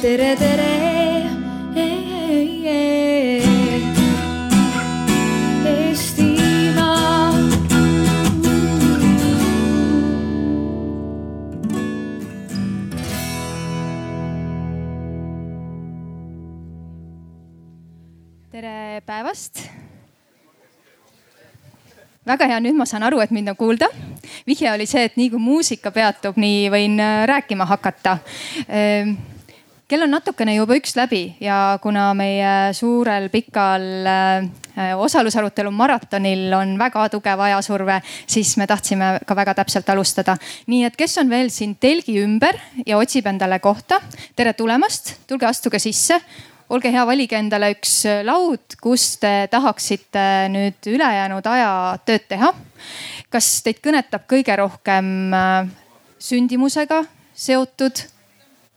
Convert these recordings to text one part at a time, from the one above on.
tere, tere. Tere päevast väga hea, nüüd ma saan aru, et mind on kuulda. vihje oli see, et nii kui muusika peatub, nii võin äh, rääkima hakata. Ähm, kell on natukene juba üks läbi ja kuna meie suurel pikal äh, osalusarutelu maratonil on väga tugev ajasurve, siis me tahtsime ka väga täpselt alustada. nii et kes on veel siin telgi ümber ja otsib endale kohta, tere tulemast, tulge astuge sisse olge hea, valige endale üks äh, laud, kus te tahaksite nüüd ülejäänud aja tööd teha. kas teid kõnetab kõige rohkem äh, sündimusega seotud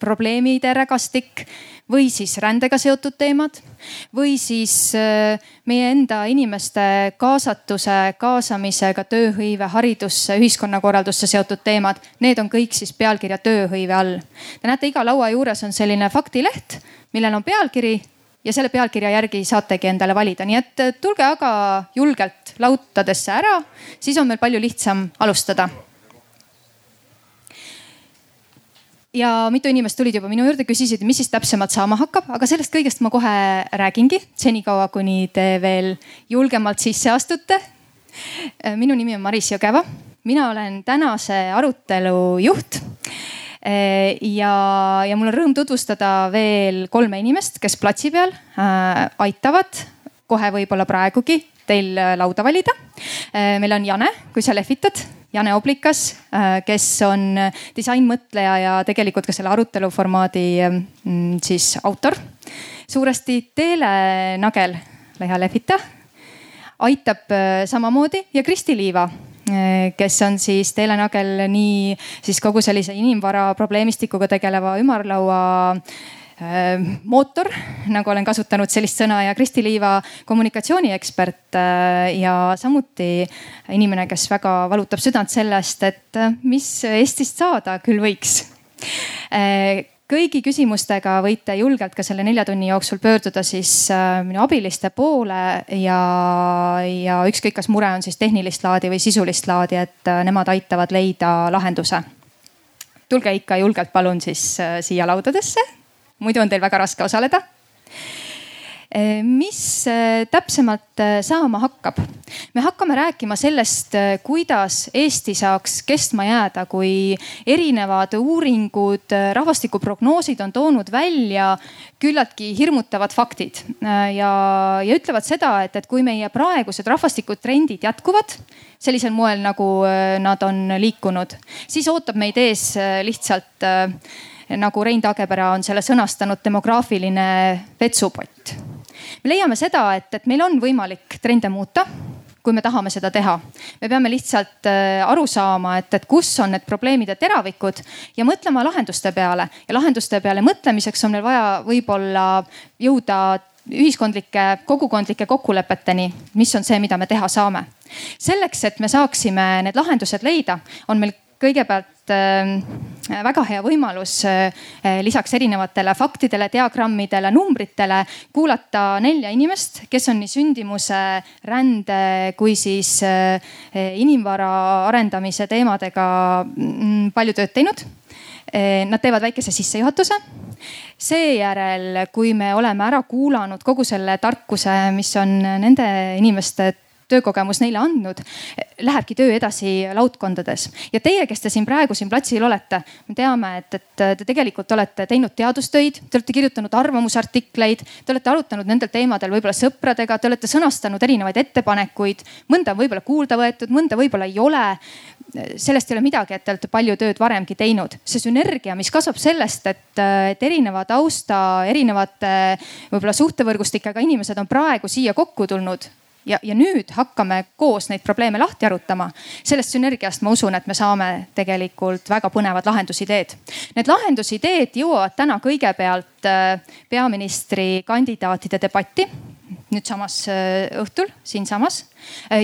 probleemide rägastik või siis rändega seotud teemad või siis äh, meie enda inimeste kaasatuse, kaasamisega tööhõive, haridusse, ühiskonnakorraldusse seotud teemad. Need on kõik siis pealkirja tööhõive all. Te näete, iga laua juures on selline faktileht millel on pealkiri ja selle pealkirja järgi saategi endale valida, nii et tulge aga julgelt lautadesse ära, siis on meil palju lihtsam alustada. Ja mitu inimest tulid juba minu juurde, küsisid, mis siis täpsemalt saama hakkab, aga sellest kõigest ma kohe räägingi, senikaua kuni te veel julgemalt sisse astute. minu nimi on Maris Jõgeva, mina olen tänase arutelu juht Eh, ja, ja mul on rõõm tutvustada veel kolme inimest, kes platsi peal äh, aitavad kohe võib-olla praegugi teil äh, lauda valida. Äh, meil on Jane, kui sa lehvitad, Jane Oblikas, kes on disainmõtleja ja tegelikult ka selle arutelu formaadi mm, siis autor. suuresti Teele Nagel, Leha lehvita, aitab samamoodi ja Kristi Liiva kes on siis Teele Nagel nii siis kogu sellise inimvara probleemistikuga tegeleva ümarlaua mootor, nagu olen kasutanud sellist sõna ja Kristi Liiva kommunikatsiooniekspert eh, ja samuti inimene, kes väga valutab südant sellest, et mis Eestist saada küll võiks kõigi küsimustega võite julgelt ka selle nelja tunni jooksul pöörduda siis äh, minu abiliste poole ja, ja ükskõik, kas mure on siis tehnilist laadi või sisulist laadi, et äh, nemad aitavad leida lahenduse. tulge ikka julgelt palun siis äh, siia laudadesse, muidu on teil väga raske osaleda Eh, mis eh, täpsemalt eh, saama hakkab? me hakkame rääkima sellest, kuidas Eesti saaks kestma jääda, kui erinevad uuringud, rahvastikuprognoosid on toonud välja küllaltki hirmutavad faktid ja, ja ütlevad seda, et, et kui meie praegused rahvastikutrendid jätkuvad sellisel moel, nagu nad on liikunud, siis ootab meid ees lihtsalt nagu Rein Taagepera on selle sõnastanud, demograafiline vetsupott me leiame seda, et, et meil on võimalik trende muuta kui me tahame seda teha. me peame lihtsalt äh, aru saama, et, et kus on need probleemide teravikud ja mõtlema lahenduste peale ja lahenduste peale mõtlemiseks on meil vaja võib-olla jõuda ühiskondlike, kogukondlike kokkulepeteni, mis on see, mida me teha saame. selleks, et me saaksime need lahendused leida, on meil kõigepealt ähm, väga hea võimalus äh, lisaks erinevatele faktidele, diagrammidele, numbritele kuulata nelja inimest, kes on nii sündimuse, rände kui siis äh, inimvara arendamise teemadega mm, palju tööd teinud. Äh, nad teevad väikese sissejuhatuse seejärel, kui me oleme ära kuulanud kogu selle tarkuse, mis on nende inimeste töökogemus neile andnud, lähebki töö edasi laudkondades. ja teie, kes te siin praegu siin platsil olete, me teame, et, et te tegelikult olete teinud teadustöid, te olete kirjutanud arvamusartikleid, te olete arutanud nendel teemadel võib-olla sõpradega, te olete sõnastanud erinevaid ettepanekuid. mõnda on võib-olla kuulda võetud, mõnda võib-olla ei ole sellest ei ole midagi, et te olete palju tööd varemgi teinud. see sünergia, mis kasvab sellest, et, et erineva tausta, erinevate võib-olla suhtevõrgustikega inimesed on praegu siia kokku tulnud ja, ja nüüd hakkame koos neid probleeme lahti arutama. sellest sünergiast ma usun, et me saame tegelikult väga põnevad lahendusideed. Need lahendusideed jõuavad täna kõigepealt äh, peaministrikandidaatide debatti nüüdsamas õhtul siinsamas.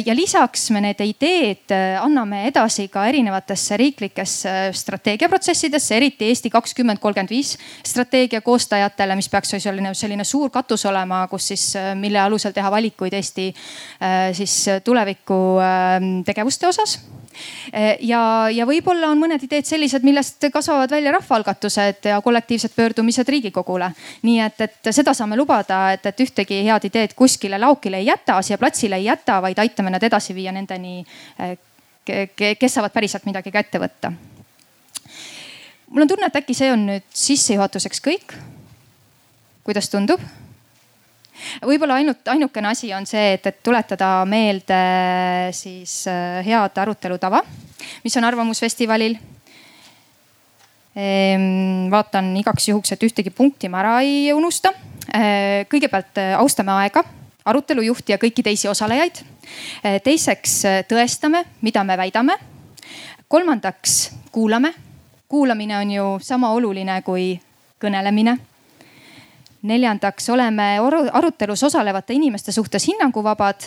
ja lisaks me need ideed anname edasi ka erinevatesse riiklikesse strateegiaprotsessidesse, eriti Eesti kakskümmend kolmkümmend viis strateegia koostajatele, mis peaks selline, selline suur katus olema, kus siis, mille alusel teha valikuid Eesti siis tuleviku tegevuste osas ja, ja võib-olla on mõned ideed sellised, millest kasvavad välja rahvaalgatused ja kollektiivsed pöördumised Riigikogule. nii et, et seda saame lubada, et, et ühtegi head ideed kuskile laokile ei jäta, siia platsile ei jäta, vaid aitame nad edasi viia nendeni, eh, kes saavad päriselt midagi ka ette võtta. mul on tunne, et äkki see on nüüd sissejuhatuseks kõik. kuidas tundub? Võib-olla ainult ainukene asi on see, et, et tuletada meelde siis äh, head arutelu tava, mis on Arvamusfestivalil. Ehm, vaatan igaks juhuks, et ühtegi punkti ma ära ei unusta. Äh, kõigepealt äh, austame aega, arutelu juhti ja kõiki teisi osalejaid. teiseks tõestame, mida me väidame. kolmandaks kuulame. kuulamine on ju sama oluline kui kõnelemine neljandaks oleme arutelus osalevate inimeste suhtes hinnanguvabad.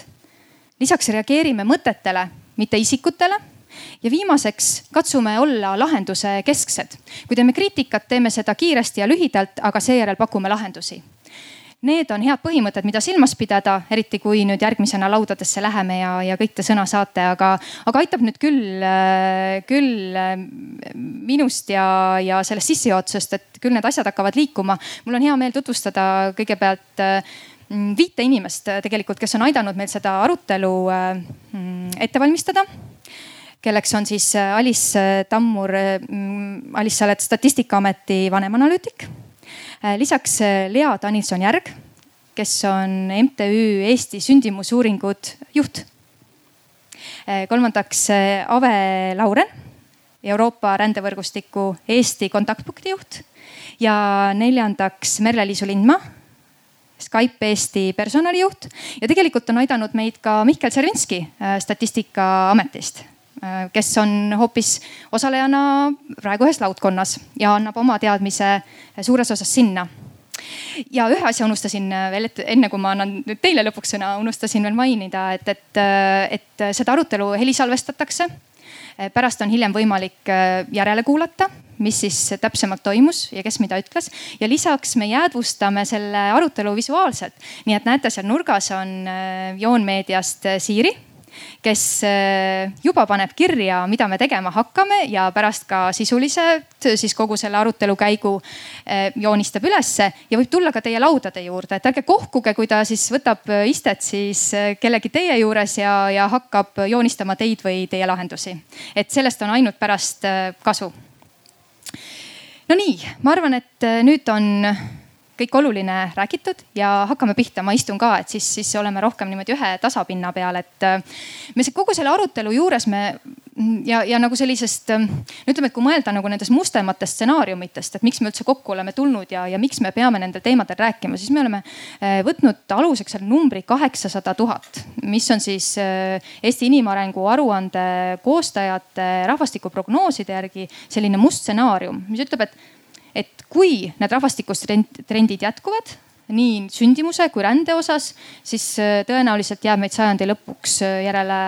lisaks reageerime mõtetele, mitte isikutele. ja viimaseks katsume olla lahenduse kesksed. kui teeme kriitikat, teeme seda kiiresti ja lühidalt, aga seejärel pakume lahendusi Need on head põhimõtted, mida silmas pidada, eriti kui nüüd järgmisena laudadesse läheme ja, ja kõik te sõna saate, aga, aga aitab nüüd küll, küll minust ja, ja sellest sissejuhatusest, et küll need asjad hakkavad liikuma. mul on hea meel tutvustada kõigepealt mm, viite inimest tegelikult, kes on aidanud meil seda arutelu mm, ette valmistada kelleks on siis Alice Tammur. Mm, Alice, sa oled Statistikaameti vanemanalüütik Äh, lisaks äh, Lea Danilson-Järg, kes on MTÜ Eesti sündimusuuringud juht. Äh, kolmandaks Ave Lauren, Euroopa rändevõrgustiku Eesti kontaktpunkti juht. Ja neljandaks Merle-Liisu Lindmaa Skype Eesti personalijuht. Ja tegelikult on aidanud meid ka Mihkel Servinski Statistikaametist Äh, kes on hoopis osalejana praegu ühes laudkonnas ja annab oma teadmise suures osas sinna ja ühe asja unustasin veel, et enne kui ma annan nüüd teile lõpuks sõna, unustasin veel mainida, et, et, et seda arutelu helisalvestatakse. pärast on hiljem võimalik järele kuulata, mis siis täpsemalt toimus ja kes mida ütles. ja lisaks me jäädvustame selle arutelu visuaalselt. nii et näete, seal nurgas on Joon Meediast Siiri kes eh, juba paneb kirja, mida me tegema hakkame ja pärast ka sisuliselt siis kogu selle arutelu käigu eh, joonistab ülesse ja võib tulla ka teie laudade juurde, et ärge kohkuge, kui ta siis võtab istet siis kellegi teie juures ja, ja hakkab joonistama teid või teie lahendusi. et sellest on ainult pärast kasu. no nii, ma arvan, et nüüd on kõik oluline räägitud ja hakkame pihta, ma istun ka, et siis, siis oleme rohkem niimoodi ühe tasapinna peal, et äh, me kogu selle arutelu juures me ja, ja nagu sellisest, äh, no ütleme, et kui mõelda nagu nendest mustematest stsenaariumitest, et miks me üldse kokku oleme tulnud ja, ja miks me peame nendel teemadel rääkima, siis me oleme äh, võtnud aluseks selle numbri kaheksasada tuhat, mis on siis Eesti inimarengu aruande koostajate rahvastikuprognooside järgi selline must stsenaarium, mis ütleb, et et kui need rahvastikutrendid jätkuvad nii sündimuse kui rände osas, siis äh, tõenäoliselt jääb meid sajandi lõpuks äh, järele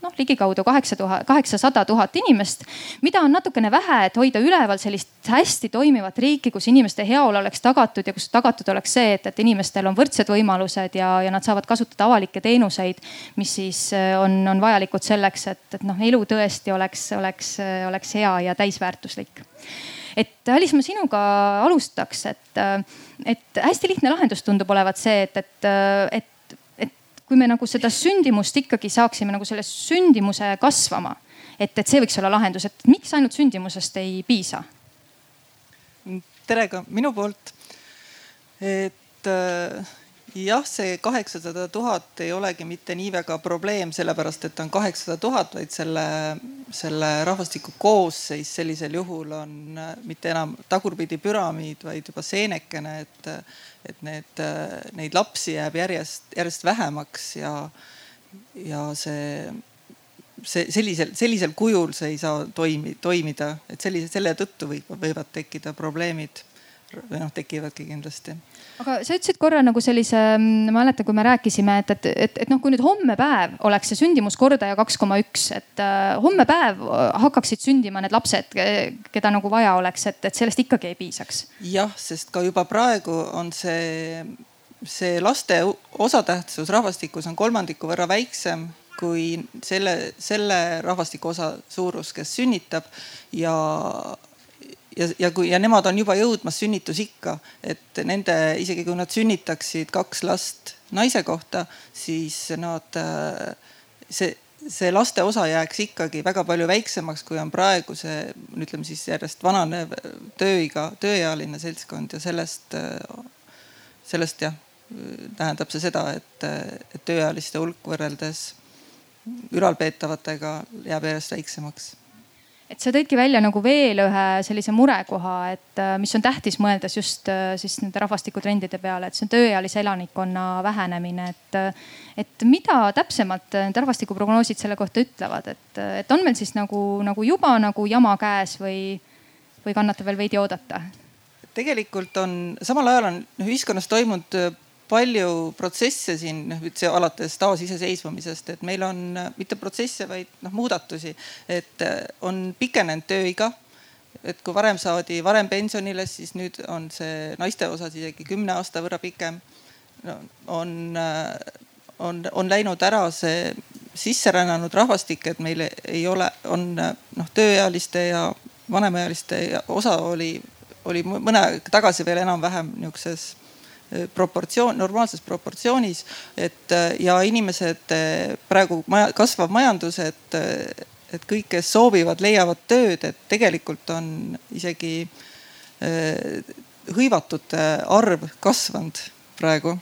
noh, ligikaudu kaheksa tuhat, kaheksasada tuhat inimest, mida on natukene vähe, et hoida üleval sellist hästi toimivat riiki, kus inimeste heaolu oleks tagatud ja kus tagatud oleks see, et, et inimestel on võrdsed võimalused ja, ja nad saavad kasutada avalikke teenuseid, mis siis äh, on, on vajalikud selleks, et, et noh, elu tõesti oleks, oleks, oleks hea ja täisväärtuslik et Alice, ma sinuga alustaks, et, et hästi lihtne lahendus tundub olevat see, et, et, et, kui me nagu seda sündimust ikkagi saaksime nagu selle sündimuse kasvama, et, et see võiks olla lahendus, et miks ainult sündimusest ei piisa? tere ka minu poolt. et jah, see kaheksasada tuhat ei olegi mitte nii väga probleem, sellepärast et on kaheksasada tuhat, vaid selle, selle rahvastiku koosseis sellisel juhul on äh, mitte enam tagurpidi püramiid, vaid juba seenekene, et, et need, neid lapsi jääb järjest, järjest vähemaks ja, ja see see sellisel, sellisel kujul see ei saa toimi, toimida, et sellise, selle tõttu võib, võivad tekkida probleemid. Noh, tekivadki kindlasti aga sa ütlesid korra nagu sellise, mm, ma mäletan, kui me rääkisime, et, et, et, et noh, kui nüüd homme päev oleks see sündimuskordaja kaks koma üks, et uh, homme päev hakkaksid sündima need lapsed, keda nagu vaja oleks, et, et sellest ikkagi ei piisaks. jah, sest ka juba praegu on see, see laste osatähtsus rahvastikus on kolmandiku võrra väiksem kui selle, selle rahvastiku osa suurus, kes sünnitab ja ja, ja kui ja nemad on juba jõudmas sünnitusikka, et nende, isegi kui nad sünnitaksid kaks last naise kohta, siis nad, see, see laste osa jääks ikkagi väga palju väiksemaks, kui on praegu see, ütleme siis järjest vananev tööiga, tööealine seltskond ja sellest, sellest jah, tähendab see seda, et, et tööealiste hulk võrreldes ülalpeetavatega jääb järjest väiksemaks et sa tõidki välja nagu veel ühe sellise murekoha, et äh, mis on tähtis, mõeldes just äh, siis nende rahvastikutrendide peale, et see on tööealise elanikkonna vähenemine, et. Äh, et mida täpsemalt need rahvastikuprognoosid selle kohta ütlevad, et, et on meil siis nagu, nagu juba nagu jama käes või, või kannatab veel veidi oodata? tegelikult on, samal ajal on ühiskonnas toimunud palju protsesse siin, noh üldse alates taasiseseisvumisest, et meil on mitte protsesse, vaid noh muudatusi, et äh, on pikenenud tööiga. et kui varem saadi varem pensionile, siis nüüd on see naiste osas isegi kümne aasta võrra pikem no,. on, äh, on, on läinud ära see sisserännanud rahvastik, et meil ei ole, on noh tööealiste ja vanemaealiste osa oli, oli mõne aeg tagasi veel enam-vähem nihukeses proportsioon, normaalses proportsioonis, et ja inimesed praegu maja, kasvav majandus, et, et kõik, kes soovivad, leiavad tööd, et tegelikult on isegi hõivatute arv kasvanud praegu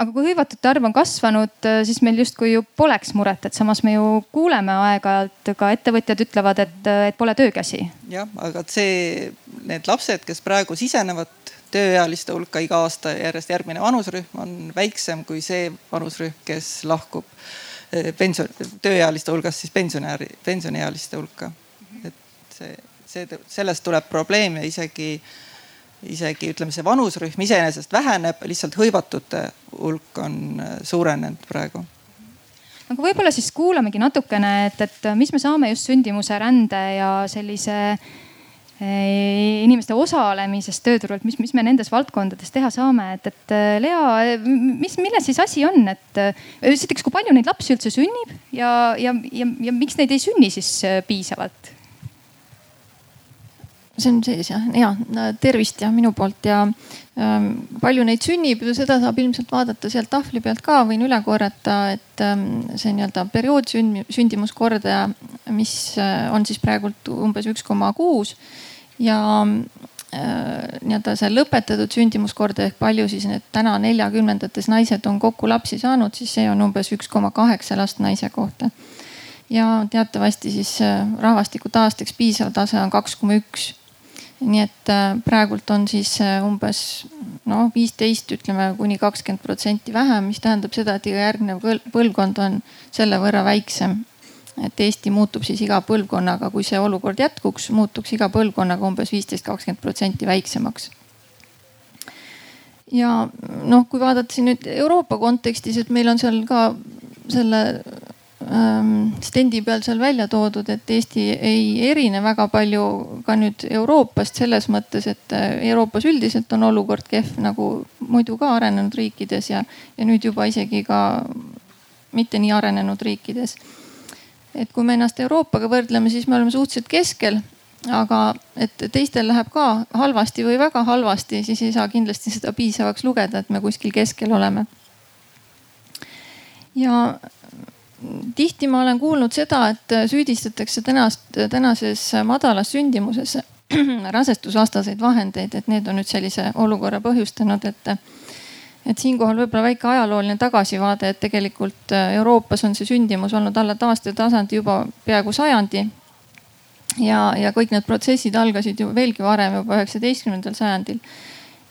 aga kui hõivatute arv on kasvanud, siis meil justkui ju poleks muret, et samas me ju kuuleme aeg-ajalt ka ettevõtjad ütlevad, et, et pole töökäsi. jah, aga see, need lapsed, kes praegu sisenevad tööealiste hulka iga aasta järjest järgmine vanusrühm on väiksem kui see vanusrühm, kes lahkub eh, pension, tööealiste hulgast siis pensionäri, pensioniealiste hulka. et see, see, sellest tuleb probleem ja isegi, isegi ütleme, see vanusrühm iseenesest väheneb, lihtsalt hõivatute hulk on eh, suurenenud praegu aga võib-olla siis kuulamegi natukene, et, et mis me saame just sündimuse, rände ja sellise Eh, inimeste osalemisest tööturult, mis, mis me nendes valdkondades teha saame, et, et eh, Lea, mis, milles siis asi on, et eh, esiteks, kui palju neid lapsi üldse sünnib ja, ja, ja, ja miks neid ei sünni siis piisavalt? see on sees jah, ja tervist ja minu poolt ja ähm, palju neid sünnib, seda saab ilmselt vaadata sealt tahvli pealt ka, võin üle korrata, et ähm, see nii-öelda periood sündimuskordaja, mis äh, on siis praegult umbes üks koma kuus ja äh, nii-öelda see lõpetatud sündimuskordaja ehk palju siis need täna neljakümnendates naised on kokku lapsi saanud, siis see on umbes üks koma kaheksa last naise kohta. ja teatavasti siis äh, rahvastiku taasteks piisav tase on kaks koma üks. nii et äh, praegult on siis umbes noh, viisteist ütleme kuni kakskümmend protsenti vähem, mis tähendab seda, et iga järgnev põlvkond on selle võrra väiksem et Eesti muutub siis iga põlvkonnaga, kui see olukord jätkuks, muutuks iga põlvkonnaga umbes viisteist, kakskümmend protsenti väiksemaks. ja noh, kui vaadata siin nüüd Euroopa kontekstis, et meil on seal ka selle ähm, stendi peal seal välja toodud, et Eesti ei erine väga palju ka nüüd Euroopast selles mõttes, et äh, Euroopas üldiselt on olukord kehv nagu muidu ka arenenud riikides ja, ja nüüd juba isegi ka mitte nii arenenud riikides et kui me ennast Euroopaga võrdleme, siis me oleme suhteliselt keskel. aga et teistel läheb ka halvasti või väga halvasti, siis ei saa kindlasti seda piisavaks lugeda, et me kuskil keskel oleme. ja tihti ma olen kuulnud seda, et süüdistatakse tänast, tänases madalas sündimuses rasestusvastaseid vahendeid, et need on nüüd sellise olukorra põhjustanud, et et siinkohal võib-olla väike ajalooline tagasivaade, et tegelikult äh, Euroopas on see sündimus olnud alla taastetasandi juba peaaegu sajandi. ja, ja kõik need protsessid algasid ju veelgi varem, juba üheksateistkümnendal sajandil.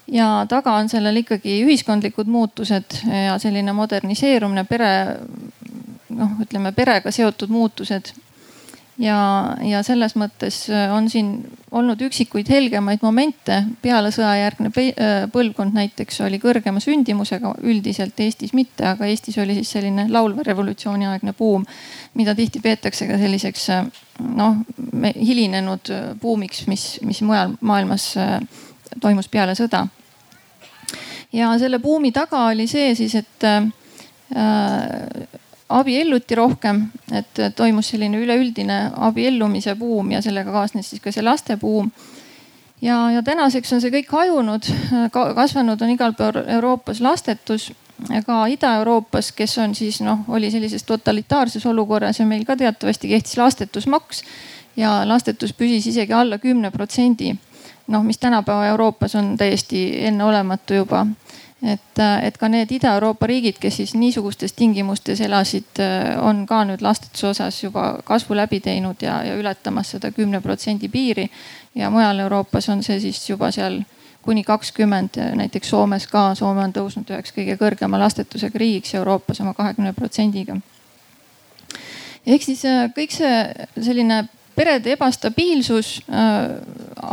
ja taga on sellel ikkagi ühiskondlikud muutused ja selline moderniseerumine, pere noh, ütleme perega seotud muutused ja, ja selles mõttes äh, on siin olnud üksikuid helgemaid momente. peale sõjajärgne äh, põlvkond näiteks oli kõrgema sündimusega, üldiselt Eestis mitte, aga Eestis oli siis selline laulva revolutsiooni aegne buum, mida tihti peetakse ka selliseks äh, noh, hilinenud buumiks, mis, mis mujal maailmas toimus peale sõda. ja selle buumi taga oli see siis, et äh, abielluti rohkem, et toimus selline üleüldine abiellumise buum ja sellega kaasnes siis ka see laste buum. ja, ja tänaseks on see kõik hajunud, kasvanud on igal pool Euroopas lastetus, ka Ida-Euroopas, kes on siis noh, oli sellises totalitaarses olukorras ja meil ka teatavasti kehtis lastetusmaks ja lastetus püsis isegi alla kümne protsendi. noh, mis tänapäeva Euroopas on täiesti enneolematu juba et, et ka need Ida-Euroopa riigid, kes siis niisugustes tingimustes elasid, on ka nüüd lastetuse osas juba kasvu läbi teinud ja, ja ületamas seda kümne protsendi piiri. ja mujal Euroopas on see siis juba seal kuni kakskümmend, näiteks Soomes ka, Soome on tõusnud üheks kõige kõrgema lastetusega riigiks Euroopas oma kahekümne protsendiga. ehk siis kõik see selline perede ebastabiilsus, äh,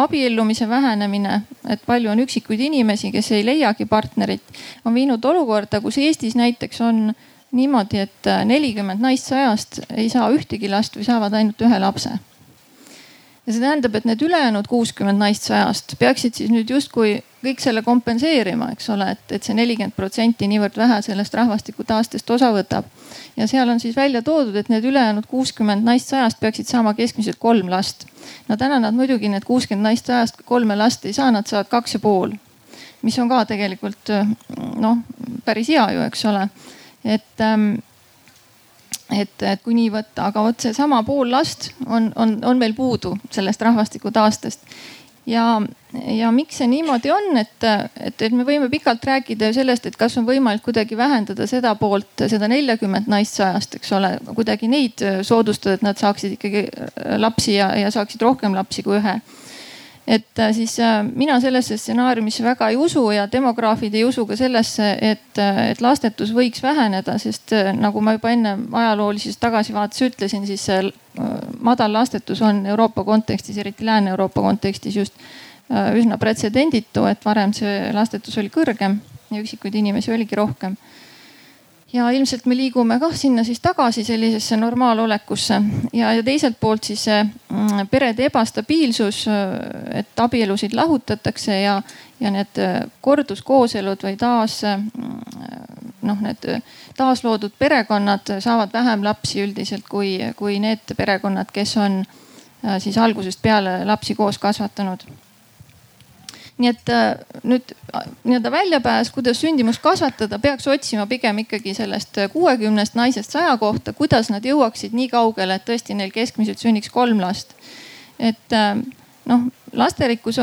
abiellumise vähenemine, et palju on üksikuid inimesi, kes ei leiagi partnerit, on viinud olukorda, kus Eestis näiteks on niimoodi, et nelikümmend naist sajast ei saa ühtegi last või saavad ainult ühe lapse. Ja see tähendab, et need ülejäänud kuuskümmend naist sajast peaksid siis nüüd justkui kõik selle kompenseerima, eks ole, et, et see nelikümmend protsenti niivõrd vähe sellest rahvastikutaastest osa võtab. ja seal on siis välja toodud, et need ülejäänud kuuskümmend naist sajast peaksid saama keskmiselt kolm last. no täna nad muidugi need kuuskümmend naist sajast kolme last ei saa, nad saavad kaks ja pool. mis on ka tegelikult noh, päris hea ju, eks ole. et ähm, et, et kui nii võtta, aga vot seesama pool last on, on, on meil puudu sellest rahvastikutaastest ja, ja miks see niimoodi on, et, et, et me võime pikalt rääkida ju sellest, et kas on võimalik kuidagi vähendada seda poolt, seda neljakümmet naist sajast, eks ole, kuidagi neid soodustada, et nad saaksid ikkagi lapsi ja, ja saaksid rohkem lapsi kui ühe et äh, siis äh, mina sellesse stsenaariumisse väga ei usu ja demograafid ei usu ka sellesse, et, äh, et lastetus võiks väheneda, sest nagu ma juba enne ajaloolises tagasivaates ütlesin, siis madal lastetus on Euroopa kontekstis, eriti Lääne-Euroopa kontekstis just üsna pretsedenditu, et varem see lastetus oli kõrgem ja üksikuid inimesi oligi rohkem ja ilmselt me liigume kah sinna siis tagasi sellisesse normaalolekusse. Ja, ja teiselt poolt siis mm, perede ebastabiilsus, et abielusid lahutatakse ja, ja need korduskooselud või taas mm, noh, need taasloodud perekonnad saavad vähem lapsi üldiselt kui, kui need perekonnad, kes on siis algusest peale lapsi koos kasvatanud nii et äh, nüüd äh, nii-öelda väljapääs, kuidas sündimust kasvatada, peaks otsima pigem ikkagi sellest kuuekümnest naisest saja kohta, kuidas nad jõuaksid nii kaugele, et tõesti neil keskmiselt sünniks kolm last. et äh, noh, lasterikkuse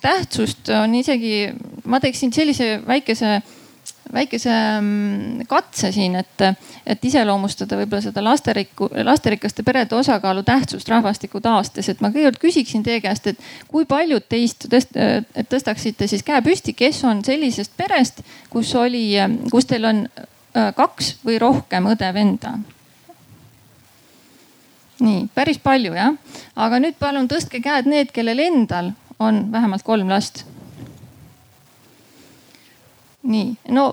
tähtsust on isegi, ma teeksin sellise väikese väikese mm, katse siin, et, et iseloomustada võib-olla seda lasterikku, lasterikaste perede osakaalu tähtsust rahvastiku taastes, et ma kõigepealt küsiksin teie käest, et kui paljud teist tõst, tõstaksite siis käe püsti, kes on sellisest perest, kus oli, kus teil on äh, kaks või rohkem õde-venda? nii, päris palju jah, aga nüüd palun tõstke käed need, kellel endal on vähemalt kolm last nii, no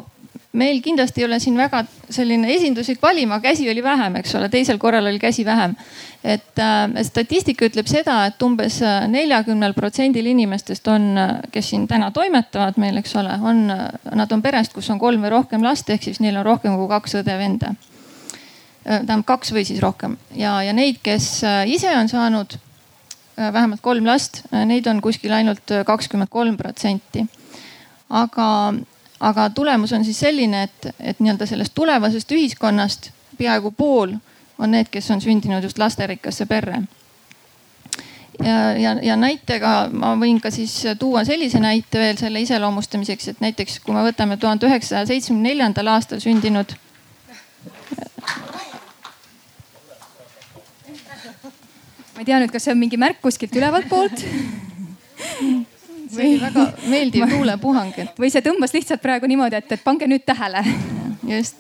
meil kindlasti ei ole siin väga selline esinduslik valim, aga käsi oli vähem, eks ole, teisel korral oli käsi vähem. et äh, statistika ütleb seda, et umbes äh, neljakümnel protsendil inimestest on, äh, kes siin täna toimetavad meil, eks ole, on, äh, nad on perest, kus on kolm või rohkem last, ehk siis neil on rohkem kui kaks õde-venda. tähendab kaks või siis rohkem ja, ja neid, kes ise on saanud vähemalt kolm last, neid on kuskil ainult kakskümmend kolm protsenti. aga aga tulemus on siis selline, et, et nii-öelda sellest tulevasest ühiskonnast peaaegu pool on need, kes on sündinud just lasterikkasse perre. ja, ja, ja näitega ma võin ka siis tuua sellise näite veel selle iseloomustamiseks, et näiteks kui me võtame tuhande üheksasaja seitsmekümne neljandal aastal sündinud ma ei tea nüüd, kas see on mingi märk kuskilt ülevalt poolt see oli väga meeldiv tuulepuhang, et. või see tõmbas lihtsalt praegu niimoodi, et, et pange nüüd tähele. just,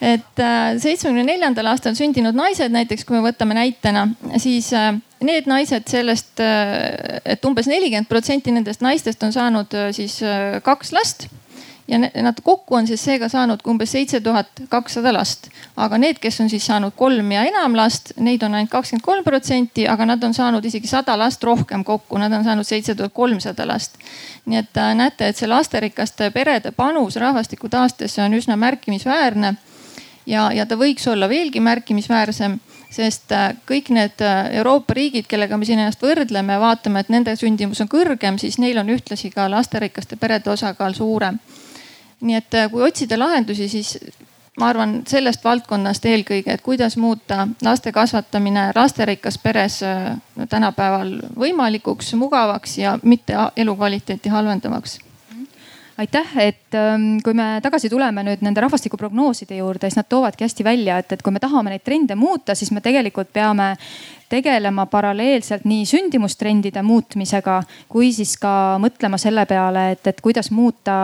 et äh, seitsmekümne neljandal aastal sündinud naised näiteks, kui me võtame näitena, siis äh, need naised sellest, äh, et umbes nelikümmend protsenti nendest naistest on saanud siis kaks last ja nad kokku on siis seega saanud umbes seitse tuhat kakssada last. aga need, kes on siis saanud kolm ja enam last, neid on ainult kakskümmend kolm protsenti, aga nad on saanud isegi sada last rohkem kokku, nad on saanud seitse tuhat kolmsada last. nii et näete, et see lasterikaste perede panus rahvastiku taastesse on üsna märkimisväärne ja, ja ta võiks olla veelgi märkimisväärsem, sest äh, kõik need äh, Euroopa riigid, kellega me siin ennast võrdleme, vaatame, et nende sündimus on kõrgem, siis neil on ühtlasi ka lasterikaste perede osakaal suurem. Nii et äh, kui otsida lahendusi, siis ma arvan sellest valdkonnast eelkõige, et kuidas muuta laste kasvatamine lasterikas peres tänapäeval võimalikuks, mugavaks ja mitte elukvaliteeti halvendavaks. Aitäh, et ähm, kui me tagasi tuleme nüüd nende rahvastikuprognooside juurde, siis nad toovadki hästi välja, et, et kui me tahame neid trende muuta, siis me tegelikult peame tegelema paralleelselt nii sündimustrendide muutmisega kui siis ka mõtlema selle peale, et, et kuidas muuta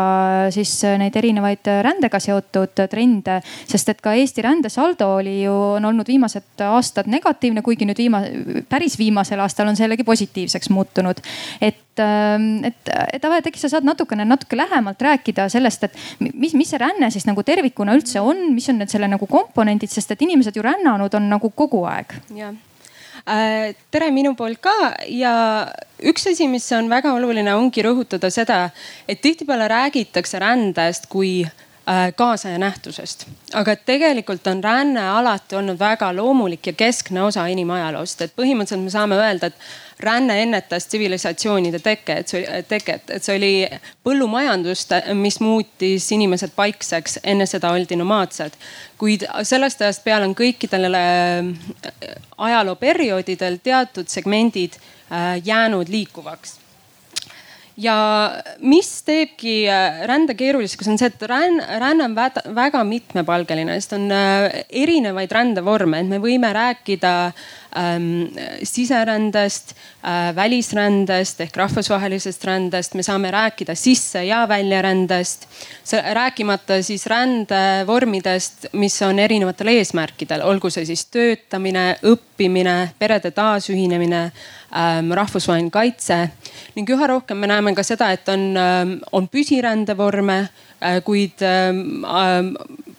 siis neid erinevaid rändega seotud trende. sest et ka Eesti rändesaldo oli ju, on olnud viimased aastad negatiivne, kuigi nüüd viima-, päris viimasel aastal on see jällegi positiivseks muutunud. et ähm, et, et Ave, et äkki sa saad natukene, natuke lähemalt rääkida sellest, et mis, mis see ränne siis nagu tervikuna üldse on, mis on need selle nagu komponendid, sest et inimesed ju rännanud on nagu kogu aeg. jah tere minu poolt ka ja üks asi, mis on väga oluline, ongi rõhutada seda, et tihtipeale räägitakse rändest kui äh, kaasaja nähtusest. aga tegelikult on ränne alati olnud väga loomulik ja keskne osa inimajaloost, et põhimõtteliselt me saame öelda, et ränne ennetas tsivilisatsioonide teke, et see teket, et see oli põllumajandust, mis muutis inimesed paikseks, enne seda oldi nomaadsed. kuid sellest ajast peale on kõikidel äh, ajalooperioodidel teatud segmendid äh, jäänud liikuvaks ja mis teebki äh, rände keeruliseks, on see, et ränn, ränne on väga, väga mitmepalgeline, sest on erinevaid rändevorme, et me võime rääkida ähm, siserändest äh,, välisrändest ehk rahvusvahelisest rändest, me saame rääkida sisse ja väljarändest. rääkimata siis rändevormidest, mis on erinevatel eesmärkidel, olgu see siis töötamine, õppimine, perede taasühinemine ähm,, rahvusvaheline kaitse ning üha rohkem me näeme ka seda, et on, ähm, on püsirändevorme, äh, kuid ähm, äh,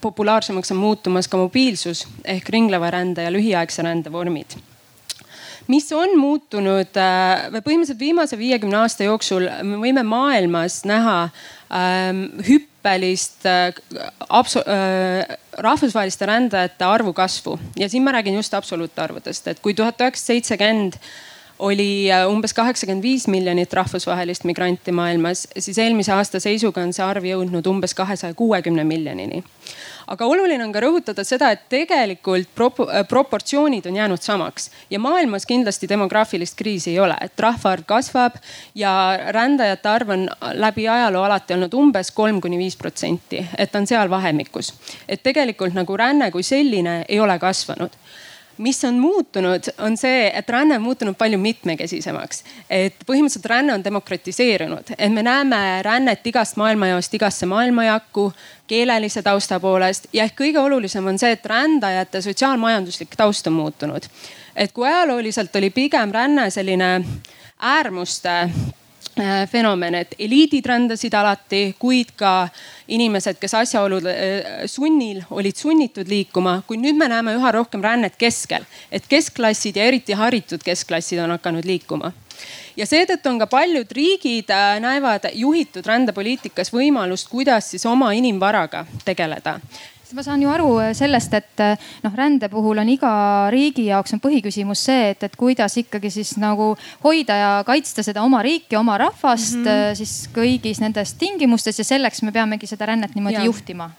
populaarsemaks on muutumas ka mobiilsus ehk ringleva rände ja lühiaegse rände vormid. Mis on muutunud äh, või põhimõtteliselt viimase viiekümne aasta jooksul me võime maailmas näha ähm, hüppelist äh, abso- äh, rahvusvaheliste rändajate arvu kasvu. Ja siin ma räägin just absoluutarvudest, et kui tuhat üheksasada seitsekümmend oli äh, umbes kaheksakümmend viis miljonit rahvusvahelist migranti maailmas, siis eelmise aasta seisuga on see arv jõudnud umbes kahesaja kuuekümne miljonini. aga oluline on ka rõhutada seda, et tegelikult prop äh, proportsioonid on jäänud samaks ja maailmas kindlasti demograafilist kriisi ei ole, et rahvaarv kasvab ja rändajate arv on läbi ajaloo alati olnud umbes kolm kuni viis protsenti, et ta on seal vahemikus. et tegelikult nagu ränne kui selline ei ole kasvanud mis on muutunud, on see, et ränne on muutunud palju mitmekesisemaks. et põhimõtteliselt ränne on demokratiseerunud, et me näeme rännet igast maailmajaost igasse maailmajakku keelelise tausta poolest ja ehk kõige olulisem on see, et rändajate sotsiaalmajanduslik taust on muutunud. et kui ajalooliselt oli pigem ränne selline äärmuste fenomen, et eliidid rändasid alati, kuid ka inimesed, kes asjaolude äh, sunnil olid sunnitud liikuma, kuid nüüd me näeme üha rohkem rännet keskel, et keskklassid ja eriti haritud keskklassid on hakanud liikuma. Ja seetõttu on ka paljud riigid äh, näevad juhitud rändepoliitikas võimalust, kuidas siis oma inimvaraga tegeleda ma saan ju aru äh, sellest, et äh, noh, rände puhul on iga riigi jaoks on põhiküsimus see, et, et kuidas ikkagi siis nagu hoida ja kaitsta seda oma riiki, oma rahvast mm -hmm. siis kõigis nendes tingimustes ja selleks me peamegi seda rännet niimoodi ja. juhtima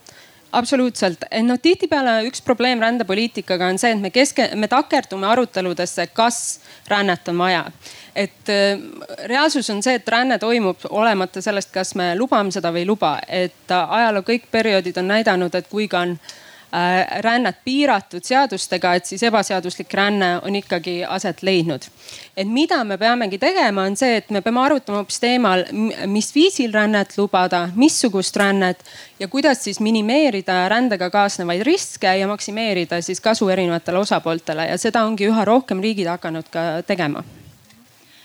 absoluutselt, noh tihtipeale üks probleem rändepoliitikaga on see, et me keske, me takerdume aruteludesse, kas rännet on vaja et äh, reaalsus on see, et ränne toimub olemata sellest, kas me lubame seda või ei luba, et ajaloo kõik perioodid on näidanud, et kui ka on äh, rännet piiratud seadustega, et siis ebaseaduslik ränne on ikkagi aset leidnud. et mida me peamegi tegema, on see, et me peame arutama hoopis teemal, mis viisil rännet lubada, missugust rännet ja kuidas siis minimeerida rändega kaasnevaid riske ja maksimeerida siis kasu erinevatele osapooltele. Ja seda ongi üha rohkem riigid hakanud ka tegema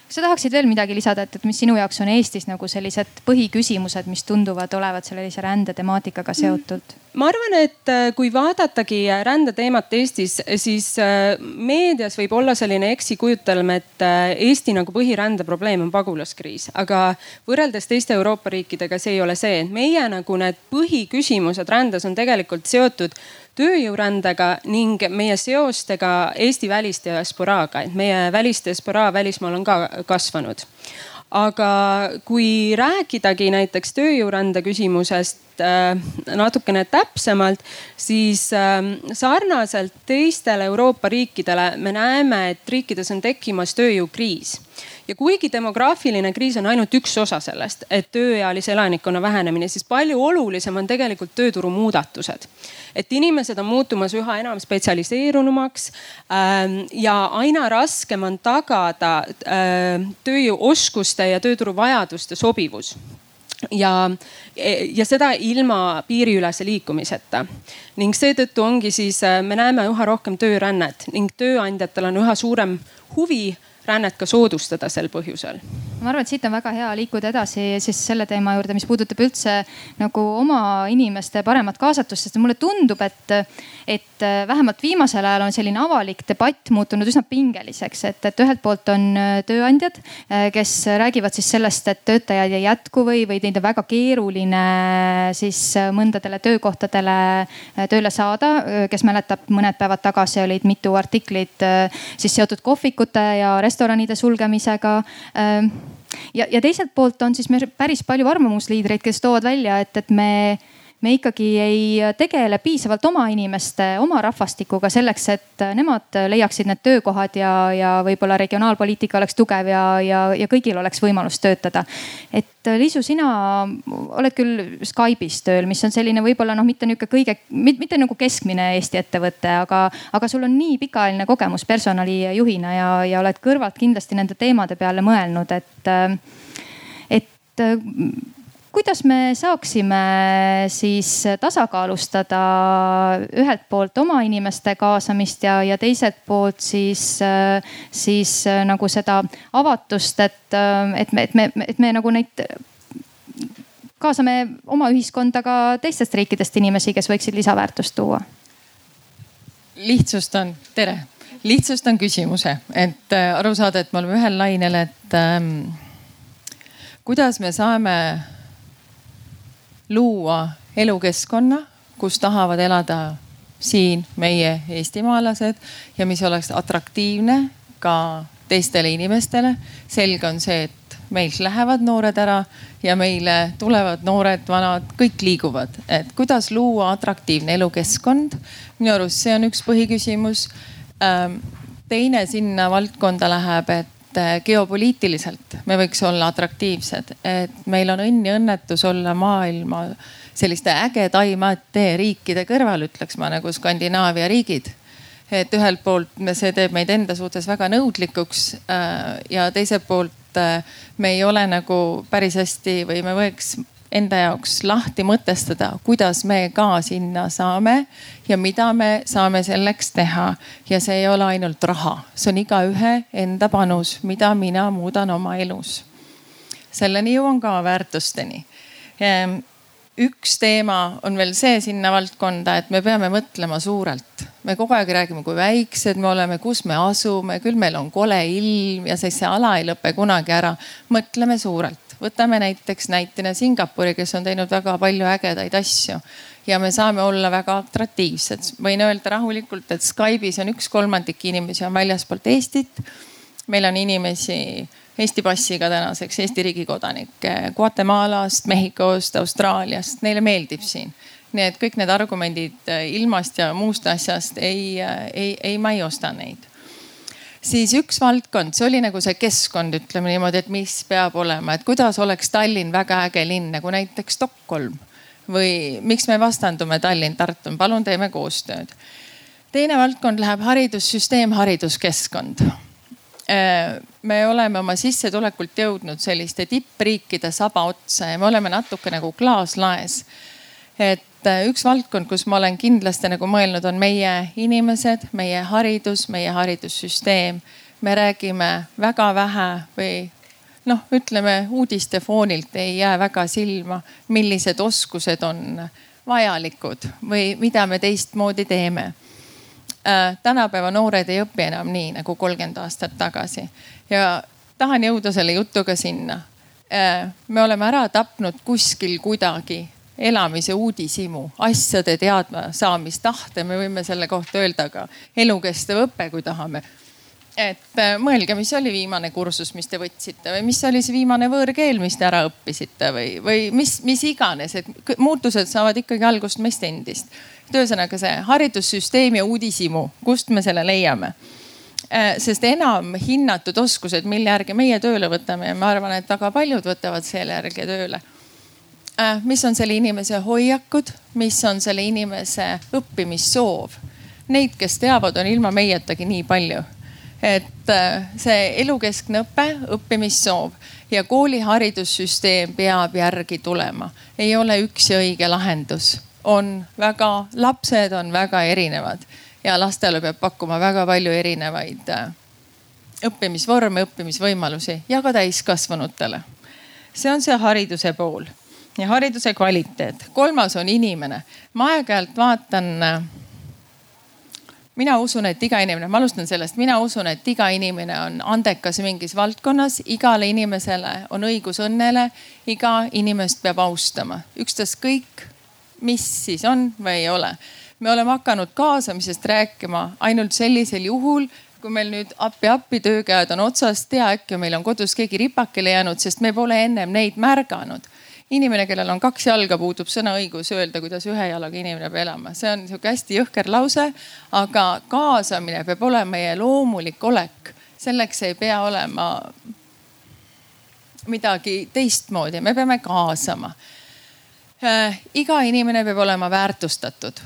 kas sa tahaksid veel midagi lisada, et, et mis sinu jaoks on Eestis nagu sellised põhiküsimused, mis tunduvad olevat sellise rändetemaatikaga seotud? ma arvan, et äh, kui vaadatagi rändeteemat Eestis, siis äh, meedias võib olla selline eksikujutelm, et äh, Eesti nagu põhirändeprobleem on pagulaskriis, aga võrreldes teiste Euroopa riikidega see ei ole see, et meie nagu need põhiküsimused rändes on tegelikult seotud tööjõurändega ning meie seostega Eesti välisdiasporaaga, et meie välisdiasporaa välismaal on ka kasvanud. aga kui rääkidagi näiteks tööjõurände küsimusest äh, natukene täpsemalt, siis äh, sarnaselt teistele Euroopa riikidele me näeme, et riikides on tekkimas tööjõukriis ja kuigi demograafiline kriis on ainult üks osa sellest, et tööealise elanikkonna vähenemine, siis palju olulisem on tegelikult tööturu muudatused. Et inimesed on muutumas üha enam spetsialiseerunumaks ähm, ja aina raskem on tagada äh, tööjõuoskuste ja tööturu vajaduste sobivus ja, ja seda ilma piiriülese liikumiseta. ning seetõttu ongi siis, äh, me näeme üha rohkem töörännet ning tööandjatel on üha suurem huvi rännet ka soodustada sel põhjusel. ma arvan, et siit on väga hea liikuda edasi siis selle teema juurde, mis puudutab üldse nagu oma inimeste paremat kaasatust, sest mulle tundub, et, et vähemalt viimasel ajal on selline avalik debatt muutunud üsna pingeliseks, et, et ühelt poolt on tööandjad, kes räägivad siis sellest, et töötajaid ei jätku või, või neid on väga keeruline siis mõndadele töökohtadele tööle saada. kes mäletab, mõned päevad tagasi olid mitu artiklit siis seotud kohvikute ja restoranide sulgemisega ähm, ja, ja teiselt poolt on siis meil päris palju arvamusliidreid, kes toovad välja, et, et me me ikkagi ei tegele piisavalt oma inimeste, oma rahvastikuga selleks, et nemad leiaksid need töökohad ja, ja võib-olla regionaalpoliitika oleks tugev ja, ja, ja kõigil oleks võimalus töötada. et Liisu, sina oled küll Skype'is tööl, mis on selline võib-olla noh, mitte nihuke kõige, mitte nagu keskmine Eesti ettevõte, aga, aga sul on nii pikaajaline kogemus personalijuhina ja, ja oled kõrvalt kindlasti nende teemade peale mõelnud, et, et kuidas me saaksime siis tasakaalustada ühelt poolt oma inimeste kaasamist ja, ja teiselt poolt siis, siis nagu seda avatust, et, et me, et me, et me nagu neid kaasame oma ühiskonda ka teistest riikidest inimesi, kes võiksid lisaväärtust tuua? lihtsustan, tere, lihtsustan küsimuse, et aru saada, et me oleme ühel lainel, et ähm, kuidas me saame luua elukeskkonna, kus tahavad elada siin meie eestimaalased ja mis oleks atraktiivne ka teistele inimestele. selge on see, et meilt lähevad noored ära ja meile tulevad noored, vanad, kõik liiguvad. et kuidas luua atraktiivne elukeskkond. minu arust see on üks põhiküsimus. Ähm, teine sinna valdkonda läheb, et et geopoliitiliselt me võiks olla atraktiivsed, et meil on õnn ja õnnetus olla maailma selliste ägedaimate riikide kõrval, ütleks ma nagu Skandinaavia riigid. et ühelt poolt see teeb meid enda suhtes väga nõudlikuks äh, ja teiselt poolt äh, me ei ole nagu päris hästi või me võiks enda jaoks lahti mõtestada, kuidas me ka sinna saame ja mida me saame selleks teha. ja see ei ole ainult raha, see on igaühe enda panus, mida mina muudan oma elus. selleni jõuan ka väärtusteni. Ehm, üks teema on veel see sinna valdkonda, et me peame mõtlema suurelt. me kogu aeg räägime, kui väiksed me oleme, kus me asume, küll meil on kole ilm ja siis see ala ei lõpe kunagi ära. mõtleme suurelt võtame näiteks näitena Singapuri, kes on teinud väga palju ägedaid asju. Ja me saame olla väga atraktiivsed. võin öelda rahulikult, et Skype'is on üks kolmandik inimesi on väljaspoolt Eestit. meil on inimesi Eesti passiga tänaseks, Eesti riigi kodanikke. Guatemalast, Mehhikost, Austraaliast, neile meeldib siin. Nii et kõik need argumendid ilmast ja muust asjast ei, ei, ei, ma ei osta neid siis üks valdkond, see oli nagu see keskkond, ütleme niimoodi, et mis peab olema, et kuidas oleks Tallinn väga äge linn nagu näiteks Stockholm või miks me vastandume Tallinn-Tartu, palun teeme koostööd. teine valdkond läheb haridussüsteem, hariduskeskkond Äh, me oleme oma sissetulekult jõudnud selliste tippriikide saba otsa ja me oleme natuke nagu klaaslaes. et äh, üks valdkond, kus ma olen kindlasti nagu mõelnud, on meie inimesed, meie haridus, meie haridussüsteem. me räägime väga vähe või noh, ütleme uudiste foonilt ei jää väga silma, millised oskused on vajalikud või mida me teistmoodi teeme äh, tänapäeva noored ei õpi enam nii nagu kolmkümmend aastat tagasi ja tahan jõuda selle jutuga sinna äh,. me oleme ära tapnud kuskil kuidagi elamise uudishimu, asjade teadmasaamistahte, me võime selle kohta öelda ka elukestev õpe, kui tahame et äh, mõelge, mis oli viimane kursus, mis te võtsite või mis oli see viimane võõrkeel, mis te ära õppisite või, või mis, mis iganes, et muutused saavad ikkagi algust meist endist et ühesõnaga see haridussüsteem ja uudishimu, kust me selle leiame? Äh, sest enam hinnatud oskused, mille järgi meie tööle võtame ja ma arvan, et väga paljud võtavad selle järgi tööle. Äh, mis on selle inimese hoiakud, mis on selle inimese õppimissoov? Neid, kes teavad, on ilma meietagi nii palju. Et äh, see elukeskne õpe, õppimissoov ja kooli haridussüsteem peab järgi tulema, ei ole üks ja õige lahendus. On väga, lapsed on väga erinevad ja lastele peab pakkuma väga palju erinevaid äh, õppimisvorme, õppimisvõimalusi ja ka täiskasvanutele. see on see hariduse pool ja hariduse kvaliteet. kolmas on inimene. ma aeg-ajalt vaatan. Äh, mina usun, et iga inimene, ma alustan sellest, mina usun, et iga inimene on andekas mingis valdkonnas, igale inimesele on õigus õnnele, iga inimest peab austama, ükstaskõik mis siis on või ei ole. me oleme hakanud kaasamisest rääkima ainult sellisel juhul, kui meil nüüd appi-appi töökäed on otsast, tea äkki meil on kodus keegi ripakile jäänud, sest me pole ennem neid märganud inimene, kellel on kaks jalga, puudub sõnaõigus öelda, kuidas ühe jalaga inimene peab elama, see on sihuke hästi jõhker lause. aga kaasamine peab olema meie loomulik olek, selleks ei pea olema midagi teistmoodi, me peame kaasama Äh, iga inimene peab olema väärtustatud.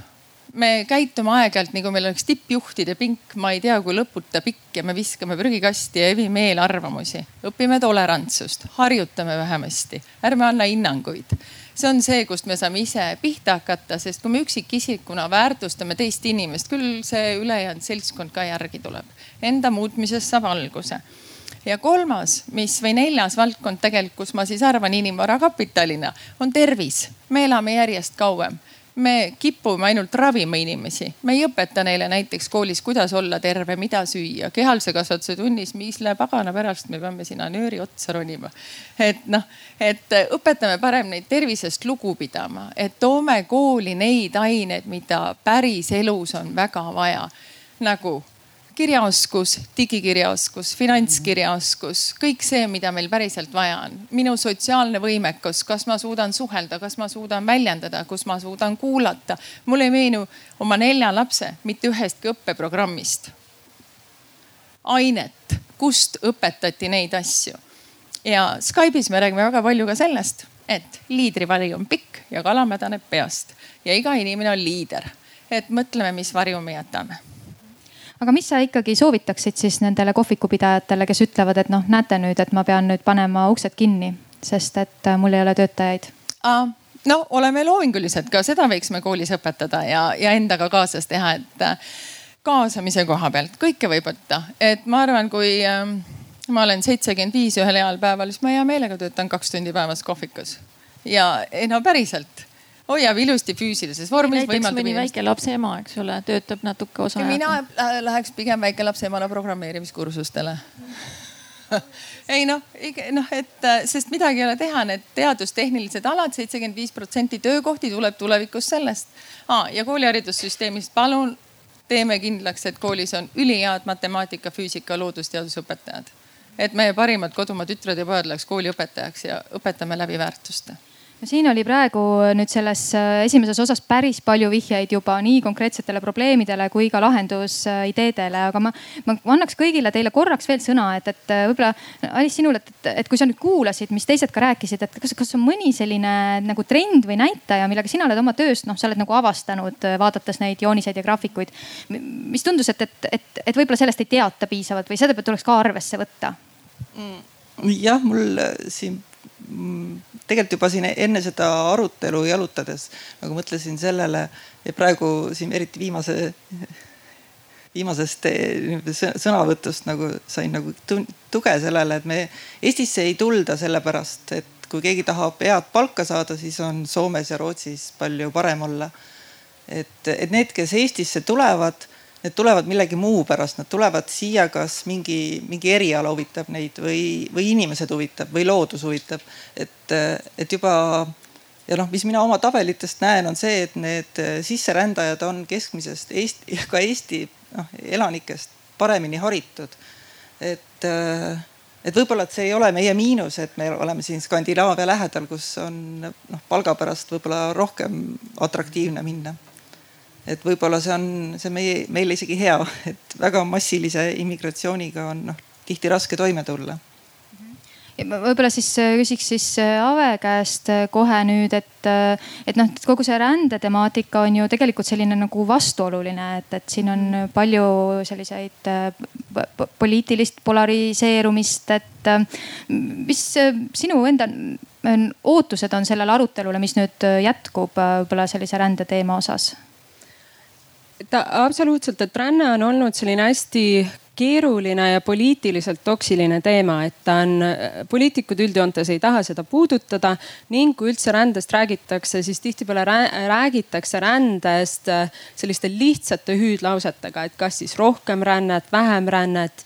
Me käitume aeg-ajalt nagu meil oleks tippjuhtide pink, ma ei tea, kui lõputa pikk ja me viskame prügikasti ja evime eelarvamusi. õpime tolerantsust, harjutame vähemasti, ärme anna hinnanguid see on see, kust me saame ise pihta hakata, sest kui me üksikisikuna väärtustame teist inimest, küll see ülejäänud seltskond ka järgi tuleb. Enda muutmisest saab alguse ja kolmas, mis või neljas valdkond tegelikult, kus ma siis arvan inimvara kapitalina, on tervis. me elame järjest kauem me kipume ainult ravima inimesi, me ei õpeta neile näiteks koolis, kuidas olla terve, mida süüa, kehalise kasvatuse tunnis, mille pagana pärast me peame sinna nööri otsa ronima. et noh, et õpetame parem neid tervisest lugu pidama, et toome kooli neid aineid, mida päris elus on väga vaja. Nagu kirjaoskus, digikirjaoskus, finantskirjaoskus, kõik see, mida meil päriselt vaja on. minu sotsiaalne võimekus, kas ma suudan suhelda, kas ma suudan väljendada, kus ma suudan kuulata. mul ei meenu oma nelja lapse mitte ühestki õppeprogrammist. ainet, kust õpetati neid asju. ja Skype'is me räägime väga palju ka sellest, et liidrivari on pikk ja kala mädaneb peast ja iga inimene on liider. et mõtleme, mis varju me jätame aga mis sa ikkagi soovitaksid siis nendele kohvikupidajatele, kes ütlevad, et noh, näete nüüd, et ma pean nüüd panema uksed kinni, sest et äh, mul ei ole töötajaid? no oleme loomingulised, ka seda võiks me koolis õpetada ja, ja endaga kaasas teha, et äh, kaasamise koha pealt kõike võib võtta, et ma arvan, kui ähm, ma olen seitsekümmend viis ühel heal päeval, siis ma hea meelega töötan kaks tundi päevas kohvikus. ja ei no päriselt hoiab ilusti füüsilises vormis. näiteks mõni väikelapse ema, eks ole, töötab natuke osa. mina läheks pigem väikelapse emana programmeerimiskursustele ei noh, noh, et sest midagi ei ole teha, need teadustehnilised alad, seitsekümmend viis protsenti töökohti tuleb tulevikus sellest ah,. ja kooliharidussüsteemist palun teeme kindlaks, et koolis on ülihead matemaatika, füüsika, loodusteaduse õpetajad. et meie parimad kodumaa tütred ja pojad läheks kooliõpetajaks ja õpetame läbi väärtuste no siin oli praegu nüüd selles äh, esimeses osas päris palju vihjeid juba nii konkreetsetele probleemidele kui ka lahendusideedele, aga ma, ma annaks kõigile teile korraks veel sõna, et, et äh, võib-olla Alice sinule, et, et, kui sa nüüd kuulasid, mis teised ka rääkisid, et kas, kas on mõni selline nagu trend või näitaja, millega sina oled oma tööst, noh, sa oled nagu avastanud, äh, vaadates neid jooniseid ja graafikuid. mis tundus, et, et, et, et võib-olla sellest ei teata piisavalt või seda tuleks ka arvesse võtta mm.? jah, mul siin Mm, tegelikult juba siin enne seda arutelu jalutades nagu mõtlesin sellele ja praegu siin eriti viimase, viimasest eh, sõnavõtust nagu sain nagu tuge sellele, et me Eestisse ei tulda sellepärast, et kui keegi tahab head palka saada, siis on Soomes ja Rootsis palju parem olla. et, et need, kes Eestisse tulevad need tulevad millegi muu pärast, nad tulevad siia, kas mingi, mingi eriala huvitab neid või, või inimesed huvitab või loodus huvitab. et, et juba ja noh, mis mina oma tabelitest näen, on see, et need sisserändajad on keskmisest Eesti, ka Eesti noh elanikest paremini haritud. et, et võib-olla, et see ei ole meie miinus, et me oleme siin Skandinaavia lähedal, kus on noh palga pärast võib-olla rohkem atraktiivne minna et võib-olla see on, see meie, meile isegi hea, et väga massilise immigratsiooniga on noh tihti raske toime tulla võib-olla siis äh, küsiks siis äh, Ave käest äh, kohe nüüd, et, et noh, kogu see rändetemaatika on ju tegelikult selline nagu vastuoluline, et, et siin on palju selliseid poliitilist polariseerumist, et mis sinu enda ootused on sellele arutelule, mis nüüd jätkub võib-olla sellise rändeteema osas? Ta absoluutselt, et ränne on olnud selline hästi keeruline ja poliitiliselt toksiline teema, et ta on, poliitikud üldjoontes ei taha seda puudutada ning kui üldse rändest räägitakse, siis tihtipeale räägitakse rändest selliste lihtsate hüüdlausetega, et kas siis rohkem rännet, vähem rännet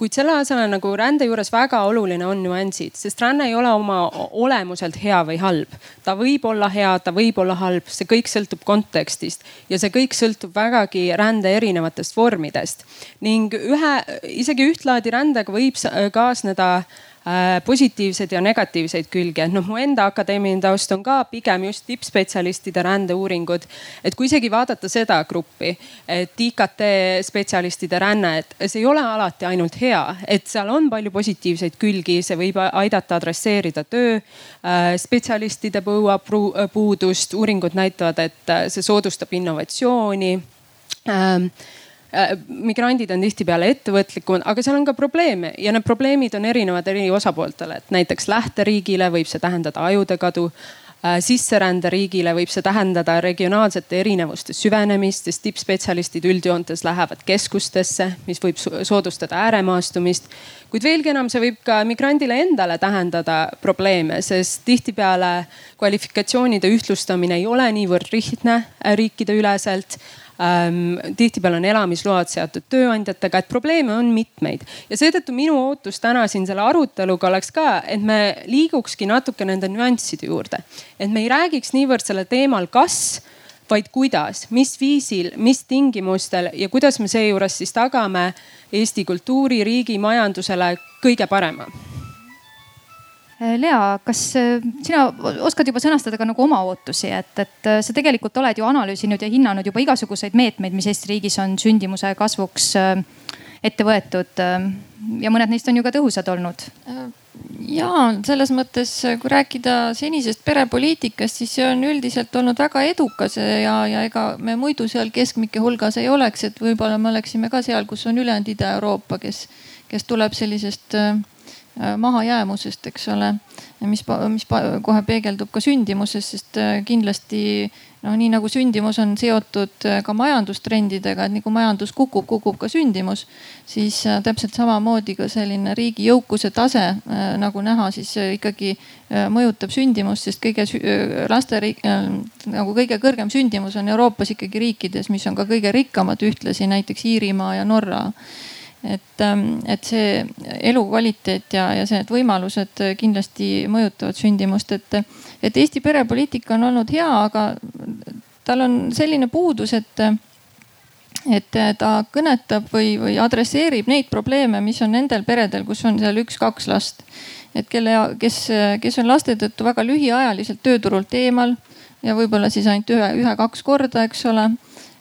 kuid selle asemel nagu rände juures väga oluline on nüansid, sest ränne ei ole oma olemuselt hea või halb. ta võib olla hea, ta võib olla halb, see kõik sõltub kontekstist ja see kõik sõltub vägagi rände erinevatest vormidest. ning ühe, isegi ühtlaadi rändega võib kaasneda Äh, positiivseid ja negatiivseid külgi, et noh, mu enda akadeemiline taust on ka pigem just tippspetsialistide rändeuuringud. et kui isegi vaadata seda gruppi, et IKT spetsialistide ränne, et see ei ole alati ainult hea, et seal on palju positiivseid külgi, see võib aidata adresseerida töö äh, spetsialistide põua puudust, uuringud näitavad, et äh, see soodustab innovatsiooni. Ähm, Äh, migrandid on tihtipeale ettevõtlikumad, aga seal on ka probleeme ja need probleemid on erinevad eri osapooltele, et näiteks lähteriigile võib see tähendada ajude kadu äh, sisseränderiigile võib see tähendada regionaalsete erinevuste süvenemist, sest tippspetsialistid üldjoontes lähevad keskustesse, mis võib soodustada ääremaastumist. kuid veelgi enam, see võib ka migrandile endale tähendada probleeme, sest tihtipeale kvalifikatsioonide ühtlustamine ei ole niivõrd lihtne äh, riikide üleselt. Tihtipeale on elamisload seotud tööandjatega, et probleeme on mitmeid ja seetõttu minu ootus täna siin selle aruteluga oleks ka, et me liigukski natuke nende nüansside juurde. et me ei räägiks niivõrd sellel teemal, kas vaid kuidas, mis viisil, mis tingimustel ja kuidas me seejuures siis tagame Eesti kultuuri, riigi, majandusele kõige parema Lea, kas äh, sina oskad juba sõnastada ka nagu oma ootusi, et, et äh, sa tegelikult oled ju analüüsinud ja hinnanud juba igasuguseid meetmeid, mis Eesti riigis on sündimuse kasvuks ette võetud. ja mõned neist on ju ka tõhusad olnud. ja selles mõttes, kui rääkida senisest perepoliitikast, siis see on üldiselt olnud väga edukas ja, ja ega me muidu seal keskmike hulgas ei oleks, et võib-olla me oleksime ka seal, kus on ülejäänud Ida-Euroopa, kes, kes tuleb sellisest äh, Äh, mahajäämusest, eks ole. mis, mis kohe peegeldub ka sündimuses, sest äh, kindlasti noh, nii nagu sündimus on seotud äh, ka majandustrendidega, et nii kui majandus kukub, kukub ka sündimus. siis täpselt samamoodi ka selline riigi jõukuse tase nagu näha, siis ikkagi mõjutab sündimust, sest kõige laste nagu kõige kõrgem sündimus on Euroopas ikkagi riikides, mis on ka kõige rikkamad ühtlasi, näiteks Iirimaa ja Norra et, ähm, et see elukvaliteet ja, ja see, need võimalused kindlasti mõjutavad sündimust, et, et Eesti perepoliitika on olnud hea, aga tal on selline puudus, et, et ta kõnetab või, või adresseerib neid probleeme, mis on nendel peredel, kus on seal üks-kaks last. et kelle, kes, kes on laste tõttu väga lühiajaliselt tööturult eemal ja võib-olla siis ainult ühe, ühe-kaks korda, eks ole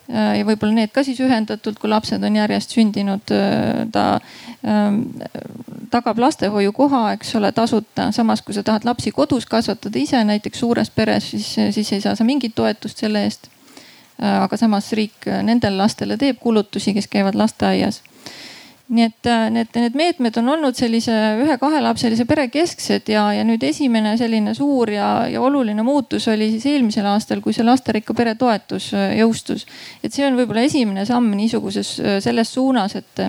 ja võib-olla need ka siis ühendatult, kui lapsed on järjest sündinud. ta ähm, tagab lastehoiukoha, eks ole, tasuta. samas kui sa tahad lapsi kodus kasvatada ise näiteks suures peres, siis, siis ei saa sa mingit toetust selle eest. aga samas riik nendele lastele teeb kulutusi, kes käivad lasteaias nii et äh, need, need meetmed on olnud sellise ühe-kahelapselise pere kesksed ja, ja nüüd esimene selline suur ja, ja oluline muutus oli siis eelmisel aastal, kui see lasterikka pere toetus äh, jõustus. et see on võib-olla esimene samm niisuguses äh, selles suunas, et,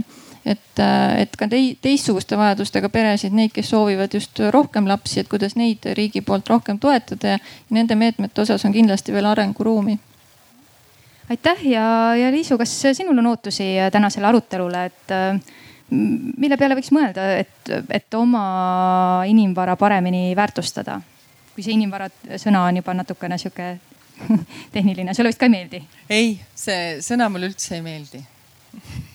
et, et ka teistsuguste vajadustega peresid, neid, kes soovivad just rohkem lapsi, et kuidas neid riigi poolt rohkem toetada ja nende meetmete osas on kindlasti veel arenguruumi aitäh! Ja, ja Liisu, kas sinul on ootusi tänasele arutelule, et mille peale võiks mõelda, et, et oma inimvara paremini väärtustada? kui see inimvara sõna on juba natukene sihuke tehniline, sulle vist ka ei meeldi? ei, see sõna mulle üldse ei meeldi.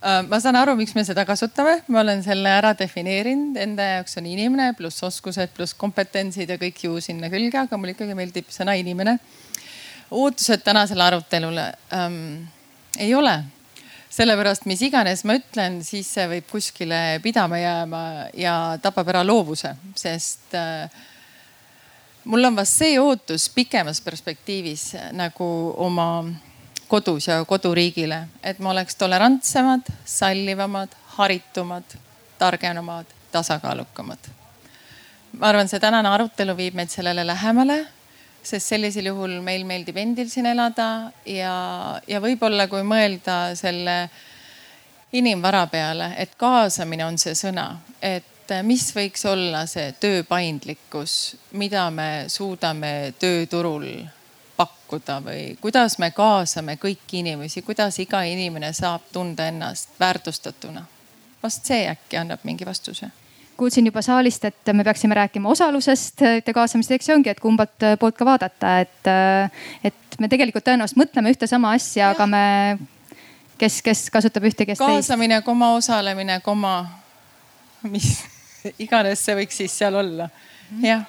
Äh, ma saan aru, miks me seda kasutame, ma olen selle ära defineerinud, enda jaoks on inimene pluss oskused pluss kompetentsid ja kõik ju sinna külge, aga mulle ikkagi meeldib sõna inimene ootused tänasele arutelule ähm, ei ole. sellepärast, mis iganes ma ütlen, siis see võib kuskile pidama jääma ja tapab ära loovuse, sest äh, mul on vast see ootus pikemas perspektiivis nagu oma kodus ja koduriigile, et me oleks tolerantsemad, sallivamad, haritumad, targemad, tasakaalukamad. ma arvan, see tänane arutelu viib meid sellele lähemale sest sellisel juhul meil meeldib endil siin elada ja, ja võib-olla kui mõelda selle inimvara peale, et kaasamine on see sõna, et mis võiks olla see töö paindlikkus, mida me suudame tööturul pakkuda või kuidas me kaasame kõiki inimesi, kuidas iga inimene saab tunda ennast väärtustatuna. vast see äkki annab mingi vastuse kuulsin juba saalist, et me peaksime rääkima osalusest ja kaasamisest, eks see ongi, et kumbalt poolt ka vaadata, et, et me tegelikult tõenäoliselt mõtleme ühte sama asja, aga me, kes, kes kasutab ühte, kes kaasamine, teist. kaasamine, koma osalemine, koma, mis iganes see võiks siis seal olla, jah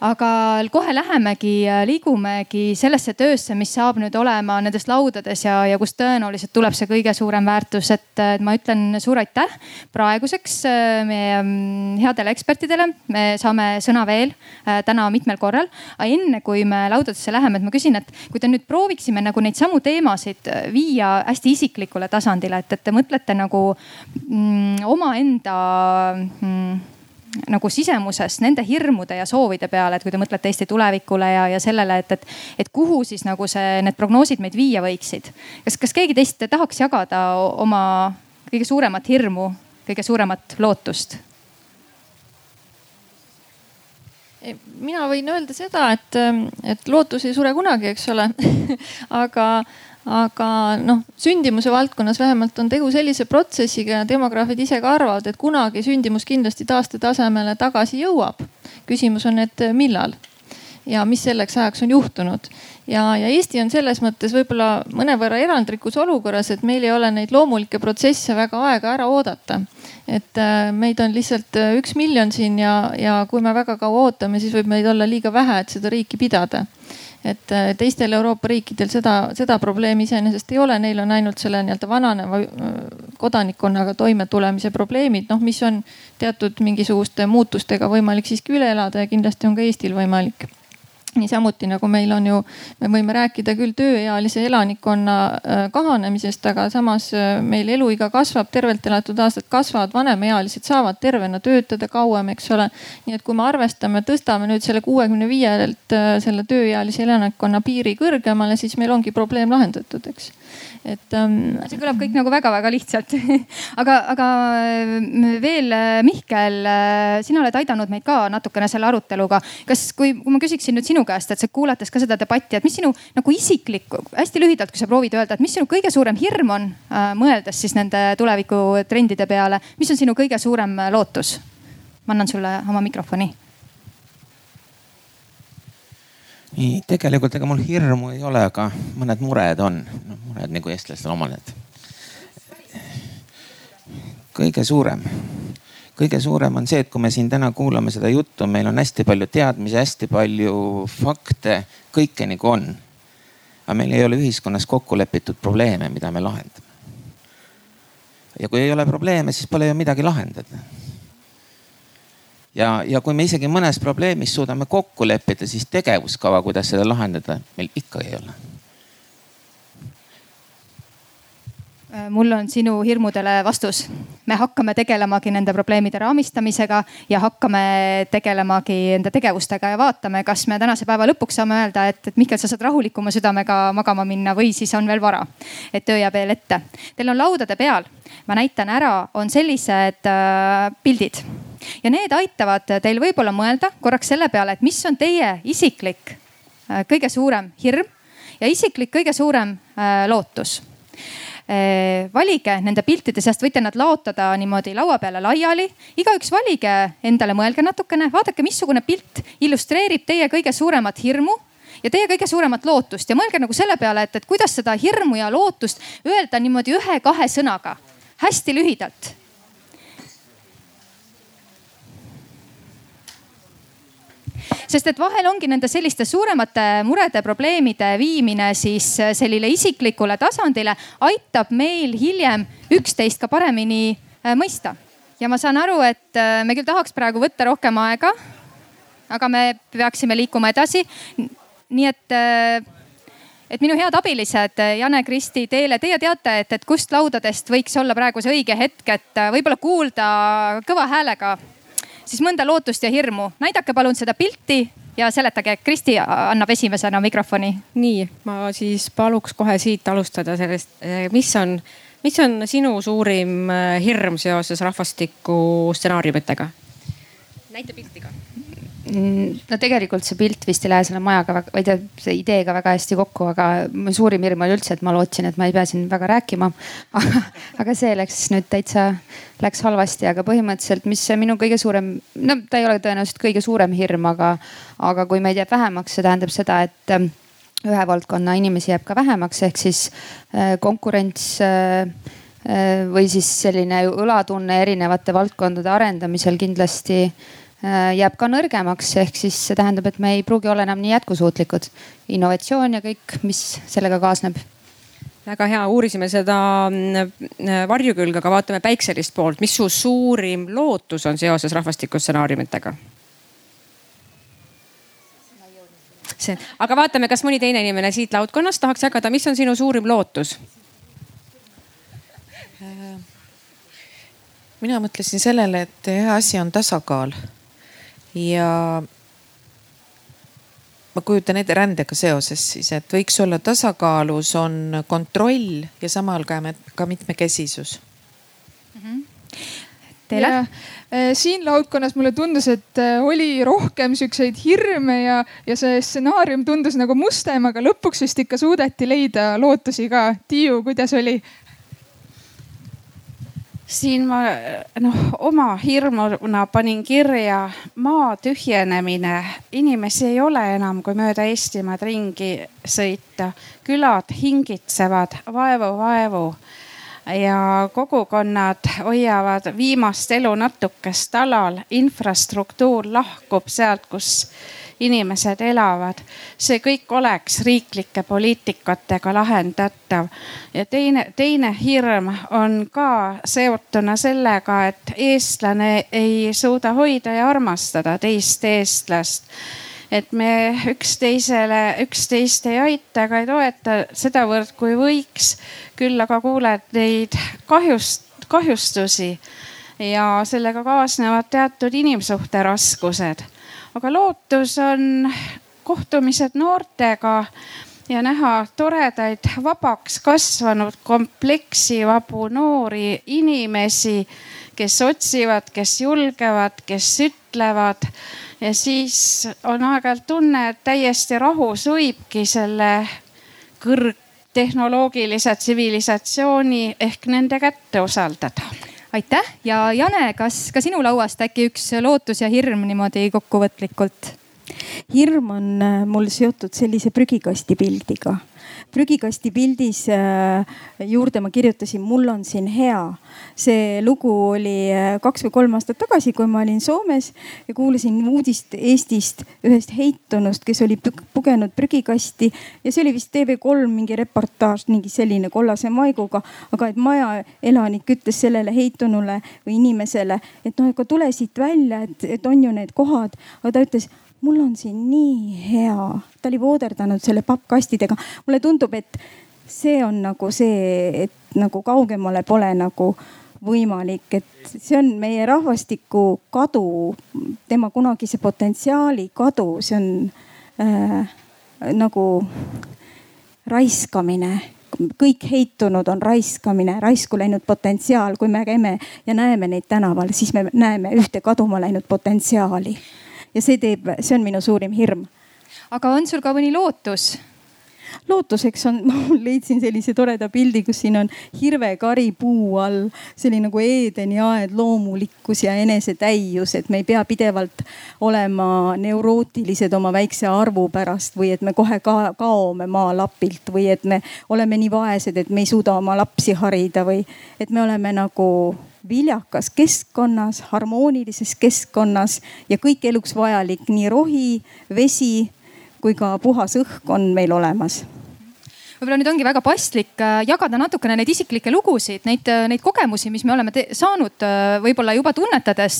aga kohe lähemegi, liigumegi sellesse töösse, mis saab nüüd olema nendes laudades ja, ja kust tõenäoliselt tuleb see kõige suurem väärtus, et ma ütlen suur aitäh praeguseks äh, meie mm, headele ekspertidele. me saame sõna veel äh, täna mitmel korral. enne kui me laudadesse läheme, et ma küsin, et kui te nüüd prooviksime nagu neid samu teemasid äh, viia hästi isiklikule tasandile, et, et te mõtlete nagu mm, omaenda mm, nagu sisemuses nende hirmude ja soovide peale, et kui te mõtlete Eesti tulevikule ja, ja sellele, et, et, et kuhu siis nagu see, need prognoosid meid viia võiksid. kas, kas keegi teist tahaks jagada oma kõige suuremat hirmu, kõige suuremat lootust? mina võin öelda seda, et, et lootus ei sure kunagi, eks ole aga aga noh, sündimuse valdkonnas vähemalt on tegu sellise protsessiga ja demograafid ise ka arvavad, et kunagi sündimus kindlasti taastetasemele tagasi jõuab. küsimus on, et millal ja mis selleks ajaks on juhtunud. ja, ja Eesti on selles mõttes võib-olla mõnevõrra erandlikus olukorras, et meil ei ole neid loomulikke protsesse väga aega ära oodata. et äh, meid on lihtsalt äh, üks miljon siin ja, ja kui me väga kaua ootame, siis võib meid olla liiga vähe, et seda riiki pidada et äh, teistel Euroopa riikidel seda, seda probleemi iseenesest ei ole, neil on ainult selle nii-öelda vananeva äh, kodanikkonnaga toimetulemise probleemid, noh, mis on teatud mingisuguste muutustega võimalik siiski üle elada ja kindlasti on ka Eestil võimalik niisamuti nagu meil on ju, me võime rääkida küll tööealise elanikkonna äh, kahanemisest, aga samas äh, meil eluiga kasvab, tervelt elatud aastad kasvavad, vanemaealised saavad tervena töötada kauem, eks ole. nii et kui me arvestame, tõstame nüüd selle kuuekümne viielt äh, selle tööealise elanikkonna piiri kõrgemale, siis meil ongi probleem lahendatud, eks et ähm,. see kõlab kõik nagu väga-väga lihtsalt aga, aga äh, veel äh, Mihkel, äh, sina oled aidanud meid ka natukene selle aruteluga. kas, kui, kui ma küsiksin nüüd sinu käest, et sa kuulates ka seda debatti, et mis sinu nagu isiklik, hästi lühidalt, kui sa proovid öelda, et mis sinu kõige suurem hirm on äh,, mõeldes siis nende tulevikutrendide peale, mis on sinu kõige suurem lootus? ma annan sulle oma mikrofoni nii, tegelikult ega mul hirmu ei ole, aga mõned mured on, noh mured nagu eestlastel omal, et kõige suurem, kõige suurem on see, et kui me siin täna kuulame seda juttu, meil on hästi palju teadmisi, hästi palju fakte, kõike nagu on. aga meil ei ole ühiskonnas kokku lepitud probleeme, mida me lahendame. ja kui ei ole probleeme, siis pole ju midagi lahendada. Ja, ja kui me isegi mõnes probleemis suudame kokku leppida, siis tegevuskava, kuidas seda lahendada, meil ikka ei ole Äh, mul on sinu hirmudele vastus. me hakkame tegelemagi nende probleemide raamistamisega ja hakkame tegelemagi enda tegevustega ja vaatame, kas me tänase päeva lõpuks saame öelda, et, et Mihkel, sa saad rahulikuma südamega magama minna või siis on veel vara. et öö jääb veel ette. Teil on laudade peal, ma näitan ära, on sellised äh, pildid ja need aitavad teil võib-olla mõelda korraks selle peale, et mis on teie isiklik äh, kõige suurem hirm ja isiklik kõige suurem äh, lootus. Eh, valige nende piltide seast, võite nad laotada niimoodi laua peale laiali. igaüks valige endale, mõelge natukene, vaadake, missugune pilt illustreerib teie kõige suuremat hirmu ja teie kõige suuremat lootust. Ja mõelge nagu selle peale, et, et kuidas seda hirmu ja lootust öelda niimoodi ühe-kahe sõnaga, hästi lühidalt sest et vahel ongi nende selliste suuremate murede, probleemide viimine siis äh, sellile isiklikule tasandile aitab meil hiljem üksteist ka paremini äh, mõista. ja ma saan aru, et äh, me küll tahaks praegu võtta rohkem aega, aga me peaksime liikuma edasi. nii et et minu head abilised, Jane, Kristi, Teele, teie teate, et, et kust laudadest võiks olla praegu see õige hetk, et võib-olla kuulda kõva häälega siis mõnda lootust ja hirmu. näidake palun seda pilti ja seletage. Kristi annab esimesena mikrofoni. nii, ma siis paluks kohe siit alustada sellest, eh, mis on, mis on sinu suurim eh, hirm seoses rahvastiku stsenaariumitega? näita pilti ka no tegelikult see pilt vist ei lähe selle majaga, või tähendab see ideega väga hästi kokku, aga mu suurim hirm oli üldse, et ma lootsin, et ma ei pea siin väga rääkima. aga see läks nüüd täitsa, läks halvasti, aga põhimõtteliselt, mis minu kõige suurem, no ta ei ole tõenäoliselt kõige suurem hirm, aga, aga kui meid jääb vähemaks, see tähendab seda, et ähm, ühe valdkonna inimesi jääb ka vähemaks, ehk siis äh, konkurents äh, äh, või siis selline õlatunne erinevate valdkondade arendamisel kindlasti jääb ka nõrgemaks, ehk siis see tähendab, et me ei pruugi olla enam nii jätkusuutlikud. innovatsioon ja kõik, mis sellega kaasneb väga hea, uurisime seda mm, varjukülge, aga vaatame päikselist poolt. mis su suurim lootus on seoses rahvastikustsenaariumitega? see, aga vaatame, kas mõni teine inimene siit laudkonnast tahaks jagada, mis on sinu suurim lootus? mina mõtlesin sellele, et hea asi on tasakaal ja ma kujutan ette rändega seoses siis, et võiks olla tasakaalus, on kontroll ja samal ka, ka mitmekesisus mm. -hmm. Teile? Äh, siin laudkonnas mulle tundus, et äh, oli rohkem siukseid hirme ja, ja see stsenaarium tundus nagu mustem, aga lõpuks vist ikka suudeti leida lootusi ka. Tiiu, kuidas oli? Siin ma noh, oma hirmuna panin kirja maa tühjenemine. inimesi ei ole enam, kui mööda Eestimaad ringi sõita. külad hingitsevad vaevu-vaevu ja kogukonnad hoiavad viimast elu natukest alal. infrastruktuur lahkub sealt, kus inimesed elavad. see kõik oleks riiklike poliitikatega lahendatav. ja teine, teine hirm on ka seotuna sellega, et eestlane ei suuda hoida ja armastada teist eestlast et me üksteisele, üksteist ei aita ega ei toeta sedavõrd, kui võiks. küll aga kuuled neid kahjust, kahjustusi ja sellega kaasnevad teatud inimsuhte raskused aga lootus on kohtumised noortega ja näha toredaid vabaks kasvanud kompleksivabu noori inimesi, kes otsivad, kes julgevad, kes ütlevad. ja siis on aeg-ajalt tunne, et täiesti rahus võibki selle kõrgtehnoloogilise tsivilisatsiooni ehk nende kätte usaldada aitäh ja Jane, kas ka sinu lauast äkki üks lootus ja hirm niimoodi kokkuvõtlikult? hirm on äh, mul seotud sellise prügikasti pildiga prügikasti pildis äh, juurde ma kirjutasin, mul on siin hea. see lugu oli äh, kaks või kolm aastat tagasi, kui ma olin Soomes ja kuulasin uudist Eestist ühest heitunust, kes oli pugenud prügikasti ja see oli vist TV3 mingi reportaaž, mingi selline kollase maiguga. aga et maja elanik ütles sellele heitunule või inimesele, et noh, aga tule siit välja, et, et on ju need kohad, aga ta ütles mul on siin nii hea. ta oli vooderdanud selle pappkastidega. mulle tundub, et see on nagu see, et nagu kaugemale pole nagu võimalik, et see on meie rahvastiku kadu, tema kunagise potentsiaali kadu, see on äh, nagu raiskamine kõik heitunud on raiskamine, raisku läinud potentsiaal, kui me käime ja näeme neid tänaval, siis me näeme ühte kaduma läinud potentsiaali ja see teeb, see on minu suurim hirm. aga on sul ka mõni lootus? lootuseks on, ma leidsin sellise toreda pildi, kus siin on hirvekari puu all, selline nagu Eedeni aed, loomulikkus ja enesetäius, et me ei pea pidevalt olema neurootilised oma väikse arvu pärast või et me kohe ka kaome maalapilt või et me oleme nii vaesed, et me ei suuda oma lapsi harida või et me oleme nagu viljakas keskkonnas, harmoonilises keskkonnas ja kõik eluks vajalik, nii rohi, vesi kui ka puhas õhk on meil olemas võib-olla nüüd ongi väga paslik äh, jagada natukene neid isiklikke lugusid, neid, äh, neid kogemusi, mis me oleme saanud äh, võib-olla juba tunnetades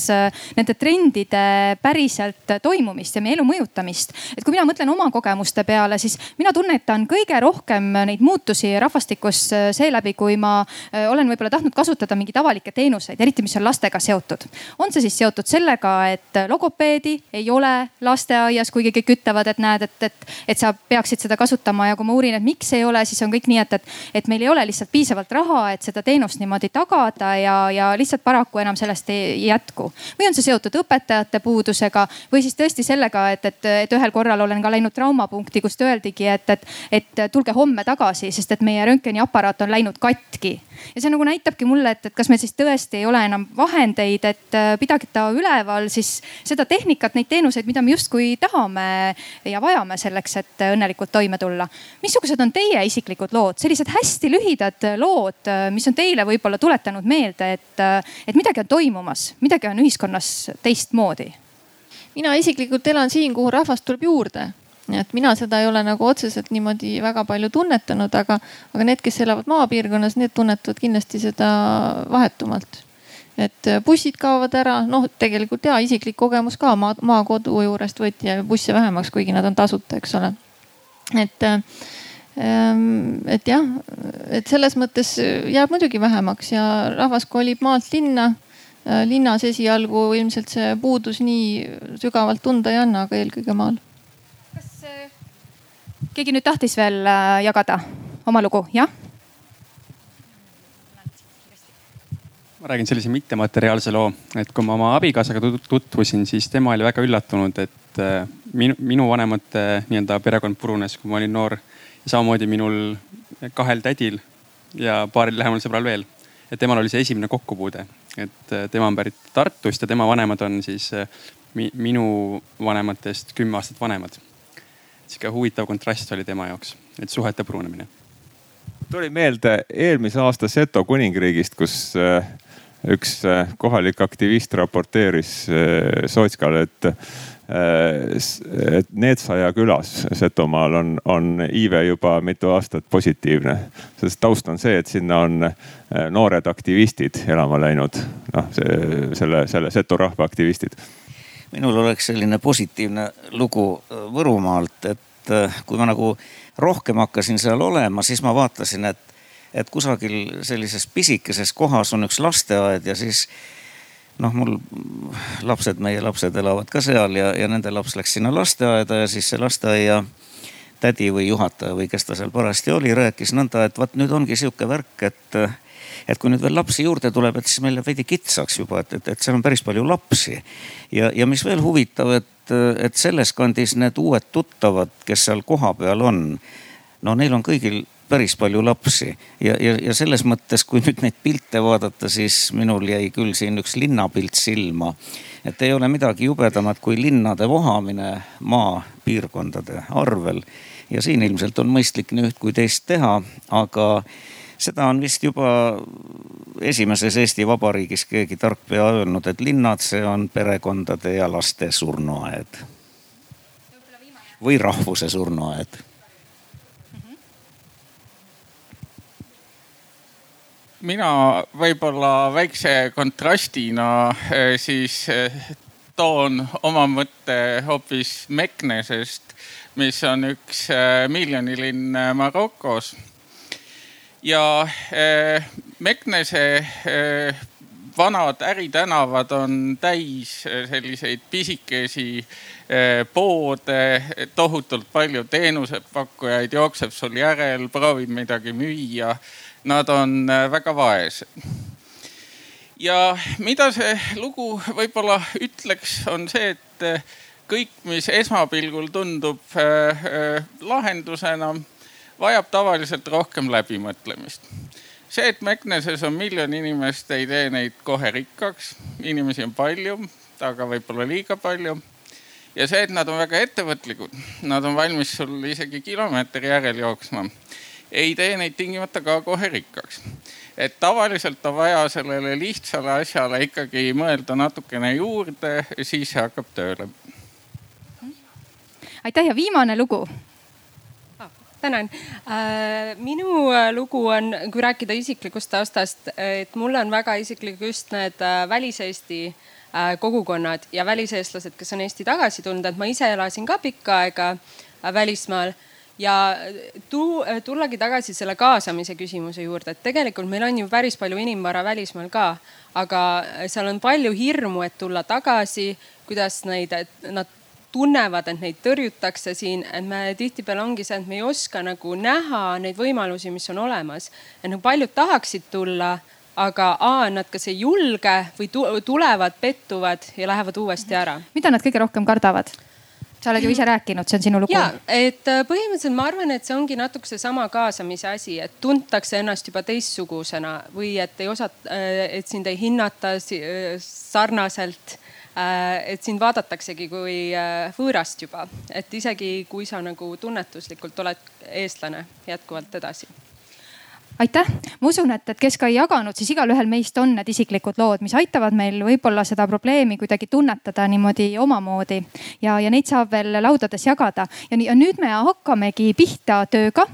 nende trendide päriselt toimumist ja meie elu mõjutamist. et kui mina mõtlen oma kogemuste peale, siis mina tunnetan kõige rohkem neid muutusi rahvastikus seeläbi, kui ma olen võib-olla tahtnud kasutada mingeid avalikke teenuseid, eriti mis on lastega seotud. on see siis seotud sellega, et logopeedi ei ole lasteaias, kuigi kõik ütlevad, et näed, et, et, et sa peaksid seda kasutama ja kui ma uurin, et miks ei ole, siis on kõik nii, et, et, et meil ei ole lihtsalt piisavalt raha, et seda teenust niimoodi tagada ja, ja lihtsalt paraku enam sellest ei jätku. või on see seotud õpetajate puudusega või siis tõesti sellega, et, et, et ühel korral olen ka läinud traumapunkti, kust öeldigi, et, et, et tulge homme tagasi, sest et meie röntgeniaparaat on läinud katki ja see nagu näitabki mulle, et, et kas meil siis tõesti ei ole enam vahendeid, et äh, pidage ta üleval siis seda tehnikat, neid teenuseid, mida me justkui tahame ja vajame selleks, et õnnelikult toime tulla. missugused on teie isiklikud lood, sellised hästi lühidad lood, äh, mis on teile võib-olla tuletanud meelde, et, äh, et midagi on toimumas, midagi on ühiskonnas teistmoodi? mina isiklikult elan siin, kuhu rahvast tuleb juurde et mina seda ei ole nagu otseselt niimoodi väga palju tunnetanud, aga, aga need, kes elavad maapiirkonnas, need tunnetavad kindlasti seda vahetumalt. et bussid kaovad ära, noh, tegelikult ja isiklik kogemus ka maa, maakodu juurest võeti busse vähemaks, kuigi nad on tasuta, eks ole. et et jah, et selles mõttes jääb muidugi vähemaks ja rahvas kolib maalt linna linnas esialgu ilmselt see puudus nii sügavalt tunda ei anna, aga eelkõige maal keegi nüüd tahtis veel äh, jagada oma lugu, jah? ma räägin sellise mittemateriaalse loo, et kui ma oma abikaasaga tutvusin, siis tema oli väga üllatunud, et äh, minu, minu vanemate nii-öelda perekond purunes, kui ma olin noor. Samamoodi minul kahel tädil ja paaril lähemal sõbral veel. et temal oli see esimene kokkupuude, et äh, tema on pärit Tartust ja tema vanemad on siis minu vanematest kümme aastat vanemad sihuke huvitav kontrast oli tema jaoks, et suhete purunemine. tuli meelde eelmise aasta Seto kuningriigist, kus äh, üks äh, kohalik aktivist raporteeris äh, Sootskale, et Neetsaja külas Setomaal on, on iive juba mitu aastat positiivne. sest taust on see, et sinna on noored aktivistid elama läinud, noh selle, selle Seto rahva aktivistid minul oleks selline positiivne lugu äh, Võrumaalt, et äh, kui ma nagu rohkem hakkasin seal olema, siis ma vaatasin, et, et kusagil sellises pisikeses kohas on üks lasteaed ja siis noh, mul lapsed, meie lapsed elavad ka seal ja, ja nende laps läks sinna lasteaeda ja siis see lasteaia tädi või juhataja või kes ta seal parajasti oli, rääkis nõnda, et vot nüüd ongi sihuke värk, et et kui nüüd veel lapsi juurde tuleb, et siis meil jääb veidi kitsaks juba, et, et, et seal on päris palju lapsi. ja, ja mis veel huvitav, et, et selles kandis need uued tuttavad, kes seal kohapeal on, no neil on kõigil päris palju lapsi ja, ja, ja selles mõttes, kui nüüd neid pilte vaadata, siis minul jäi küll siin üks linnapilt silma. et ei ole midagi jubedamat kui linnade vohamine maapiirkondade arvel. ja siin ilmselt on mõistlik nii üht kui teist teha, aga seda on vist juba esimeses Eesti Vabariigis keegi tark pea öelnud, et linnad, see on perekondade ja laste surnuaed. või rahvuse surnuaed mina võib-olla väikse kontrastina eh, siis eh, toon oma mõtte hoopis Meknesest, mis on üks eh, miljonilinn Marokos. ja Meknese vanad äritänavad on täis selliseid pisikesi poode, tohutult palju teenusepakkujaid jookseb sul järel, proovib midagi müüa nad on äh, väga vaesed. ja mida see lugu võib-olla ütleks, on see, et äh, kõik, mis esmapilgul tundub äh, lahendusena, vajab tavaliselt rohkem läbimõtlemist. see, et Mekneses on miljon inimest, ei tee neid kohe rikkaks. inimesi on palju, aga võib-olla liiga palju ja see, et nad on väga ettevõtlikud, nad on valmis sul isegi kilomeetri järel jooksma ei tee neid tingimata ka kohe rikkaks. et tavaliselt on vaja sellele lihtsale asjale ikkagi mõelda natukene juurde, siis see hakkab tööle. aitäh ja viimane lugu ah, tänan. Äh, minu äh, lugu on, kui rääkida isiklikust taustast, et mulle on väga isiklik just need äh, väliseesti kogukonnad ja väliseestlased, kes on Eesti tagasi tulnud, et ma ise elasin ka pikka aega välismaal ja tu, tullagi tagasi selle kaasamise küsimuse juurde, et tegelikult meil on ju päris palju inimvara välismaal ka, aga seal on palju hirmu, et tulla tagasi, kuidas neid, nad tunnevad, et neid tõrjutakse siin, et me tihtipeale ongi see, et me ei oska nagu näha neid võimalusi, mis on olemas. et nagu paljud tahaksid tulla, aga A nad kas ei julge või tulevad, pettuvad ja lähevad uuesti ära. mida nad kõige rohkem kardavad? Sa oled ju ise rääkinud, see on sinu lugu. ja, et äh, põhimõtteliselt ma arvan, et see ongi natuke seesama kaasamise asi, et tuntakse ennast juba teistsugusena või et ei osata, äh, et sind ei hinnata äh, sarnaselt et sind vaadataksegi kui võõrast juba, et isegi kui sa nagu tunnetuslikult oled eestlane jätkuvalt edasi aitäh, ma usun, et, et kes ka ei jaganud, siis igalühel meist on need isiklikud lood, mis aitavad meil võib-olla seda probleemi kuidagi tunnetada niimoodi omamoodi. Ja, ja neid saab veel laudades jagada. Ja, ja nüüd me hakkamegi pihta tööga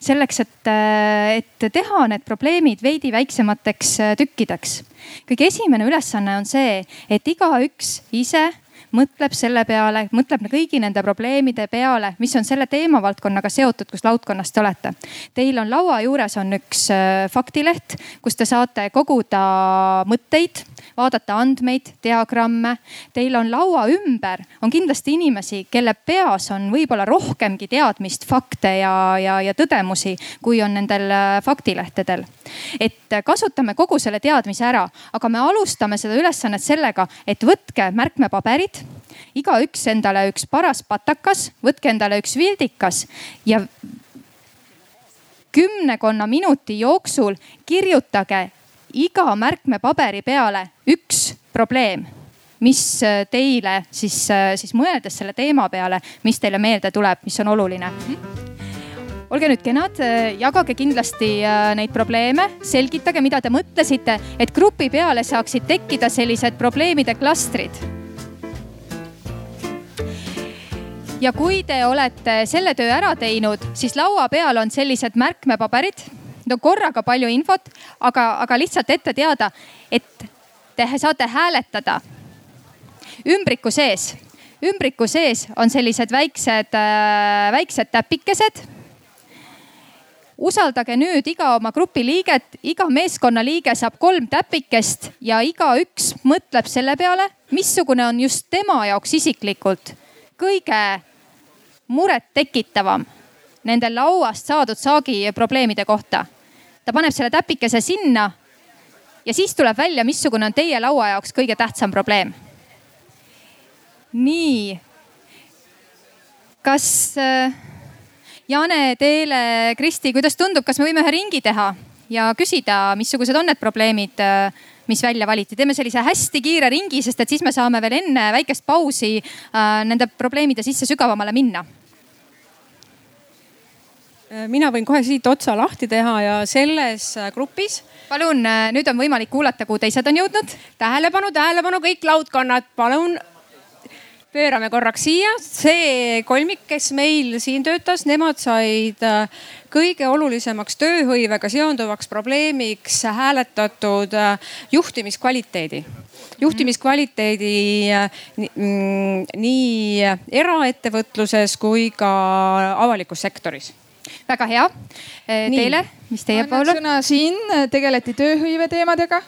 selleks, et, et teha need probleemid veidi väiksemateks tükkideks. kõige esimene ülesanne on see, et igaüks ise mõtleb selle peale, mõtleb kõigi nende probleemide peale, mis on selle teemavaldkonnaga seotud, kus laudkonnas te olete. Teil on laua juures on üks äh, faktileht, kus te saate koguda mõtteid vaadata andmeid, diagramme. Teil on laua ümber, on kindlasti inimesi, kelle peas on võib-olla rohkemgi teadmist, fakte ja, ja, ja tõdemusi, kui on nendel äh, faktilehtedel. et kasutame kogu selle teadmise ära, aga me alustame seda ülesannet sellega, et võtke märkmepaberid igaüks endale üks paras patakas, võtke endale üks vildikas ja kümnekonna minuti jooksul kirjutage iga märkmepaberi peale üks probleem mis äh, teile siis, äh, siis mõeldes selle teema peale, mis teile meelde tuleb, mis on oluline olge nüüd kenad, äh, jagage kindlasti neid probleeme, selgitage, mida te mõtlesite, et grupi peale saaksid tekkida sellised probleemide klastrid. ja kui te olete selle töö ära teinud, siis laua peal on sellised märkmepaberid no korraga palju infot, aga, aga lihtsalt ette teada, et te saate hääletada. Ümbriku sees. ümbriku sees on sellised väiksed, äh, väiksed täpikesed. Usaldage nüüd iga oma grupi liiget, iga meeskonnaliige saab kolm täpikest ja igaüks mõtleb selle peale, missugune on just tema jaoks isiklikult kõige murettekitavam nende lauast saadud saagi probleemide kohta ta paneb selle täpikese sinna ja siis tuleb välja, missugune on teie laua jaoks kõige tähtsam probleem. nii. kas äh, Jane, Teele, Kristi, kuidas tundub, kas me võime ühe ringi teha ja küsida, missugused on need probleemid, mis välja valiti. teeme sellise hästi kiire ringi, sest et siis me saame veel enne väikest pausi äh, nende probleemide sisse sügavamale minna mina võin kohe siit otsa lahti teha ja selles grupis. palun, nüüd on võimalik kuulata, kuhu teised on jõudnud. tähelepanu, tähelepanu, kõik laudkonnad, palun pöörame korraks siia, see kolmik, kes meil siin töötas, nemad said äh, kõige olulisemaks tööhõivega seonduvaks probleemiks hääletatud äh, juhtimiskvaliteedi juhtimiskvaliteedi äh, mm, nii eraettevõtluses kui ka avalikus sektoris väga hea. Teile, mis teie poole? sõna siin tegeleti tööhõive teemadega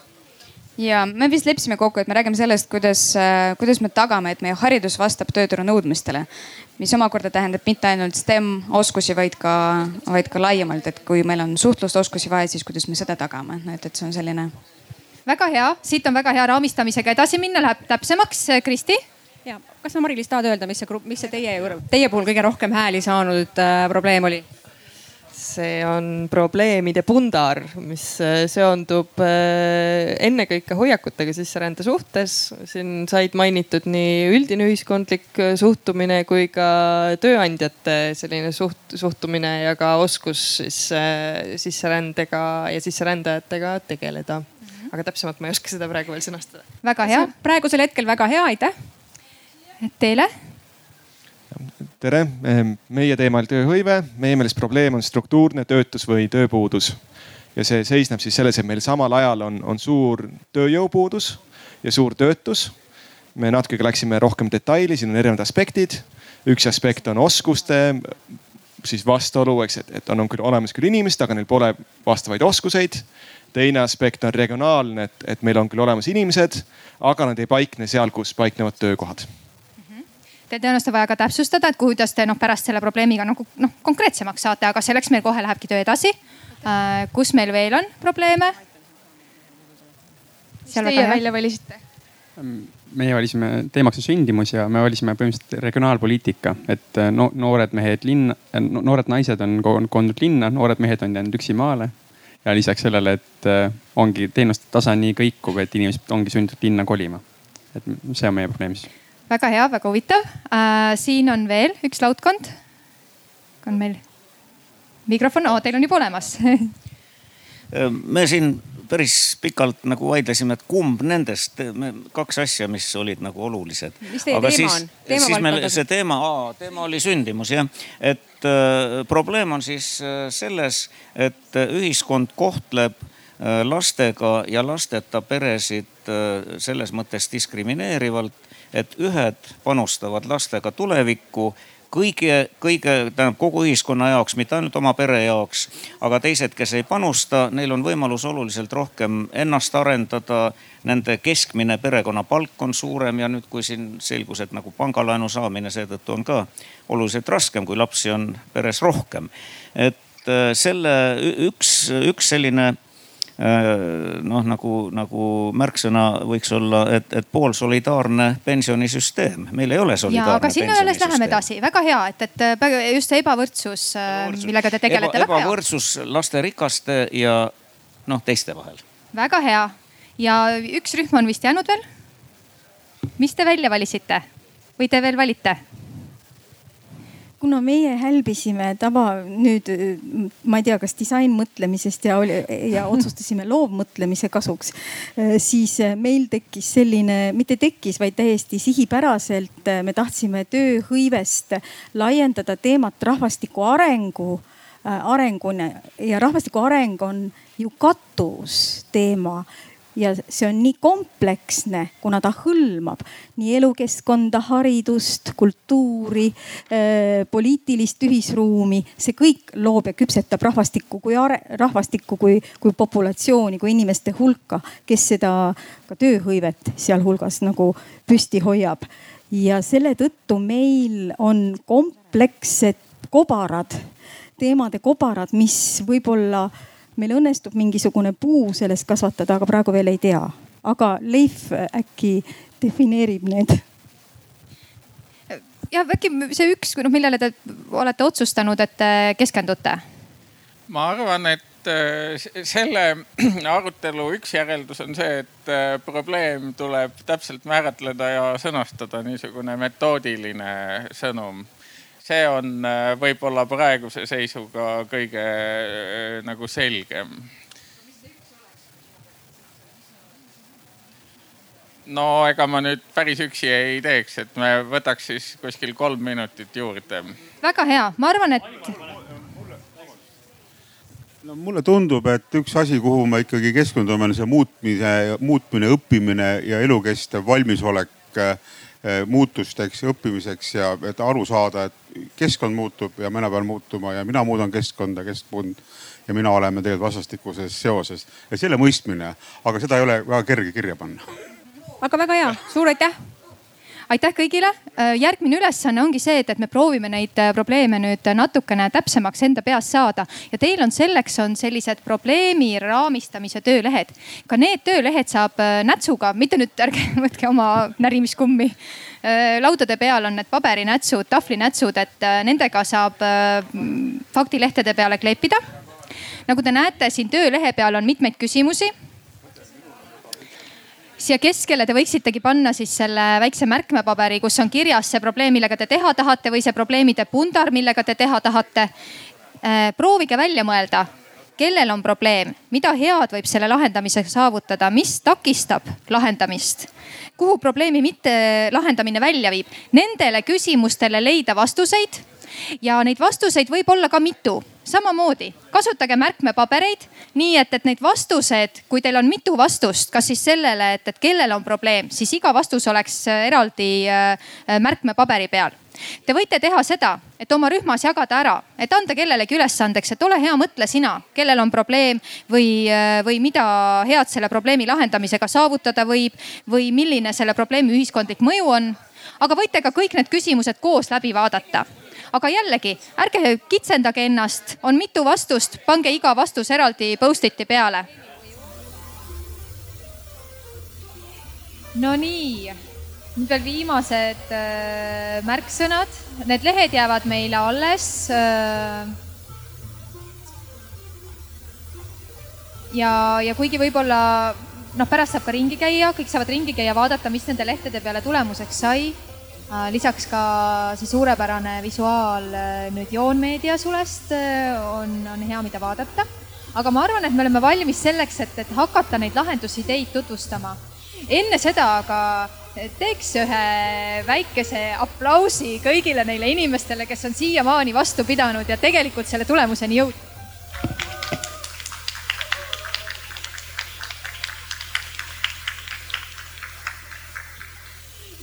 ja me vist leppisime kokku, et me räägime sellest, kuidas, äh, kuidas me tagame, et meie haridus vastab tööturu nõudmistele. mis omakorda tähendab mitte ainult STEM oskusi, vaid ka, vaid ka laiemalt, et kui meil on suhtlusoskusi vaja, siis kuidas me seda tagame, et, et see on selline. väga hea, siit on väga hea raamistamisega edasi minna, läheb täpsemaks. Kristi ja kas sa, Mari-Liis, tahad öelda, mis see grupp, mis see teie, teie puhul kõige rohkem hääli saanud äh, probleem oli? See on probleemide pundar, mis äh, seondub äh, ennekõike hoiakutega sisserände suhtes. siin said mainitud nii üldine ühiskondlik äh, suhtumine kui ka tööandjate selline suht-, suhtumine ja ka oskus siis sisserändega ja sisserändajatega tegeleda. Mhm. aga täpsemalt ma ei oska seda praegu veel sõnastada. väga hea, praegusel hetkel väga hea, aitäh. Teile tere, ehm, meie teemal tööhõive, meie meelest probleem on struktuurne töötus või tööpuudus. ja see seisneb siis selles, et meil samal ajal on, on suur tööjõupuudus ja suur töötus. me natuke läksime rohkem detaili, siin on erinevad aspektid. üks aspekt on oskuste siis vastuolu, eks, et, et on, on küll olemas küll inimesed, aga neil pole vastavaid oskuseid. teine aspekt on regionaalne, et, et meil on küll olemas inimesed, aga nad ei paikne seal, kus paiknevad töökohad Teil tõenäoliselt on vaja ka täpsustada, et kuidas te noh, pärast selle probleemiga nagu noh, konkreetsemaks saate, aga selleks meil kohe lähebki töö edasi. Äh, kus meil veel on probleeme? mis teie välja valisite? meie valisime teemaks on sündimus ja me valisime põhimõtteliselt regionaalpoliitika, et äh, no, noored mehed linna, äh, noored naised on koondunud linna, noored mehed on jäänud üksi maale. ja lisaks sellele, et ongi teenuste tase nii kõikuv, et inimesed ongi sunnitud linna kolima. et see on meie probleem siis väga hea, väga huvitav äh,. siin on veel üks laudkond. on meil mikrofon oh,, teil on juba olemas äh, me siin päris pikalt nagu vaidlesime, et kumb nendest, kaks asja, mis olid nagu olulised. mis teie Aga teema siis, on? siis meil see teema, teema oli sündimus jah, et äh, probleem on siis äh, selles, et äh, ühiskond kohtleb äh, lastega ja lasteta peresid äh, selles mõttes diskrimineerivalt et ühed panustavad lastega tulevikku kõige, kõige, tähendab kogu ühiskonna jaoks, mitte ainult oma pere jaoks. aga teised, kes ei panusta, neil on võimalus oluliselt rohkem ennast arendada. Nende keskmine perekonnapalk on suurem ja nüüd, kui siin selgus, et nagu pangalaenu saamine seetõttu on ka oluliselt raskem, kui lapsi on peres rohkem. et äh, selle üks, üks selline noh, nagu, nagu märksõna võiks olla, et, et poolsolidaarne pensionisüsteem, meil ei ole solidaarne. aga sinna alles läheme edasi, väga hea, et, et just see ebavõrdsus, äh, ebavõrdsus., millega te tegelete Eba,. ebavõrdsus lasterikaste ja noh, teiste vahel. väga hea ja üks rühm on vist jäänud veel. mis te välja valisite või te veel valite? Kuna meie hälbisime tava nüüd, ma ei tea, kas disainmõtlemisest ja ja otsustasime loovmõtlemise kasuks, siis meil tekkis selline, mitte tekkis, vaid täiesti sihipäraselt me tahtsime tööhõivest laiendada teemat rahvastiku arengu arenguni ja rahvastiku areng on ju katusteema ja see on nii kompleksne, kuna ta hõlmab nii elukeskkonda, haridust, kultuuri poliitilist ühisruumi. see kõik loob ja küpsetab rahvastikku kui are, rahvastikku kui, kui populatsiooni, kui inimeste hulka, kes seda ka tööhõivet sealhulgas nagu püsti hoiab. ja selle tõttu meil on komplekssed kobarad, teemade kobarad, mis võib-olla meil õnnestub mingisugune puu sellest kasvatada, aga praegu veel ei tea. aga Leif äkki defineerib need? ja äkki see üks, noh millele te olete otsustanud, et te keskendute? ma arvan, et äh, selle arutelu üks järeldus on see, et äh, probleem tuleb täpselt määratleda ja sõnastada niisugune metoodiline sõnum. See on äh, võib-olla praeguse seisuga kõige nagu selgem no ega ma nüüd päris üksi ei teeks, et me võtaks siis kuskil kolm minutit juurde. väga hea, ma arvan, et. no mulle tundub, et üks asi, kuhu me ikkagi keskendume, on see muutmine, muutmine, õppimine ja elukestev valmisolek eh, muutusteks, õppimiseks ja et aru saada, et keskkond muutub ja mina pean muutuma ja mina muudan keskkonda, keskkond ja mina oleme tegelikult vastastikuses seoses. Ja selle mõistmine, aga seda ei ole väga kerge kirja panna. Aga väga hea, suur aitäh aitäh kõigile. Äh, järgmine ülesanne ongi see, et, et me proovime neid äh, probleeme nüüd natukene täpsemaks enda peas saada ja teil on selleks on sellised probleemi raamistamise töölehed. ka need töölehed saab äh, nätsuga, mitte nüüd ärge võtke oma närimiskummi. laudade peal on need paberinätsud, tahvlinätsud, et nendega saab faktilehtede peale kleepida. nagu te näete, siin töölehe peal on mitmeid küsimusi siia keskele te võiksitegi panna siis selle väikse märkmepaberi, kus on kirjas see probleem, millega te teha tahate või see probleemide pundar, millega te teha tahate. Äh, proovige välja mõelda, kellel on probleem, mida head võib selle lahendamisega saavutada, mis takistab lahendamist, kuhu probleemi mitte lahendamine välja viib. Nendele küsimustele leida vastuseid ja neid vastuseid võib olla ka mitu samamoodi kasutage märkmepabereid, nii et, et neid vastused, kui teil on mitu vastust, kas siis sellele, et, et kellel on probleem, siis iga vastus oleks äh, eraldi äh, märkmepaberi peal. Te võite teha seda, et oma rühmas jagada ära, et anda kellelegi ülesandeks, et ole hea, mõtle sina, kellel on probleem või, äh, või mida head selle probleemi lahendamisega saavutada võib või milline selle probleemi ühiskondlik mõju on. aga võite ka kõik need küsimused koos läbi vaadata aga jällegi ärge kitsendage ennast, on mitu vastust, pange iga vastus eraldi post-it'i peale. Nonii, nüüd veel viimased äh, märksõnad, need lehed jäävad meile alles äh, ja, ja kuigi võib-olla noh, pärast saab ka ringi käia, kõik saavad ringi käia, vaadata, mis nende lehtede peale tulemuseks sai lisaks ka see suurepärane visuaal äh, nüüd Joonmeedia sulest äh, on, on hea, mida vaadata. aga ma arvan, et me oleme valmis selleks, et, et hakata neid lahendusideid tutvustama. enne seda aga teeks ühe väikese aplausi kõigile neile inimestele, kes on siiamaani vastu pidanud ja tegelikult selle tulemuseni jõudnud.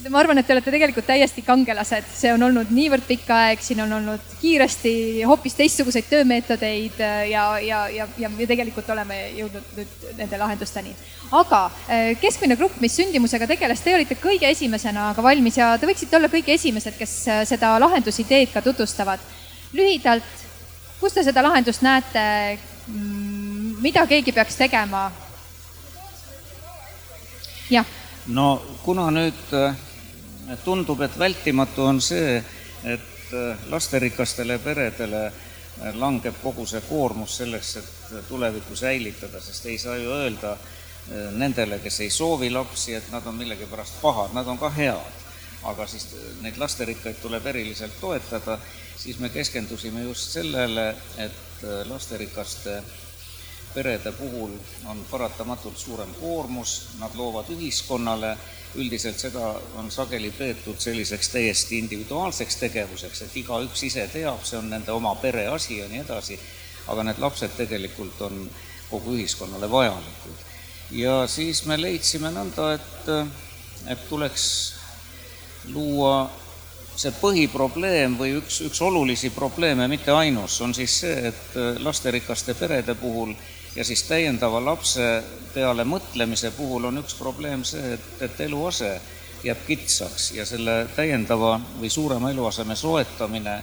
Ma arvan, et te olete tegelikult täiesti kangelased, see on olnud niivõrd pikk aeg, siin on olnud kiiresti hoopis teistsuguseid töömeetodeid äh, ja, ja, ja, ja me tegelikult oleme jõudnud nüüd nende lahendusteni. aga äh, keskmine grupp, mis sündimusega tegeles, te olite kõige esimesena ka valmis ja te võiksite olla kõige esimesed, kes äh, seda lahendusideed ka tutvustavad. lühidalt, kus te seda lahendust näete? Mm, mida keegi peaks tegema? jah no kuna nüüd tundub, et vältimatu on see, et äh, lasterikastele peredele äh, langeb kogu see koormus selleks, et tulevikku säilitada, sest ei saa ju öelda äh, nendele, kes ei soovi lapsi, et nad on millegipärast pahad, nad on ka head. aga siis neid lasterikkaid tuleb eriliselt toetada, siis me keskendusime just sellele, et lasterikaste perede puhul on paratamatult suurem koormus, nad loovad ühiskonnale üldiselt seda on sageli peetud selliseks täiesti individuaalseks tegevuseks, et igaüks ise teab, see on nende oma pere asi ja nii edasi. aga need lapsed tegelikult on kogu ühiskonnale vajalikud. ja siis me leidsime nõnda, et, et tuleks luua see põhiprobleem või üks, üks olulisi probleeme, mitte ainus, on siis see, et lasterikaste perede puhul ja siis täiendava lapse peale mõtlemise puhul on üks probleem see, et, et eluase jääb kitsaks ja selle täiendava või suurema eluaseme soetamine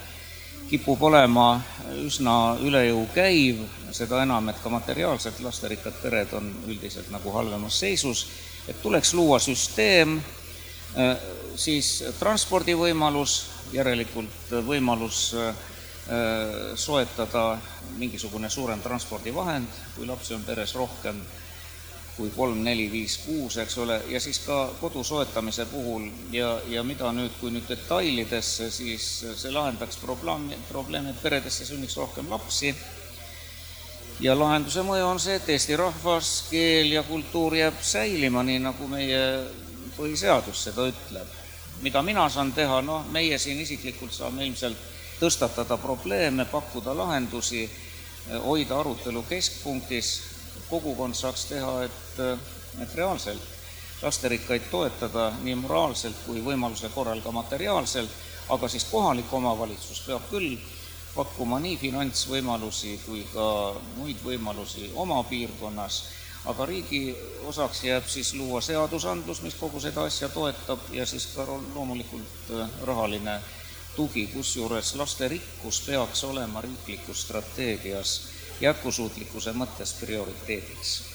kipub olema üsna üle jõu käiv, seda enam, et ka materiaalselt lasterikkad pered on üldiselt nagu halvemas seisus. et tuleks luua süsteem, siis transpordivõimalus, järelikult võimalus soetada mingisugune suurem transpordivahend, kui lapsi on peres rohkem kui kolm, neli, viis, kuus, eks ole, ja siis ka kodu soetamise puhul ja, ja mida nüüd, kui nüüd detailidesse, siis see lahendaks probleemi, probleemi, et peredesse sünniks rohkem lapsi. ja lahenduse mõju on see, et eesti rahvas, keel ja kultuur jääb säilima, nii nagu meie põhiseadus seda ütleb. mida mina saan teha, noh, meie siin isiklikult saame ilmselt tõstatada probleeme, pakkuda lahendusi, hoida arutelu keskpunktis. Kogukond saaks teha, et, et reaalselt lasterikkaid toetada nii moraalselt kui võimaluse korral ka materiaalselt, aga siis kohalik omavalitsus peab küll pakkuma nii finantsvõimalusi kui ka muid võimalusi oma piirkonnas, aga riigi osaks jääb siis luua seadusandlus, mis kogu seda asja toetab ja siis ka loomulikult äh, rahaline tugi, kusjuures lasterikkus peaks olema riiklikus strateegias jätkusuutlikkuse mõttes prioriteediks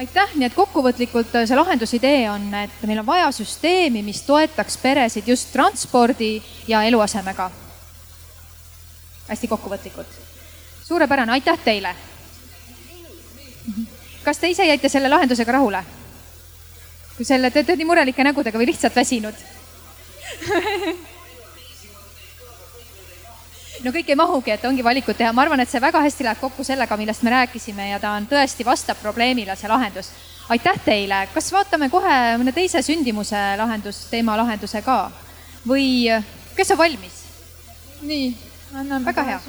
aitäh, nii et kokkuvõtlikult äh, see lahendusidee on, et meil on vaja süsteemi, mis toetaks peresid just transpordi ja eluasemega. hästi kokkuvõtlikult. suurepärane, aitäh teile. kas te ise jäite selle lahendusega rahule? kui selle, te olete nii murelike nägudega või lihtsalt väsinud no kõik ei mahugi, et ongi valikud teha, ma arvan, et see väga hästi läheb kokku sellega, millest me rääkisime ja ta on tõesti vastab probleemile, see lahendus. aitäh teile, kas vaatame kohe mõne teise sündimuse lahendus, teema lahenduse ka või kes on valmis? nii, anname. väga hea.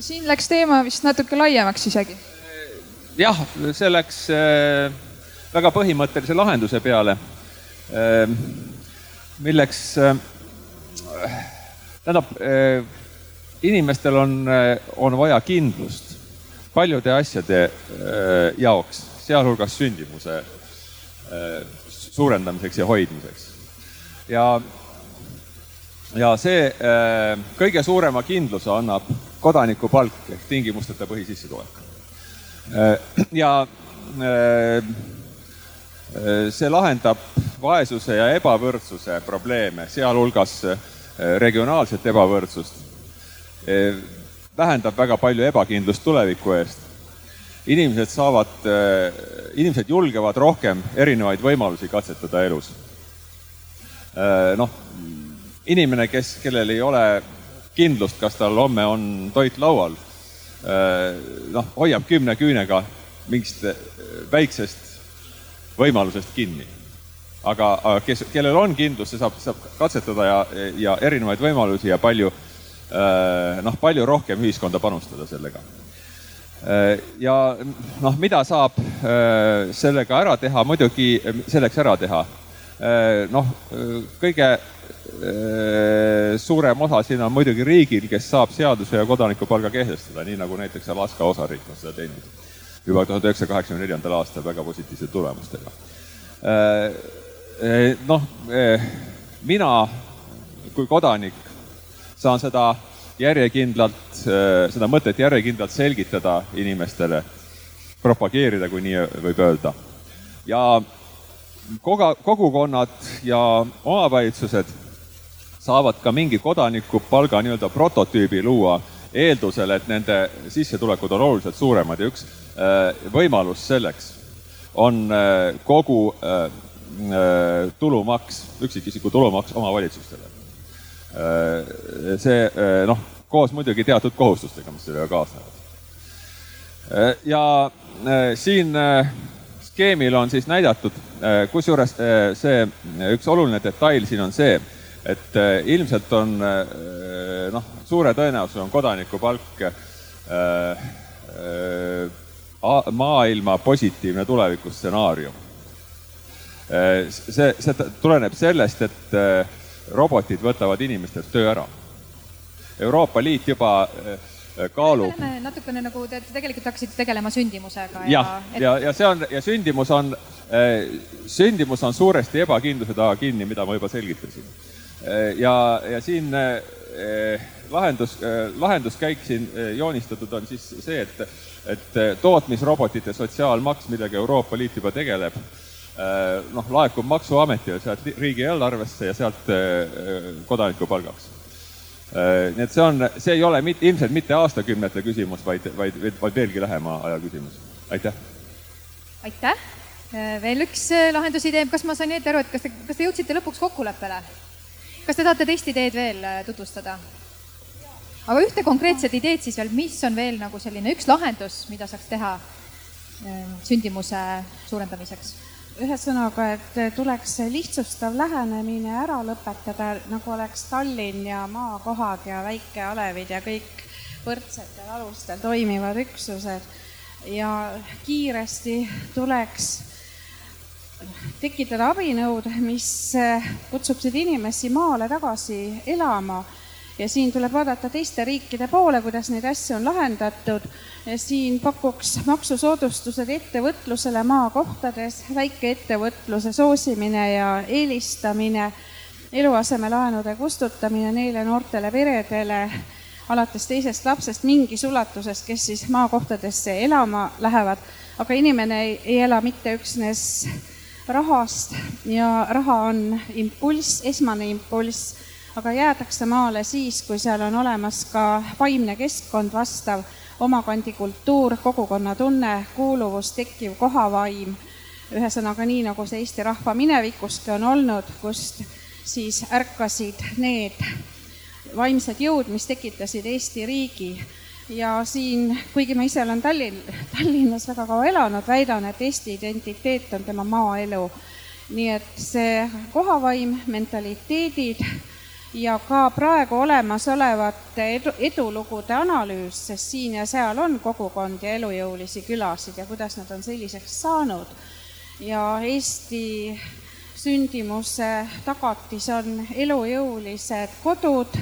siin läks teema vist natuke laiemaks isegi. jah, see läks äh, väga põhimõttelise lahenduse peale äh,, milleks äh, tähendab äh, inimestel on, eh, on vaja kindlust paljude asjade eh, jaoks, sealhulgas sündimuse eh, suurendamiseks ja hoidmiseks. ja, ja see kõige suurema kindluse annab kodanikupalk ehk tingimusteta põhisissetulek. ja see lahendab vaesuse ja ebavõrdsuse probleeme, sealhulgas regionaalset ebavõrdsust vähendab väga palju ebakindlust tuleviku eest. inimesed saavad, eh, inimesed julgevad rohkem erinevaid võimalusi katsetada elus. Eh, noh, inimene, kes, kellel ei ole kindlust, kas tal homme on toit laual, noh, hoiab kümne küünega mingist väiksest võimalusest kinni. aga, aga kes, kellel on kindlus, see saab, saab katsetada ja, ja erinevaid võimalusi ja palju Äh, noh, palju rohkem ühiskonda panustada sellega. Äh, ja noh, mida saab äh, sellega ära teha, muidugi selleks ära teha. noh, kõige suurem osa siin on muidugi riigil, kes saab seaduse ja kodanikupalga kehtestada, nii nagu näiteks Alaska osariik on seda teinud juba tuhande üheksasaja kaheksakümne neljandal aastal väga positiivsete tulemustega. noh, mina kui kodanik saan seda järjekindlalt, äh, seda mõtet järjekindlalt selgitada inimestele, propageerida, kui nii võib öelda. ja koga, kogukonnad ja omavalitsused saavad ka mingi kodanikupalga nii-öelda prototüübi luua eeldusel, et nende sissetulekud on oluliselt suuremad ja üks äh, võimalus selleks on äh, kogu tulumaks, üksikisiku tulumaks omavalitsustele see äh, noh, koos muidugi teatud kohustustega, mis sellega kaasnevad. Äh, ja siin skeemil on siis näidatud, kusjuures see üks oluline detail siin on see, et ilmselt on noh, suure tõenäosusega on kodanikupalk maailma positiivne tulevikustsenaarium. see, see tuleneb sellest, et robotid võtavad inimestelt töö ära. Euroopa Liit juba äh, kaalub. natukene nagu te tegelikult hakkasite tegelema sündimusega. ja, ja, ja, ja see on ja sündimus on, äh, sündimus on suuresti ebakindluse taga kinni, mida ma juba selgitasin. Ja, ja siin lahendus, lahenduskäik siin joonistatud on siis see, et, et tootmisrobotite sotsiaalmaks, millega Euroopa Liit juba tegeleb noh, laekub Maksuametile sealt riigieelarvesse ja sealt kodaniku palgaks. nii et see on, see ei ole mitte, ilmselt mitte aastakümnete küsimus, vaid, vaid, vaid veelgi lähema aja küsimus. aitäh. aitäh. veel üks lahendusidee, kas ma sain õieti aru, et kas te, kas te jõudsite lõpuks kokkuleppele? kas te tahate teist ideed veel tutvustada? aga ühte konkreetset ideed siis veel, mis on veel nagu selline üks lahendus, mida saaks teha sündimuse suurendamiseks? Ühesõnaga, et tuleks lihtsustav lähenemine ära lõpetada, nagu oleks Tallinn ja maakohad ja väikealevid ja kõik võrdsetel alustel toimivad üksused. Ja kiiresti tuleks tekitada abinõud, mis kutsuksid inimesi maale tagasi elama ja siin tuleb vaadata teiste riikide poole, kuidas neid asju on lahendatud. siin pakuks maksusoodustused ettevõtlusele maakohtades, väikeettevõtluse soosimine ja eelistamine, eluasemelaenude kustutamine neile noortele peredele alates teisest lapsest mingis ulatuses, kes siis maakohtadesse elama lähevad. aga inimene ei, ei ela mitte üksnes rahast ja raha on impulss, esmane impulss aga jäädakse maale siis, kui seal on olemas ka vaimne keskkond vastav, omakandi kultuur, kogukonnatunne, kuuluvus, tekkiv kohavaim. ühesõnaga nii, nagu see Eesti rahva minevikuski on olnud, kust siis ärkasid need vaimsed jõud, mis tekitasid Eesti riigi ja siin, kuigi ma ise olen Tallinn, Tallinnas väga kaua elanud, väidan, et Eesti identiteet on tema maaelu. nii et see kohavaim, mentaliteedid ja ka praegu olemasolevate edu, edulugude analüüs, sest siin ja seal on kogukond ja elujõulisi külasid ja kuidas nad on selliseks saanud. ja Eesti sündimuse tagatis on elujõulised kodud,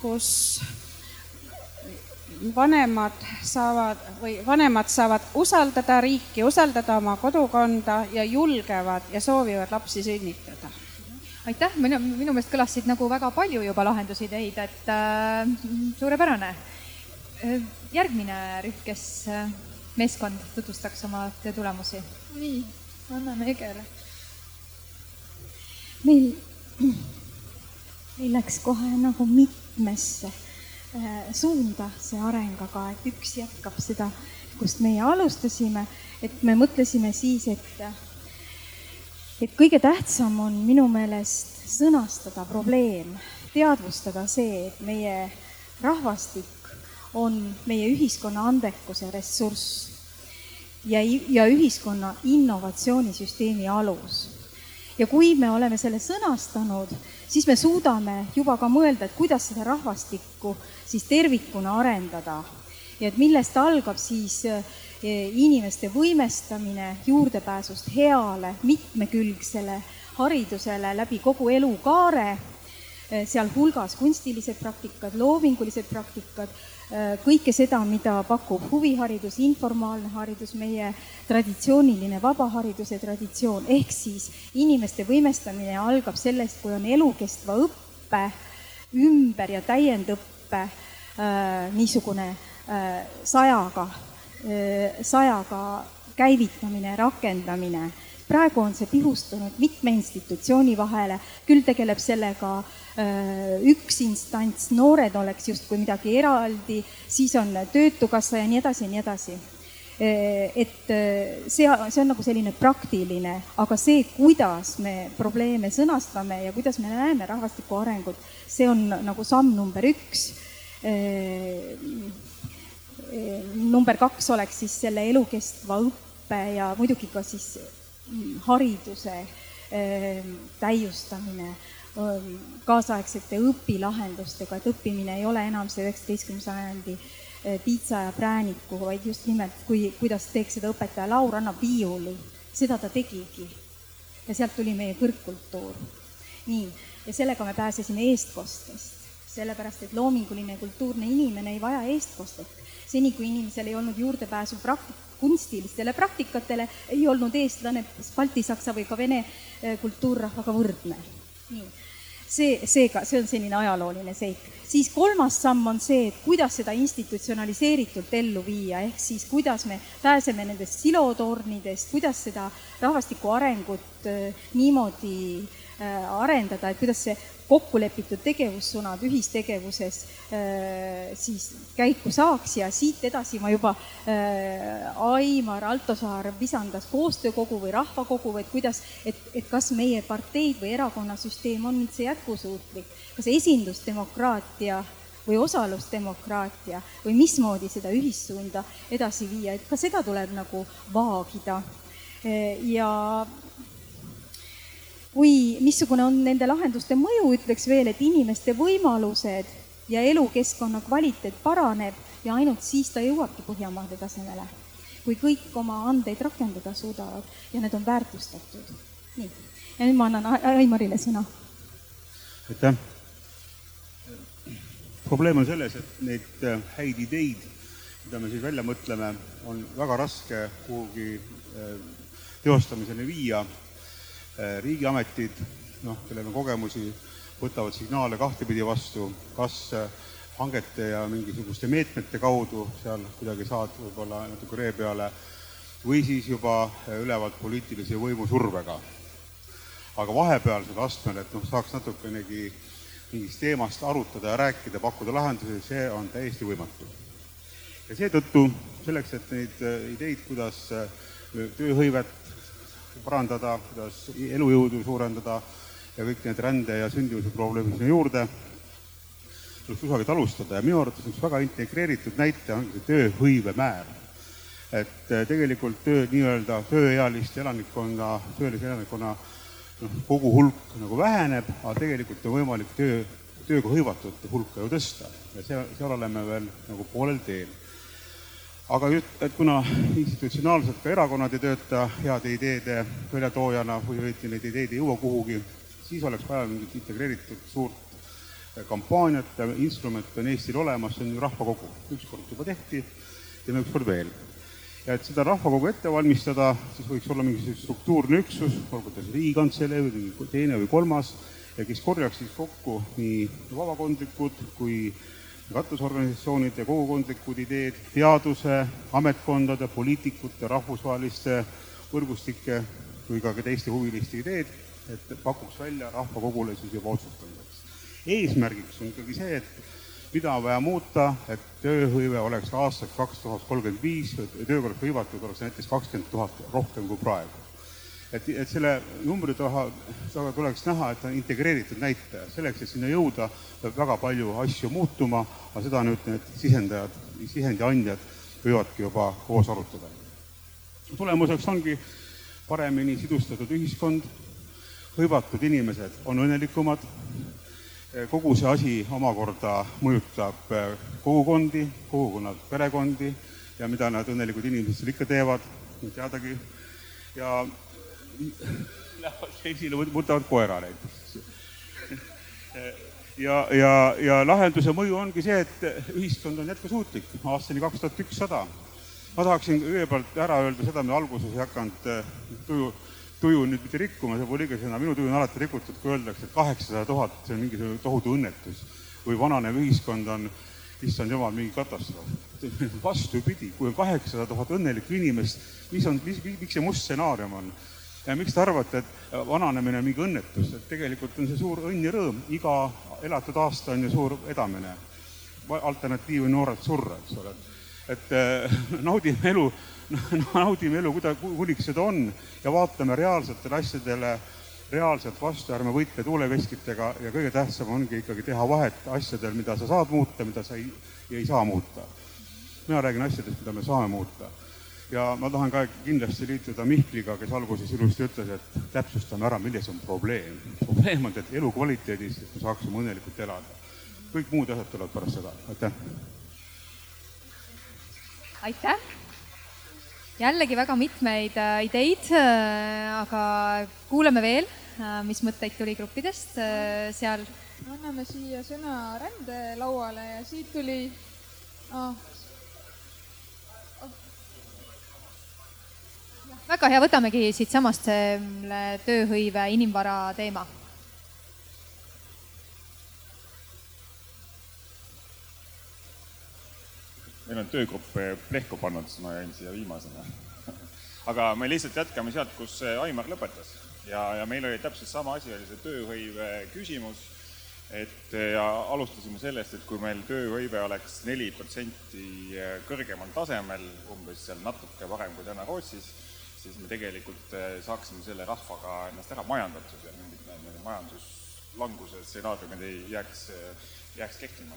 kus vanemad saavad või vanemad saavad usaldada riiki, usaldada oma kodukonda ja julgevad ja soovivad lapsi sünnitada aitäh, minu, minu meelest kõlas siit nagu väga palju juba lahendusideid, et äh, suurepärane. Äh, järgmine rühm, kes äh,, meeskond tutvustaks oma töö tulemusi. nii, anname Egele. meil, meil läks kohe nagu mitmesse äh, suunda see areng, aga et üks jätkab seda, kust meie alustasime, et me mõtlesime siis, et et kõige tähtsam on minu meelest sõnastada probleem, teadvustada see, et meie rahvastik on meie ühiskonna andekuse ressurss ja, ja ühiskonna innovatsioonisüsteemi alus. ja kui me oleme selle sõnastanud, siis me suudame juba ka mõelda, et kuidas seda rahvastikku siis tervikuna arendada ja et millest algab siis inimeste võimestamine juurdepääsust heale mitmekülgsele haridusele läbi kogu elukaare, eh, sealhulgas kunstilised praktikad, loomingulised praktikad, eh, kõike seda, mida pakub huviharidus, informaalne haridus, meie traditsiooniline vabahariduse traditsioon, ehk siis inimeste võimestamine algab sellest, kui on elukestva õppe ümber ja täiendõppe äh, niisugune sajaga sajaga käivitamine, rakendamine. praegu on see pihustunud mitme institutsiooni vahele, küll tegeleb sellega üks instants, noored oleks justkui midagi eraldi, siis on Töötukassa ja nii edasi ja nii edasi. Et see, see on nagu selline praktiline, aga see, kuidas me probleeme sõnastame ja kuidas me näeme rahvastiku arengut, see on nagu samm number üks number kaks oleks siis selle elukestva õppe ja muidugi ka siis mm, hariduse ähm, täiustamine ähm, kaasaegsete õpilahendustega, et õppimine ei ole enam see üheksateistkümnenda sajandi äh, piitsa ja prääniku, vaid just nimelt, kui, kuidas teeks seda õpetaja. Laur, annab viiuli, seda ta tegigi. ja sealt tuli meie kõrgkultuur. nii, ja sellega me pääsesime eestkostest, sellepärast et loominguline kultuurne inimene ei vaja eestkostet seni, kui inimesel ei olnud juurdepääsu praktik-, kunstilistele praktikatele, ei olnud eestlane balti, saksa või ka vene eh, kultuurrahvaga võrdne. nii, see, seega, see on selline ajalooline seik. siis kolmas samm on see, et kuidas seda institutsionaliseeritult ellu viia, ehk siis kuidas me pääseme nendest silotornidest, kuidas seda rahvastiku arengut võimalikult niimoodi arendada, et kuidas see kokkulepitud tegevussuunad ühistegevuses äh, siis käiku saaks ja siit edasi ma juba äh, Aimar Altosaar visandas koostöökogu või rahvakogu, et kuidas, et, et kas meie parteid või erakonnasüsteem on üldse jätkusuutlik, kas esindusdemokraatia või osalusdemokraatia või mismoodi seda ühissuunda edasi viia, et ka seda tuleb nagu vaagida. Äh, ja kui, missugune on nende lahenduste mõju, ütleks veel, et inimeste võimalused ja elukeskkonna kvaliteet paraneb ja ainult siis ta jõuabki Põhjamaade tasemele. kui kõik oma andeid rakendada suudavad ja need on väärtustatud. nii, ja nüüd ma annan Aimarile sõna. aitäh. probleem on selles, et neid äh, häid ideid, mida me siis välja mõtleme, on väga raske kuhugi äh, teostamiseni viia riigiametid, noh, kellel on kogemusi, võtavad signaale kahtepidi vastu, kas äh, hangete ja mingisuguste meetmete kaudu seal kuidagi saad võib-olla natuke ree peale või siis juba äh, ülevalt poliitilise võimu survega. aga vahepealsel astmel, et noh, saaks natukenegi mingist teemast arutada ja rääkida, pakkuda lahendusi, see on täiesti võimatu. ja seetõttu selleks, et neid ideid, kuidas tööhõivet parandada, kuidas elujõudu suurendada ja kõik need rände ja sündivuse probleemid sinna juurde, tuleks kusagilt alustada ja minu arvates üks väga integreeritud näite ongi see tööhõive määr. et eh, tegelikult töö, nii-öelda tööealiste elanikkonna, töölise elanikkonna noh, kogu hulk nagu väheneb, aga tegelikult on võimalik töö, tööga hõivatute hulka ju tõsta. Ja see, seal oleme veel nagu poolel teel aga just, et kuna institutsionaalselt ka erakonnad ei tööta heade ideede väljatoojana või õieti neid ideid ei jõua kuhugi, siis oleks vaja mingit integreeritud suurt kampaaniat ja instrument on Eestil olemas, see on ju rahvakogu. ükskord juba tehti, teeme ükskord veel. ja et seda rahvakogu ette valmistada, siis võiks olla mingisugune struktuurne üksus, olgu ta siis Riigikantselei või mingi teine või kolmas, ja kes korjaks siis kokku nii vabakondlikud kui katusorganisatsioonide kogukondlikud ideed, teaduse, ametkondade, poliitikute, rahvusvaheliste võrgustike kui ka teiste huviliste ideed, et pakuks välja rahvakogule siis juba otsustamiseks. eesmärgiks on ikkagi see, et mida on vaja muuta, et tööhõive oleks aastaks kaks tuhat kolmkümmend viis, tööga oleks hõivatud, oleks näiteks kakskümmend tuhat rohkem kui praegu et, et selle numbri taha, taga tuleks näha, et ta on integreeritud näitaja. selleks, et sinna jõuda, peab väga palju asju muutuma, aga seda nüüd need sisendajad, sisendi andjad võivadki juba koos arutada. tulemuseks ongi paremini sidustatud ühiskond, hõivatud inimesed on õnnelikumad, kogu see asi omakorda mõjutab kogukondi, kogukonnad perekondi ja mida nad õnnelikud inimesed seal ikka teevad, teadagi, ja esile, võtavad koera näiteks. ja, ja, ja lahenduse mõju ongi see, et ühiskond on jätkusuutlik aastani kaks tuhat ükssada. ma tahaksin kõigepealt ära öelda seda, me alguses ei hakanud eh, tuju, tuju nüüd mitte rikkuma, see pole õige sõna, minu tuju on alati rikutud, kui öeldakse, et kaheksasada tuhat, see on mingisugune tohutu õnnetus või vananev ühiskond on issand jumal, mingi katastroof. vastupidi, kui on kaheksasada tuhat õnnelikku inimest, mis on, miks see must stsenaarium on? Ja miks te arvate, et vananemine on mingi õnnetus, et tegelikult on see suur õnn ja rõõm, iga elatud aasta on ju suur edamine. alternatiiv on noorelt surra, eks ole. et äh, naudime elu, naudime elu, kuida-, kuniks seda on ja vaatame reaalsetele asjadele reaalselt vastu, ärme võitle tuuleveskitega ja kõige tähtsam ongi ikkagi teha vahet asjadel, mida sa saad muuta, mida sa ei, ei saa muuta. mina räägin asjadest, mida me saame muuta ja ma tahan ka kindlasti liituda Mihkliga, kes alguses ilusti ütles, et täpsustame ära, milles on probleem. probleem on et elukvaliteedis, et me saaksime õnnelikult elada. kõik muud asjad tulevad pärast seda, aitäh. aitäh. jällegi väga mitmeid äh, ideid äh,, aga kuulame veel äh,, mis mõtteid tuli gruppidest äh, seal. anname siia sõna rändelauale ja siit tuli oh, väga hea, võtamegi siitsamast selle tööhõive inimvara teema. meil on töögrupp plehku pannud, siis ma jäin siia viimasena. Aga me lihtsalt jätkame sealt, kus Aimar lõpetas. Ja, ja meil oli täpselt sama asi, oli see tööhõive küsimus. Et ja alustasime sellest, et kui meil tööhõive oleks neli protsenti kõrgemal tasemel, umbes seal natuke parem kui täna Rootsis, siis me tegelikult saaksime selle rahvaga ennast ära majandatud ja mingid majanduslanguse stsenaariumid ei jääks, jääks kehtima.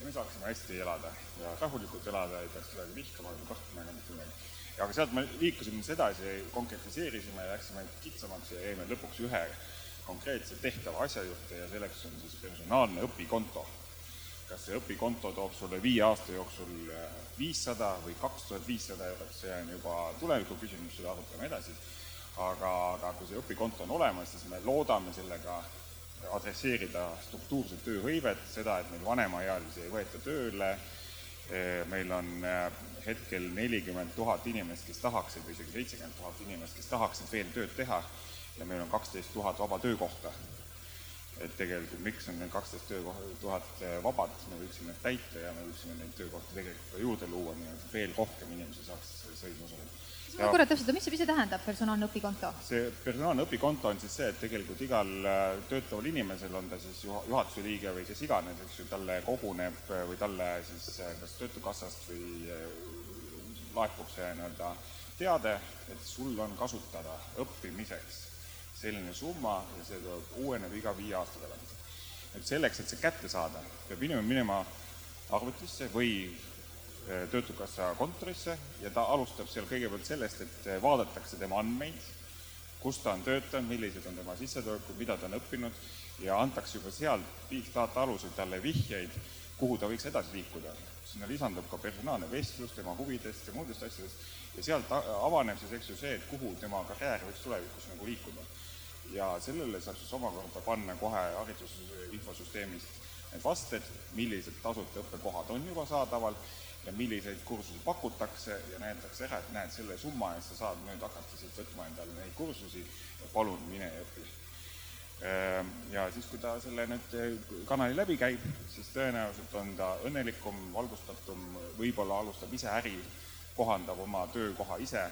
ja me saaksime hästi elada ja rahulikult elada, ei peaks kedagi vihkama või kartma ega mitte midagi. aga sealt me liikusime edasi, konkretiseerisime, läksime kitsamaks ja jäime lõpuks ühe konkreetselt tehtava asja juurde ja selleks on siis personaalne õpikonto. Kas see õpikonto toob sulle viie aasta jooksul äh, viissada või kaks tuhat viissada eurot, see on juba tuleviku küsimus, seda arutame edasi. aga, aga kui see õpikonto on olemas, siis me loodame sellega adresseerida struktuurset tööhõivet, seda, et meil vanemaealisi ei võeta tööle. Äh, meil on äh, hetkel nelikümmend tuhat inimest, kes tahaksid või isegi seitsekümmend tuhat inimest, kes tahaksid veel tööd teha ja meil on kaksteist tuhat vaba töökohta. Et tegelikult miks on need kaksteist tuhat eh, vabad, me võiksime täita ja me võiksime neid töökohti tegelikult ka juurde luua, nii et veel rohkem inimesi saaks sõidu osaleda. ma korra täpsustan, mis see, mis see tähendab, personaalne õpikonto? see personaalne õpikonto on siis see, et tegelikult igal eh, töötaval inimesel, on ta siis juhatuse liige või kes iganes, eks ju, talle koguneb eh, või talle siis kas Töötukassast või laekub see nii-öelda teade, et sul on kasutada õppimiseks selline summa ja see tuleb, uueneb iga viie aasta tagant. et selleks, et see kätte saada, peab inimene minema arvutisse või äh, Töötukassa kontorisse ja ta alustab seal kõigepealt sellest, et äh, vaadatakse tema andmeid, kus ta on töötanud, millised on tema sissetulekud, mida ta on õppinud ja antakse juba sealt big data alusel talle vihjeid, kuhu ta võiks edasi liikuda. sinna lisandub ka personaalne vestlus tema huvidest ja muudest asjadest ja sealt avaneb siis, eks ju, see, et kuhu tema karjäär võiks tulevikus nagu liikuda ja sellele saab siis omakorda panna kohe hariduse infosüsteemist need vasted, millised tasuta õppekohad on juba saadaval ja milliseid kursusi pakutakse ja näidatakse ära, et näed, selle summa eest sa saad nüüd hakata siit võtma endale neid kursusi ja palun mine õpi. Ehm, ja siis, kui ta selle nüüd kanali läbi käib, siis tõenäoliselt on ta õnnelikum, valgustatum, võib-olla alustab ise äri, kohandab oma töökoha ise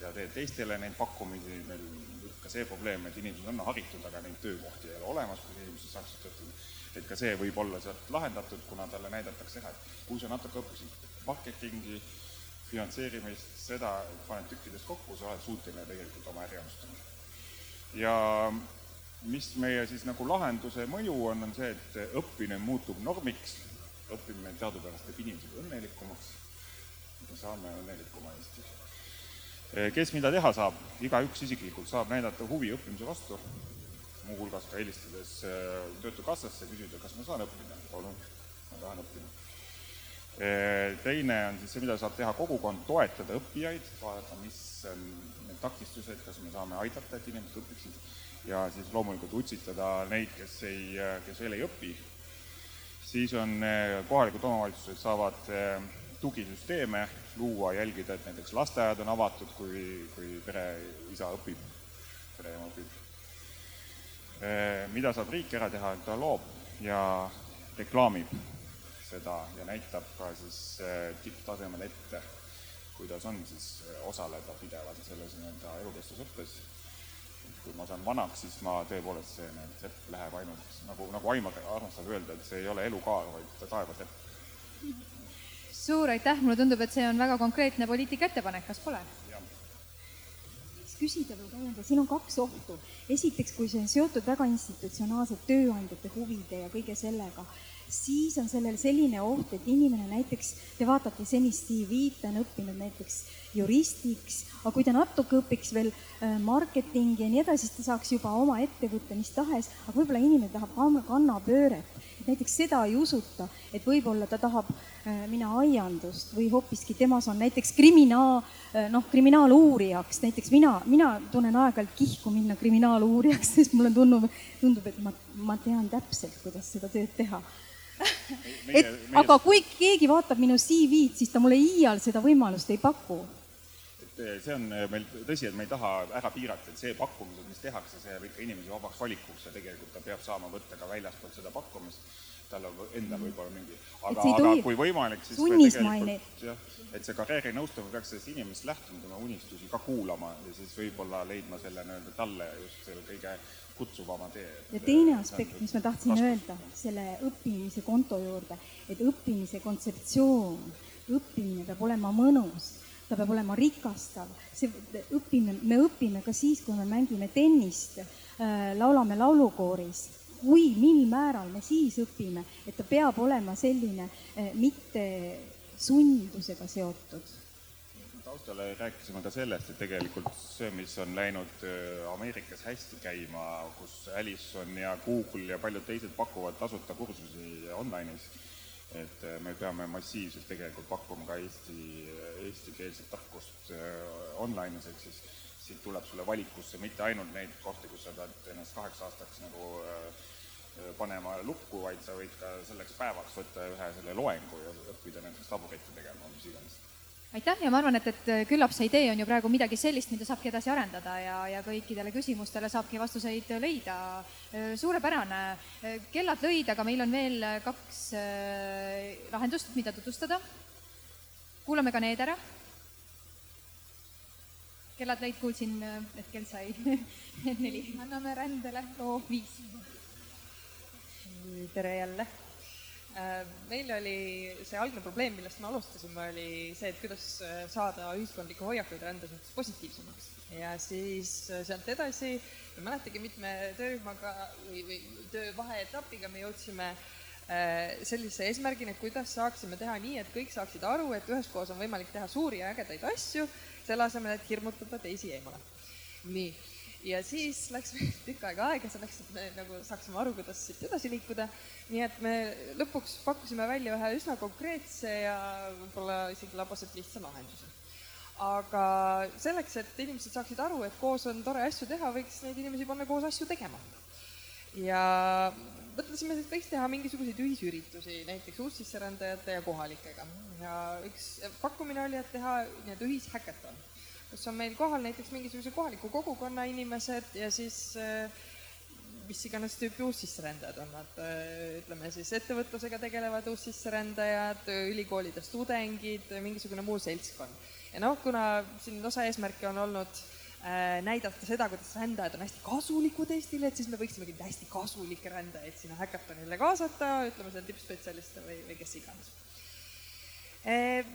ja teeb teistele neid pakkumisi, meil ka see probleem, et inimesed on haritud, aga neid töökohti ei ole olemas, kus inimesed saaksid töötada. et ka see võib olla sealt lahendatud, kuna talle näidatakse ära, et kui sa natuke õppisid marketingi, finantseerimist, seda, paned tükkidest kokku, sa oled suuteline tegelikult oma äri alustama. ja mis meie siis nagu lahenduse mõju on, on see, et õppimine muutub normiks, õppimine teadupärast teeb inimesed õnnelikumaks, me saame õnnelikuma Eestis kes mida teha saab, igaüks isiklikult saab näidata huvi õppimise vastu, muuhulgas ka helistades eh, Töötukassasse, küsida, kas ma saan õppida, palun, ma tahan õppida. Eh, teine on siis see, mida saab teha kogukond, toetada õppijaid, vaadata, mis on need takistused, kas me saame aidata, et inimesed õpiksid ja siis loomulikult utsitada neid, kes ei, kes veel ei õpi. siis on kohalikud omavalitsused saavad tugisüsteeme luua, jälgida, et näiteks lasteaiad on avatud, kui, kui pereisa õpib, pereema õpib. mida saab riik ära teha, et ta loob ja reklaamib seda ja näitab ka siis tipptasemel ette, kuidas on siis osaleda pidevalt selles nii-öelda elukestvusõppes. kui ma saan vanaks, siis ma tõepoolest, see need sepp läheb ainult nagu, nagu Aimar armastab öelda, et see ei ole elukaar, vaid taevasepp suur aitäh, mulle tundub, et see on väga konkreetne poliitika ettepanek, kas pole? küsida või täiendada, siin on kaks ohtu. esiteks, kui see on seotud väga institutsionaalselt tööandjate huvide ja kõige sellega, siis on sellel selline oht, et inimene näiteks, te vaatate senist CV-d, ta on õppinud näiteks juristiks, aga kui ta natuke õpiks veel äh, marketingi ja nii edasi, siis ta saaks juba oma ettevõtte mis tahes, aga võib-olla inimene tahab kannapööret. Näiteks seda ei usuta, et võib-olla ta tahab äh, minna aiandust või hoopiski temas on näiteks kriminaal, äh, noh, kriminaaluurijaks, näiteks mina, mina tunnen aeg-ajalt kihku minna kriminaaluurijaks, sest mulle tundub, tundub, et ma, ma tean täpselt, kuidas seda tööd teha. Et aga kui keegi vaatab minu CV-d, siis ta mulle iial seda võimalust ei paku see on meil tõsi, et me ei taha ära piirata, et see pakkumised, mis tehakse, see jääb ikka inimese vabaks valikuks ja tegelikult ta peab saama võtta ka väljaspoolt seda pakkumist. tal on endal võib-olla mingi, aga, aga kui võimalik, siis tegelikult jah, et see karjäärinõustaja peaks sellest inimesest lähtuma, tema unistusi ka kuulama ja siis võib-olla leidma selle nii-öelda talle just selle kõige kutsuvama tee. ja teine aspekt, mis ma tahtsin öelda selle õppimise konto juurde, et õppimise kontseptsioon, õppimine peab olema mõnus, ta peab olema rikastav, see õpime, me õpime ka siis, kui me mängime tennist, laulame laulukooris. Kui, mil määral me siis õpime, et ta peab olema selline mitte sundusega seotud. Taustale rääkisime ka sellest, et tegelikult see, mis on läinud äh, Ameerikas hästi käima, kus Alison ja Google ja paljud teised pakuvad tasuta kursusi online'is, et äh, me peame massiivselt tegelikult pakkuma ka eesti, eestikeelset tarkust äh, online'is, ehk siis siit tuleb sulle valikusse mitte ainult neid kohti, kus sa pead ennast kaheks aastaks nagu panema lukku, vaid sa võid ka selleks päevaks võtta ühe selle loengu ja õppida näiteks taburetti tegema, mis iganes aitäh ja ma arvan, et, et küllap see idee on ju praegu midagi sellist, mida saabki edasi arendada ja, ja kõikidele küsimustele saabki vastuseid leida. Suurepärane, kellad lõid, aga meil on veel kaks lahendust, mida tutvustada. kuulame ka need ära. kellad lõid, kuulsin, et kell sai neli. anname rändele loo viis. tere jälle meil oli see algne probleem, millest me alustasime, oli see, et kuidas saada ühiskondlikke hoiakuid rände suhtes positiivsemaks. ja siis sealt edasi, ma mäletagi, mitme töörühmaga või, või töö vaheetapiga me jõudsime sellise eesmärgini, et kuidas saaksime teha nii, et kõik saaksid aru, et üheskoos on võimalik teha suuri ja ägedaid asju, selle asemel, et hirmutada teisi eemale. nii ja siis läks tükk aega aega selleks, et me nagu saaksime aru, kuidas siit edasi liikuda. nii et me lõpuks pakkusime välja ühe üsna konkreetse ja võib-olla isegi labaselt lihtsa lahenduse. aga selleks, et inimesed saaksid aru, et koos on tore asju teha, võiks neid inimesi panna koos asju tegema. ja mõtlesime, et võiks teha mingisuguseid ühisüritusi, näiteks uussisserändajate ja kohalikega. ja üks pakkumine oli, et teha nii-öelda ühishäkaton kus on meil kohal näiteks mingisuguse kohaliku kogukonna inimesed ja siis mis iganes tüüpi uussisserändajad on nad, ütleme siis ettevõtlusega tegelevad uussisserändajad, ülikoolides tudengid, mingisugune muu seltskond. ja noh, kuna siin osa eesmärke on olnud näidata seda, kuidas rändajad on hästi kasulikud Eestile, et siis me võiksimegi hästi kasulikke rändajaid sinna häkatonile kaasata, ütleme seal tippspetsialiste või, või kes iganes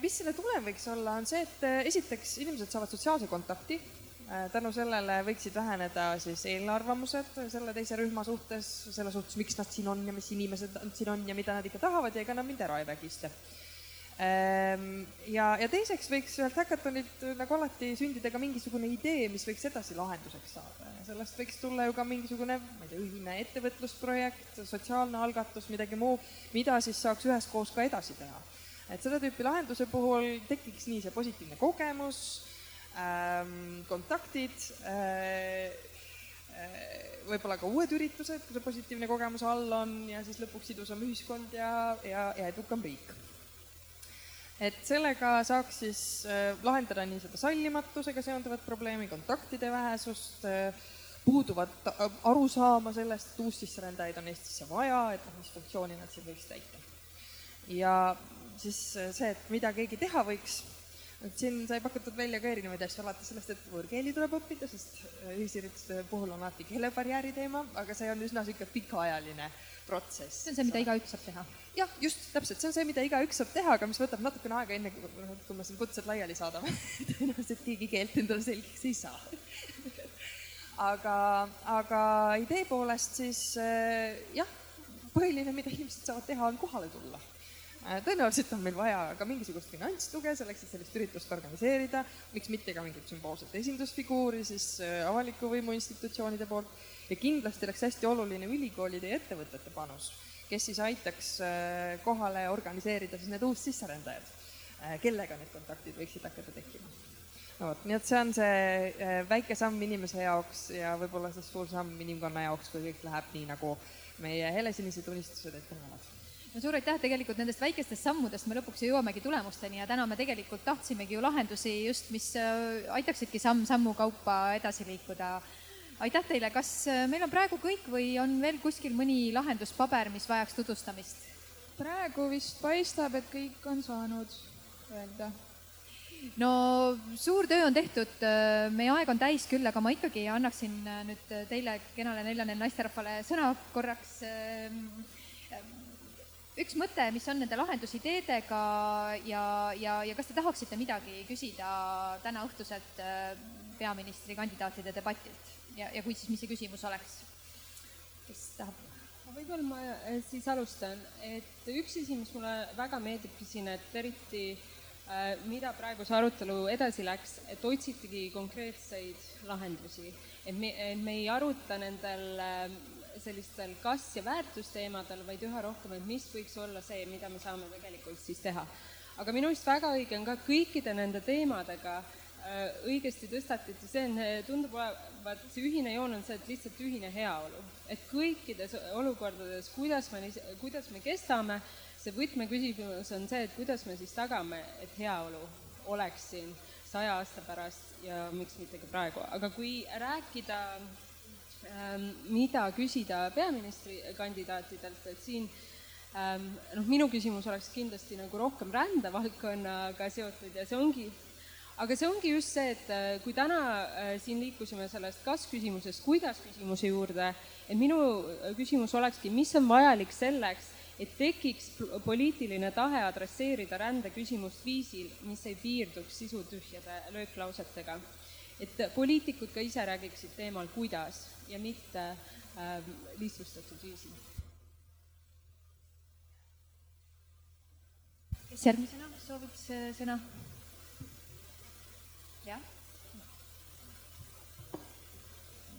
mis selle tulem võiks olla, on see, et esiteks inimesed saavad sotsiaalse kontakti. tänu sellele võiksid väheneda siis eelarvamused selle teise rühma suhtes, selle suhtes, miks nad siin on ja mis inimesed nad siin on ja mida nad ikka tahavad ja ega nad mind ära ei vägista. ja, ja teiseks võiks ühelt häkatonilt nagu alati sündida ka mingisugune idee, mis võiks edasi lahenduseks saada ja sellest võiks tulla ju ka mingisugune, ma ei tea, ühine ettevõtlusprojekt, sotsiaalne algatus, midagi muu, mida siis saaks üheskoos ka edasi teha et seda tüüpi lahenduse puhul tekiks nii see positiivne kogemus ähm,, kontaktid äh,, võib-olla ka uued üritused, kui see positiivne kogemus all on ja siis lõpuks sidusam ühiskond ja, ja, ja edukam riik. et sellega saaks siis äh, lahendada nii seda sallimatusega seonduvat probleemi, kontaktide vähesust äh,, puuduvat arusaama sellest, et uussisserändajaid on Eestisse vaja, et noh, mis funktsiooni nad siin võiks täita. ja siis see, et mida keegi teha võiks, et siin sai pakutud välja ka erinevaid asju, alates sellest, et võõrkeeli tuleb õppida, sest ühisürituste puhul on alati keelebarjääri teema, aga see on üsna sihuke pikaajaline protsess. see on see, mida igaüks saab teha? jah, just, täpselt, see on see, mida igaüks saab teha, aga mis võtab natukene aega, enne kui, kui me siin kutsed laiali saadame. Tõenäoliselt keegi keelt endale selgeks ei saa. Aga, aga idee poolest siis jah, põhiline, mida inimesed saavad teha, on kohale tulla. Äh, tõenäoliselt on meil vaja ka mingisugust finantstuge selleks, et sellist üritust organiseerida, miks mitte ka mingit sümboolset esindusfiguuri siis äh, avaliku võimu institutsioonide poolt. Ja kindlasti oleks hästi oluline ülikoolide ja ettevõtete panus, kes siis aitaks äh, kohale organiseerida siis need uussisserändajad, kellega need kontaktid võiksid hakata tekkima. no vot, nii et see on see väike samm inimese jaoks ja võib-olla siis suur samm inimkonna jaoks, kui kõik läheb nii, nagu meie helesinised unistused ette näevad no suur aitäh, tegelikult nendest väikestest sammudest me lõpuks ju jõuamegi tulemusteni ja täna me tegelikult tahtsimegi ju lahendusi just, mis äh, aitaksidki samm-sammu kaupa edasi liikuda. aitäh teile, kas äh, meil on praegu kõik või on veel kuskil mõni lahenduspaber, mis vajaks tutvustamist? praegu vist paistab, et kõik on saanud öelda no suur töö on tehtud, äh, meie aeg on täis küll, aga ma ikkagi annaksin nüüd teile, kenale neljale naisterahvale sõna korraks. Üks mõte, mis on nende lahendusideedega ja, ja, ja kas te tahaksite midagi küsida täna õhtuselt peaministrikandidaatide debatilt? ja, ja kui, siis mis see küsimus oleks? kes tahab? võib-olla ma äh, siis alustan, et üks asi, mis mulle väga meeldibki siin, et eriti äh, mida praegu see arutelu edasi läks, et otsitigi konkreetseid lahendusi. et me, et me ei aruta nendel äh, sellistel kas- ja väärtusteemadel, vaid üha rohkem, et mis võiks olla see, mida me saame tegelikult siis teha. aga minu arust väga õige on ka kõikide nende teemadega Äh, õigesti tõstatati, see on, tundub olevat, see ühine joon on see, et lihtsalt ühine heaolu. et kõikides olukordades, kuidas me, kuidas me kestame, see võtmeküsimus on see, et kuidas me siis tagame, et heaolu oleks siin saja aasta pärast ja miks mitte ka praegu, aga kui rääkida ähm, mida küsida peaministrikandidaatidelt, et siin ähm, noh, minu küsimus oleks kindlasti nagu rohkem rändevaldkonnaga seotud ja see ongi aga see ongi just see, et äh, kui täna äh, siin liikusime sellest kas-küsimusest kuidas-küsimuse juurde, et minu äh, küsimus olekski, mis on vajalik selleks, et tekiks poliitiline tahe adresseerida rändeküsimust viisil, mis ei piirduks sisutühjade lööklausetega. Et poliitikud ka ise räägiksid teemal kuidas ja mitte äh, lihtsustatud viisil. kes järgmisena sooviks sõna? jah.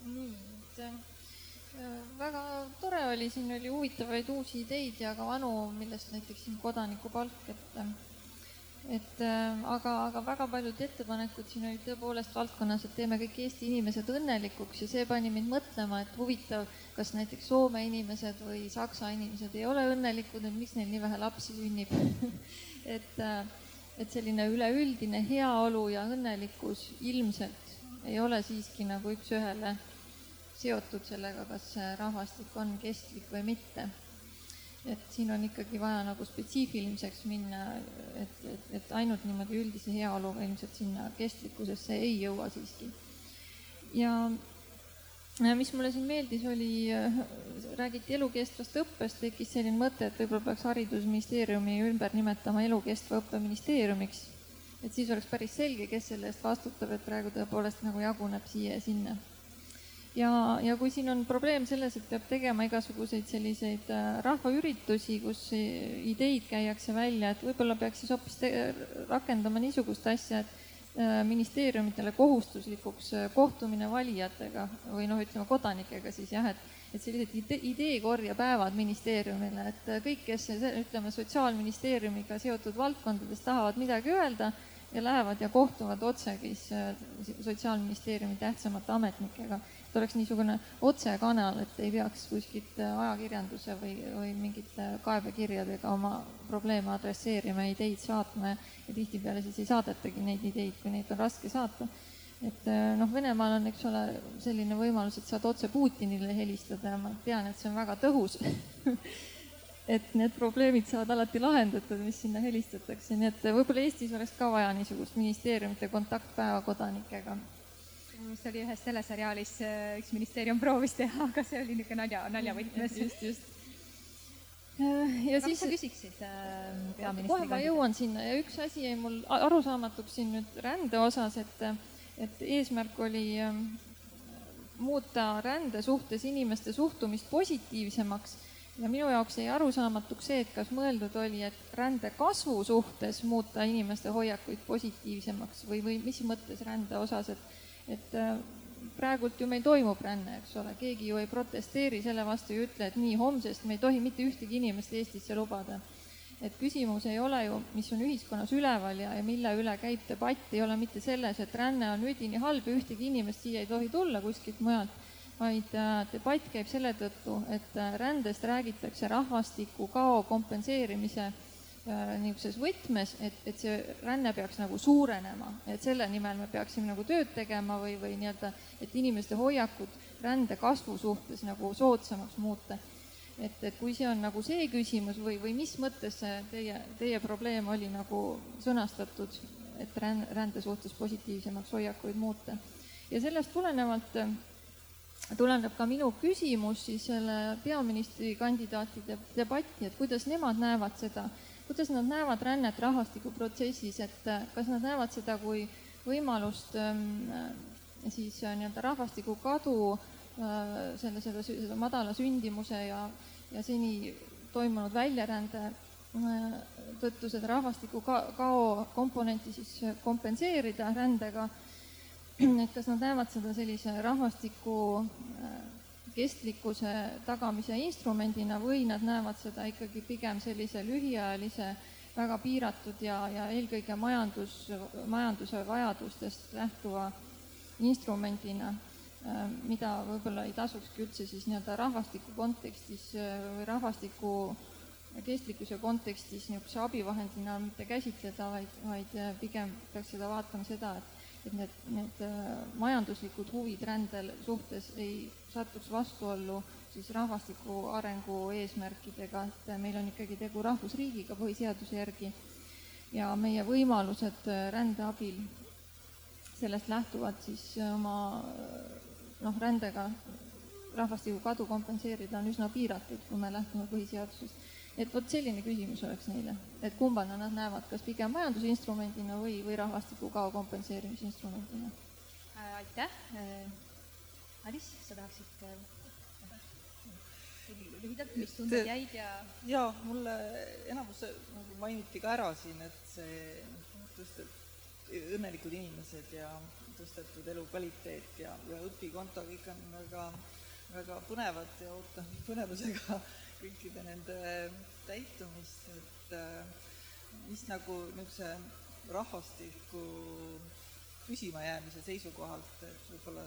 nii, et äh, väga tore oli, siin oli huvitavaid uusi ideid ja ka vanu, millest näiteks siin kodanikupalk, et et äh, aga, aga väga paljud ettepanekud siin olid tõepoolest valdkonnas, et teeme kõik Eesti inimesed õnnelikuks ja see pani mind mõtlema, et huvitav, kas näiteks Soome inimesed või Saksa inimesed ei ole õnnelikud, et miks neil nii vähe lapsi sünnib et äh, et selline üleüldine heaolu ja õnnelikkus ilmselt ei ole siiski nagu üks-ühele seotud sellega, kas rahvastik on kestlik või mitte. Et siin on ikkagi vaja nagu spetsiifiliseks minna, et, et, et ainult niimoodi üldise heaoluga ilmselt sinna kestlikkusesse ei jõua siiski. ja mis mulle siin meeldis, oli, räägiti elukestvast õppest, tekkis selline mõte, et võib-olla peaks haridusministeeriumi ümber nimetama elukestva õppe ministeeriumiks. et siis oleks päris selge, kes selle eest vastutab, et praegu tõepoolest nagu jaguneb siia ja sinna. Ja, ja kui siin on probleem selles, et peab tegema igasuguseid selliseid äh, rahvaüritusi, kus ideid käiakse välja, et võib-olla peaks siis hoopis rakendama niisugust asja, et Äh, ministeeriumitele kohustuslikuks äh, kohtumine valijatega või noh, ütleme kodanikega siis jah, et, et sellised ide, ideekorjepäevad ministeeriumile, et kõik, kes ütleme sotsiaalministeeriumiga seotud valdkondades tahavad midagi öelda ja lähevad ja kohtuvad otse siis sotsiaalministeeriumi tähtsamate ametnikega et oleks niisugune otsekanal, et ei peaks kuskilt äh, ajakirjanduse või, või mingite kaebekirjadega oma probleeme adresseerima, ideid saatma ja tihtipeale siis ei saadetagi neid ideid, kui neid on raske saata. et äh, noh, Venemaal on, eks ole, selline võimalus, et saad otse Putinile helistada ja ma tean, et see on väga tõhus. Et need probleemid saavad alati lahendatud, mis sinna helistatakse, nii et võib-olla Eestis oleks ka vaja niisugust ministeeriumite kontaktpäeva kodanikega see oli ühes teleseriaalis, äh, üks ministeerium proovis teha, aga see oli niisugune nalja, naljavõtmes. just, just. ja aga siis. mis sa küsiksid äh, peaministri? kohe ma jõuan sinna ja üks asi jäi mul arusaamatuks siin nüüd rände osas, et, et eesmärk oli ähm, muuta rände suhtes inimeste suhtumist positiivsemaks ja minu jaoks jäi arusaamatuks see, et kas mõeldud oli, et rände kasvu suhtes muuta inimeste hoiakuid positiivsemaks või, või mis mõttes rände osas, et et äh, praegult ju meil toimub ränne, eks ole, keegi ju ei protesteeri selle vastu, ei ütle, et nii, homsest me ei tohi mitte ühtegi inimest Eestisse lubada. et küsimus ei ole ju, mis on ühiskonnas üleval ja, ja mille üle käib debatt, ei ole mitte selles, et ränne on üdini halb ja ühtegi inimest siia ei tohi tulla kuskilt mujalt, vaid äh, debatt käib selle tõttu, et äh, rändest räägitakse rahvastiku kao kompenseerimise Äh, niisuguses võtmes, et, et see ränne peaks nagu suurenema, et selle nimel me peaksime nagu tööd tegema või, või nii-öelda, et inimeste hoiakud rände kasvu suhtes nagu soodsamaks muuta. et, et kui see on nagu see küsimus või, või mis mõttes see teie, teie probleem oli nagu sõnastatud, et rände suhtes positiivsemaks hoiakuid muuta. ja sellest tulenevalt tuleneb ka minu küsimus siis selle peaministrikandidaatide debatti, et kuidas nemad näevad seda, kuidas nad näevad rännet rahvastikuprotsessis, et kas nad näevad seda kui võimalust ähm, siis äh, nii-öelda rahvastiku kadu äh, selle, selle, selle madala sündimuse ja, ja seni toimunud väljarände äh, tõttu seda rahvastiku kao komponenti siis kompenseerida rändega. Et kas nad näevad seda sellise rahvastiku äh, kestlikkuse tagamise instrumendina või nad näevad seda ikkagi pigem sellise lühiajalise, väga piiratud ja, ja eelkõige majandus, majanduse vajadustest lähtuva instrumendina, mida võib-olla ei tasukski üldse siis nii-öelda rahvastiku kontekstis või rahvastiku kestlikkuse kontekstis niisuguse abivahendina mitte käsitleda, vaid, vaid pigem peaks seda vaatama seda, et et need, need äh, majanduslikud huvid rändel suhtes ei satuks vastuollu siis rahvastiku arengu eesmärkidega, et meil on ikkagi tegu rahvusriigiga põhiseaduse järgi ja meie võimalused äh, rände abil sellest lähtuvalt siis äh, oma noh, rändega rahvastiku kadu kompenseerida on üsna piiratud, kui me lähtume põhiseadusest et vot selline küsimus oleks neile, et kumbana nad näevad, kas pigem majandusinstrumendina või, või rahvastikukao kompenseerimise instrumendina äh,? aitäh äh,. Alice, sa tahaksid äh, lühidalt, mis tunded jäid ja? ja mulle enamus nagu mainiti ka ära siin, et see tõstet-, õnnelikud inimesed ja tõstetud elukvaliteet ja, ja õpikonto, kõik on väga, väga põnevad ja ootan põnevusega kõikide nende täitumist, et äh, mis nagu niisuguse rahvastiku püsimajäämise seisukohalt, et võib-olla,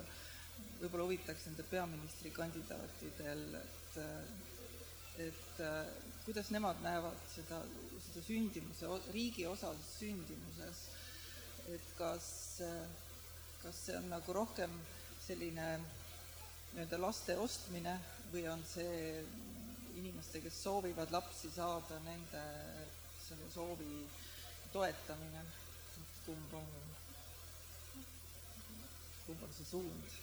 võib-olla huvitaks nende peaministrikandidaatidel, et et äh, kuidas nemad näevad seda, seda sündimuse, riigi osalises sündimuses, et kas, kas see on nagu rohkem selline nii-öelda laste ostmine või on see inimeste, kes soovivad lapsi saada, nende selle soovi toetamine, kumb on, kumb on see suund?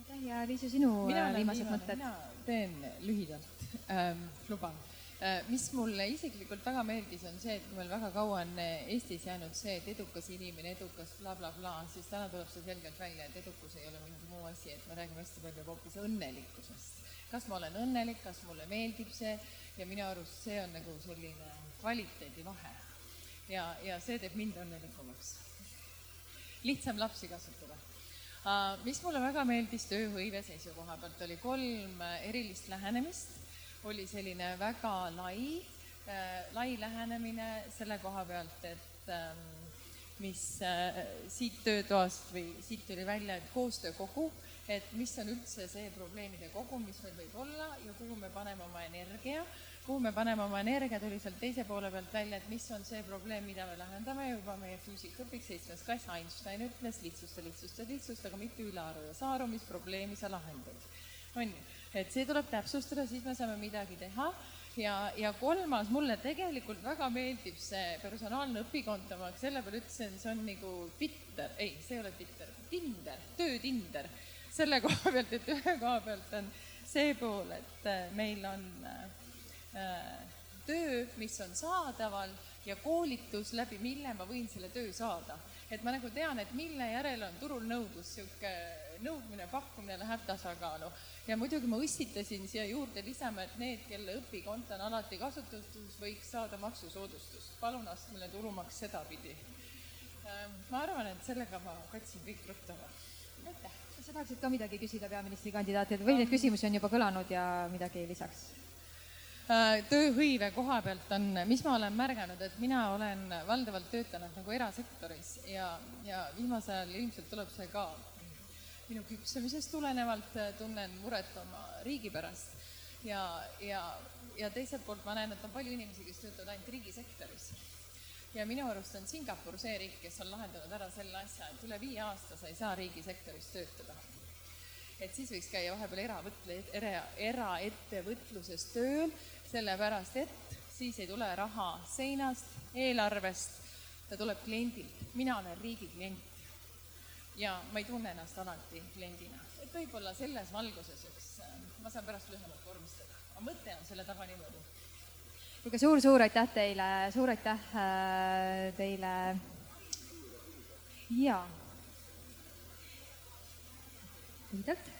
aitäh ja Liisa, sinu äh, viimased mõtted? mina teen lühidalt ähm,, luban mis mulle isiklikult väga meeldis, on see, et kui meil väga kaua on äh, Eestis jäänud see, et edukas inimene, edukas blablabla bla, bla, siis täna tuleb see selgelt välja, et edukus ei ole mingi muu asi, et me räägime hästi palju hoopis õnnelikkusest. kas ma olen õnnelik, kas mulle meeldib see ja minu arust see on nagu selline kvaliteedi vahe. ja, ja see teeb mind õnnelikumaks. lihtsam lapsi kasvatada uh,. mis mulle väga meeldis tööhõive seisukoha pealt, oli kolm erilist lähenemist oli selline väga lai äh,, lai lähenemine selle koha pealt, et ähm, mis äh, siit töötoast või siit tuli välja, et koostöökogu, et mis on üldse see probleemide kogum, mis meil võib olla ja kuhu me paneme oma energia. kuhu me paneme oma energia, tuli sealt teise poole pealt välja, et mis on see probleem, mida me lahendame, juba meie füüsikaõpik seitsmes klass Einstein ütles lihtsusta, lihtsusta, lihtsusta, aga mitte ülearu ja saa aru, mis probleemi sa lahendad. On ju, et see tuleb täpsustada, siis me saame midagi teha. ja, ja kolmas, mulle tegelikult väga meeldib see personaalne õpikonto, ma selle peale ütlesin, see on nagu Twitter, ei, see ei ole Twitter, Tinder, töötinder. selle koha pealt, et ühe koha pealt on see pool, et äh, meil on äh, töö, mis on saadaval ja koolitus, läbi mille ma võin selle töö saada. et ma nagu tean, et mille järele on turul nõudlus, sihuke nõudmine, pakkumine läheb tasakaalu. ja muidugi ma õssitasin siia juurde lisama, et need, kelle õpikonto on alati kasutatud, võiks saada maksusoodustust. palun astmeline tulumaks sedapidi. Ähm, ma arvan, et sellega ma katsin kõik ruttu ära. aitäh. kas sa tahaksid ka midagi küsida peaministrikandidaatidele või neid küsimusi on juba kõlanud ja midagi lisaks? Äh, tööhõive koha pealt on, mis ma olen märganud, et mina olen valdavalt töötanud nagu erasektoris ja, ja viimasel ajal ilmselt tuleb see ka minu küpsemisest tulenevalt, äh, tunnen muret oma riigi pärast. ja, ja, ja teiselt poolt ma näen, et on palju inimesi, kes töötavad ainult riigisektoris ja minu arust on Singapur see riik, kes on lahendanud ära selle asja, et üle viie aasta sa ei saa riigisektoris töötada. et siis võiks käia vahepeal eravõtle, era, eraettevõtluses tööl, sellepärast et siis ei tule raha seinast, eelarvest, ta tuleb kliendilt. mina olen riigi klient. Ja ma ei tunne ennast alati kliendina. et võib-olla selles valguses üks, ma saan pärast lühemalt vormistada, aga mõte on selle taga niimoodi kuulge suur,, suur-suur aitäh teile, suur aitäh äh, teile. ja. lühidalt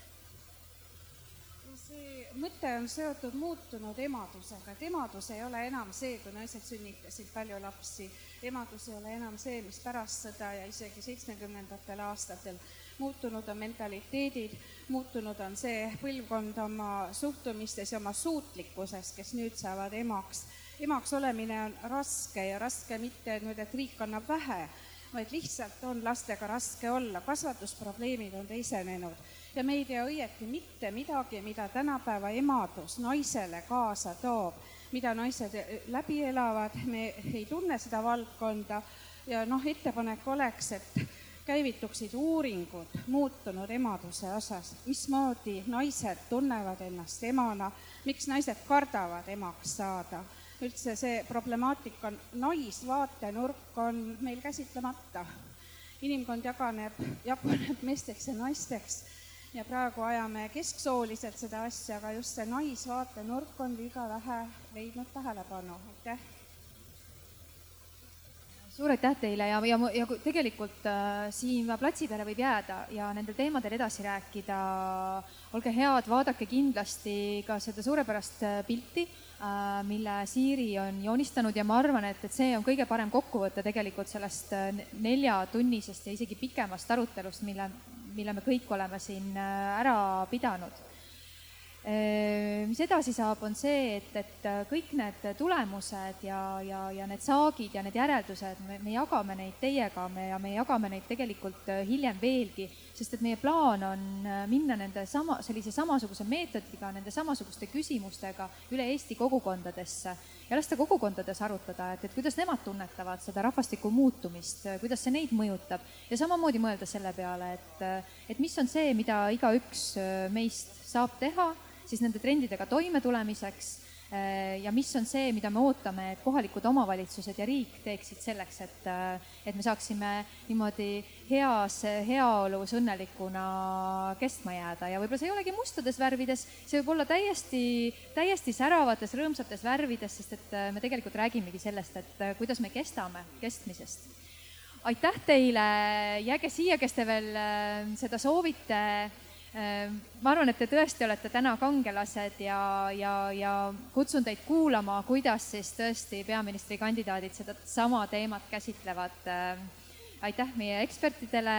see mõte on seotud muutunud emadusega, et emadus ei ole enam see, kui naised sünnitasid palju lapsi. emadus ei ole enam see, mis pärast sõda ja isegi seitsmekümnendatel aastatel. muutunud on mentaliteedid, muutunud on see põlvkond oma suhtumistes ja oma suutlikkuses, kes nüüd saavad emaks. emaks olemine on raske ja raske mitte nüüd, et riik annab vähe, vaid lihtsalt on lastega raske olla, kasvatusprobleemid on teisenenud ja me ei tea õieti mitte midagi, mida tänapäeva emadus naisele kaasa toob, mida naised läbi elavad, me ei tunne seda valdkonda. Ja noh, ettepanek oleks, et käivituksid uuringud muutunud emaduse osas, mismoodi naised tunnevad ennast emana, miks naised kardavad emaks saada. üldse see problemaatika, naisvaatenurk on meil käsitlemata. inimkond jaganeb, jaguneb meesteks ja naisteks ja praegu ajame kesksooliselt seda asja, aga just see naisvaatenurk on liiga vähe leidnud tähelepanu, aitäh. suur aitäh teile ja, ja, ja tegelikult äh, siin platsi peale võib jääda ja nendel teemadel edasi rääkida. olge head, vaadake kindlasti ka seda suurepärast äh, pilti äh,, mille Siiri on joonistanud ja ma arvan, et, et see on kõige parem kokkuvõte tegelikult sellest äh, neljatunnisest ja isegi pikemast arutelust, mille mille me kõik oleme siin äh, ära pidanud. Äh, mis edasi saab, on see, et, et äh, kõik need tulemused ja, ja, ja need saagid ja need järeldused, me, me jagame neid teiega, me ja me jagame neid tegelikult hiljem veelgi, sest et meie plaan on minna nende sama, sellise samasuguse meetodiga, nende samasuguste küsimustega üle Eesti kogukondadesse ja lasta kogukondades arutada, et, et kuidas nemad tunnetavad seda rahvastiku muutumist, kuidas see neid mõjutab. Ja samamoodi mõelda selle peale, et, et mis on see, mida igaüks meist saab teha siis nende trendidega toimetulemiseks Äh, ja mis on see, mida me ootame, et kohalikud omavalitsused ja riik teeksid selleks, et, äh, et me saaksime niimoodi heas heaolus õnnelikuna kestma jääda. Ja võib-olla see ei olegi mustades värvides, see võib olla täiesti, täiesti säravates, rõõmsates värvides, sest et äh, me tegelikult räägimegi sellest, et kuidas me kestame kestmisest. aitäh teile, jääge siia, kes te veel seda soovite ma arvan, et te tõesti olete täna kangelased ja, ja, ja kutsun teid kuulama, kuidas siis tõesti peaministrikandidaadid sedasama teemat käsitlevad. Ehm, aitäh meie ekspertidele.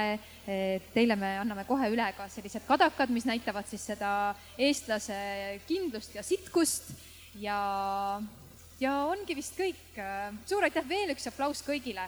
Teile me anname kohe üle ka sellised kadakad, mis näitavad siis seda eestlase kindlust ja sitkust ja, ja ongi vist kõik. suur aitäh, veel üks aplaus kõigile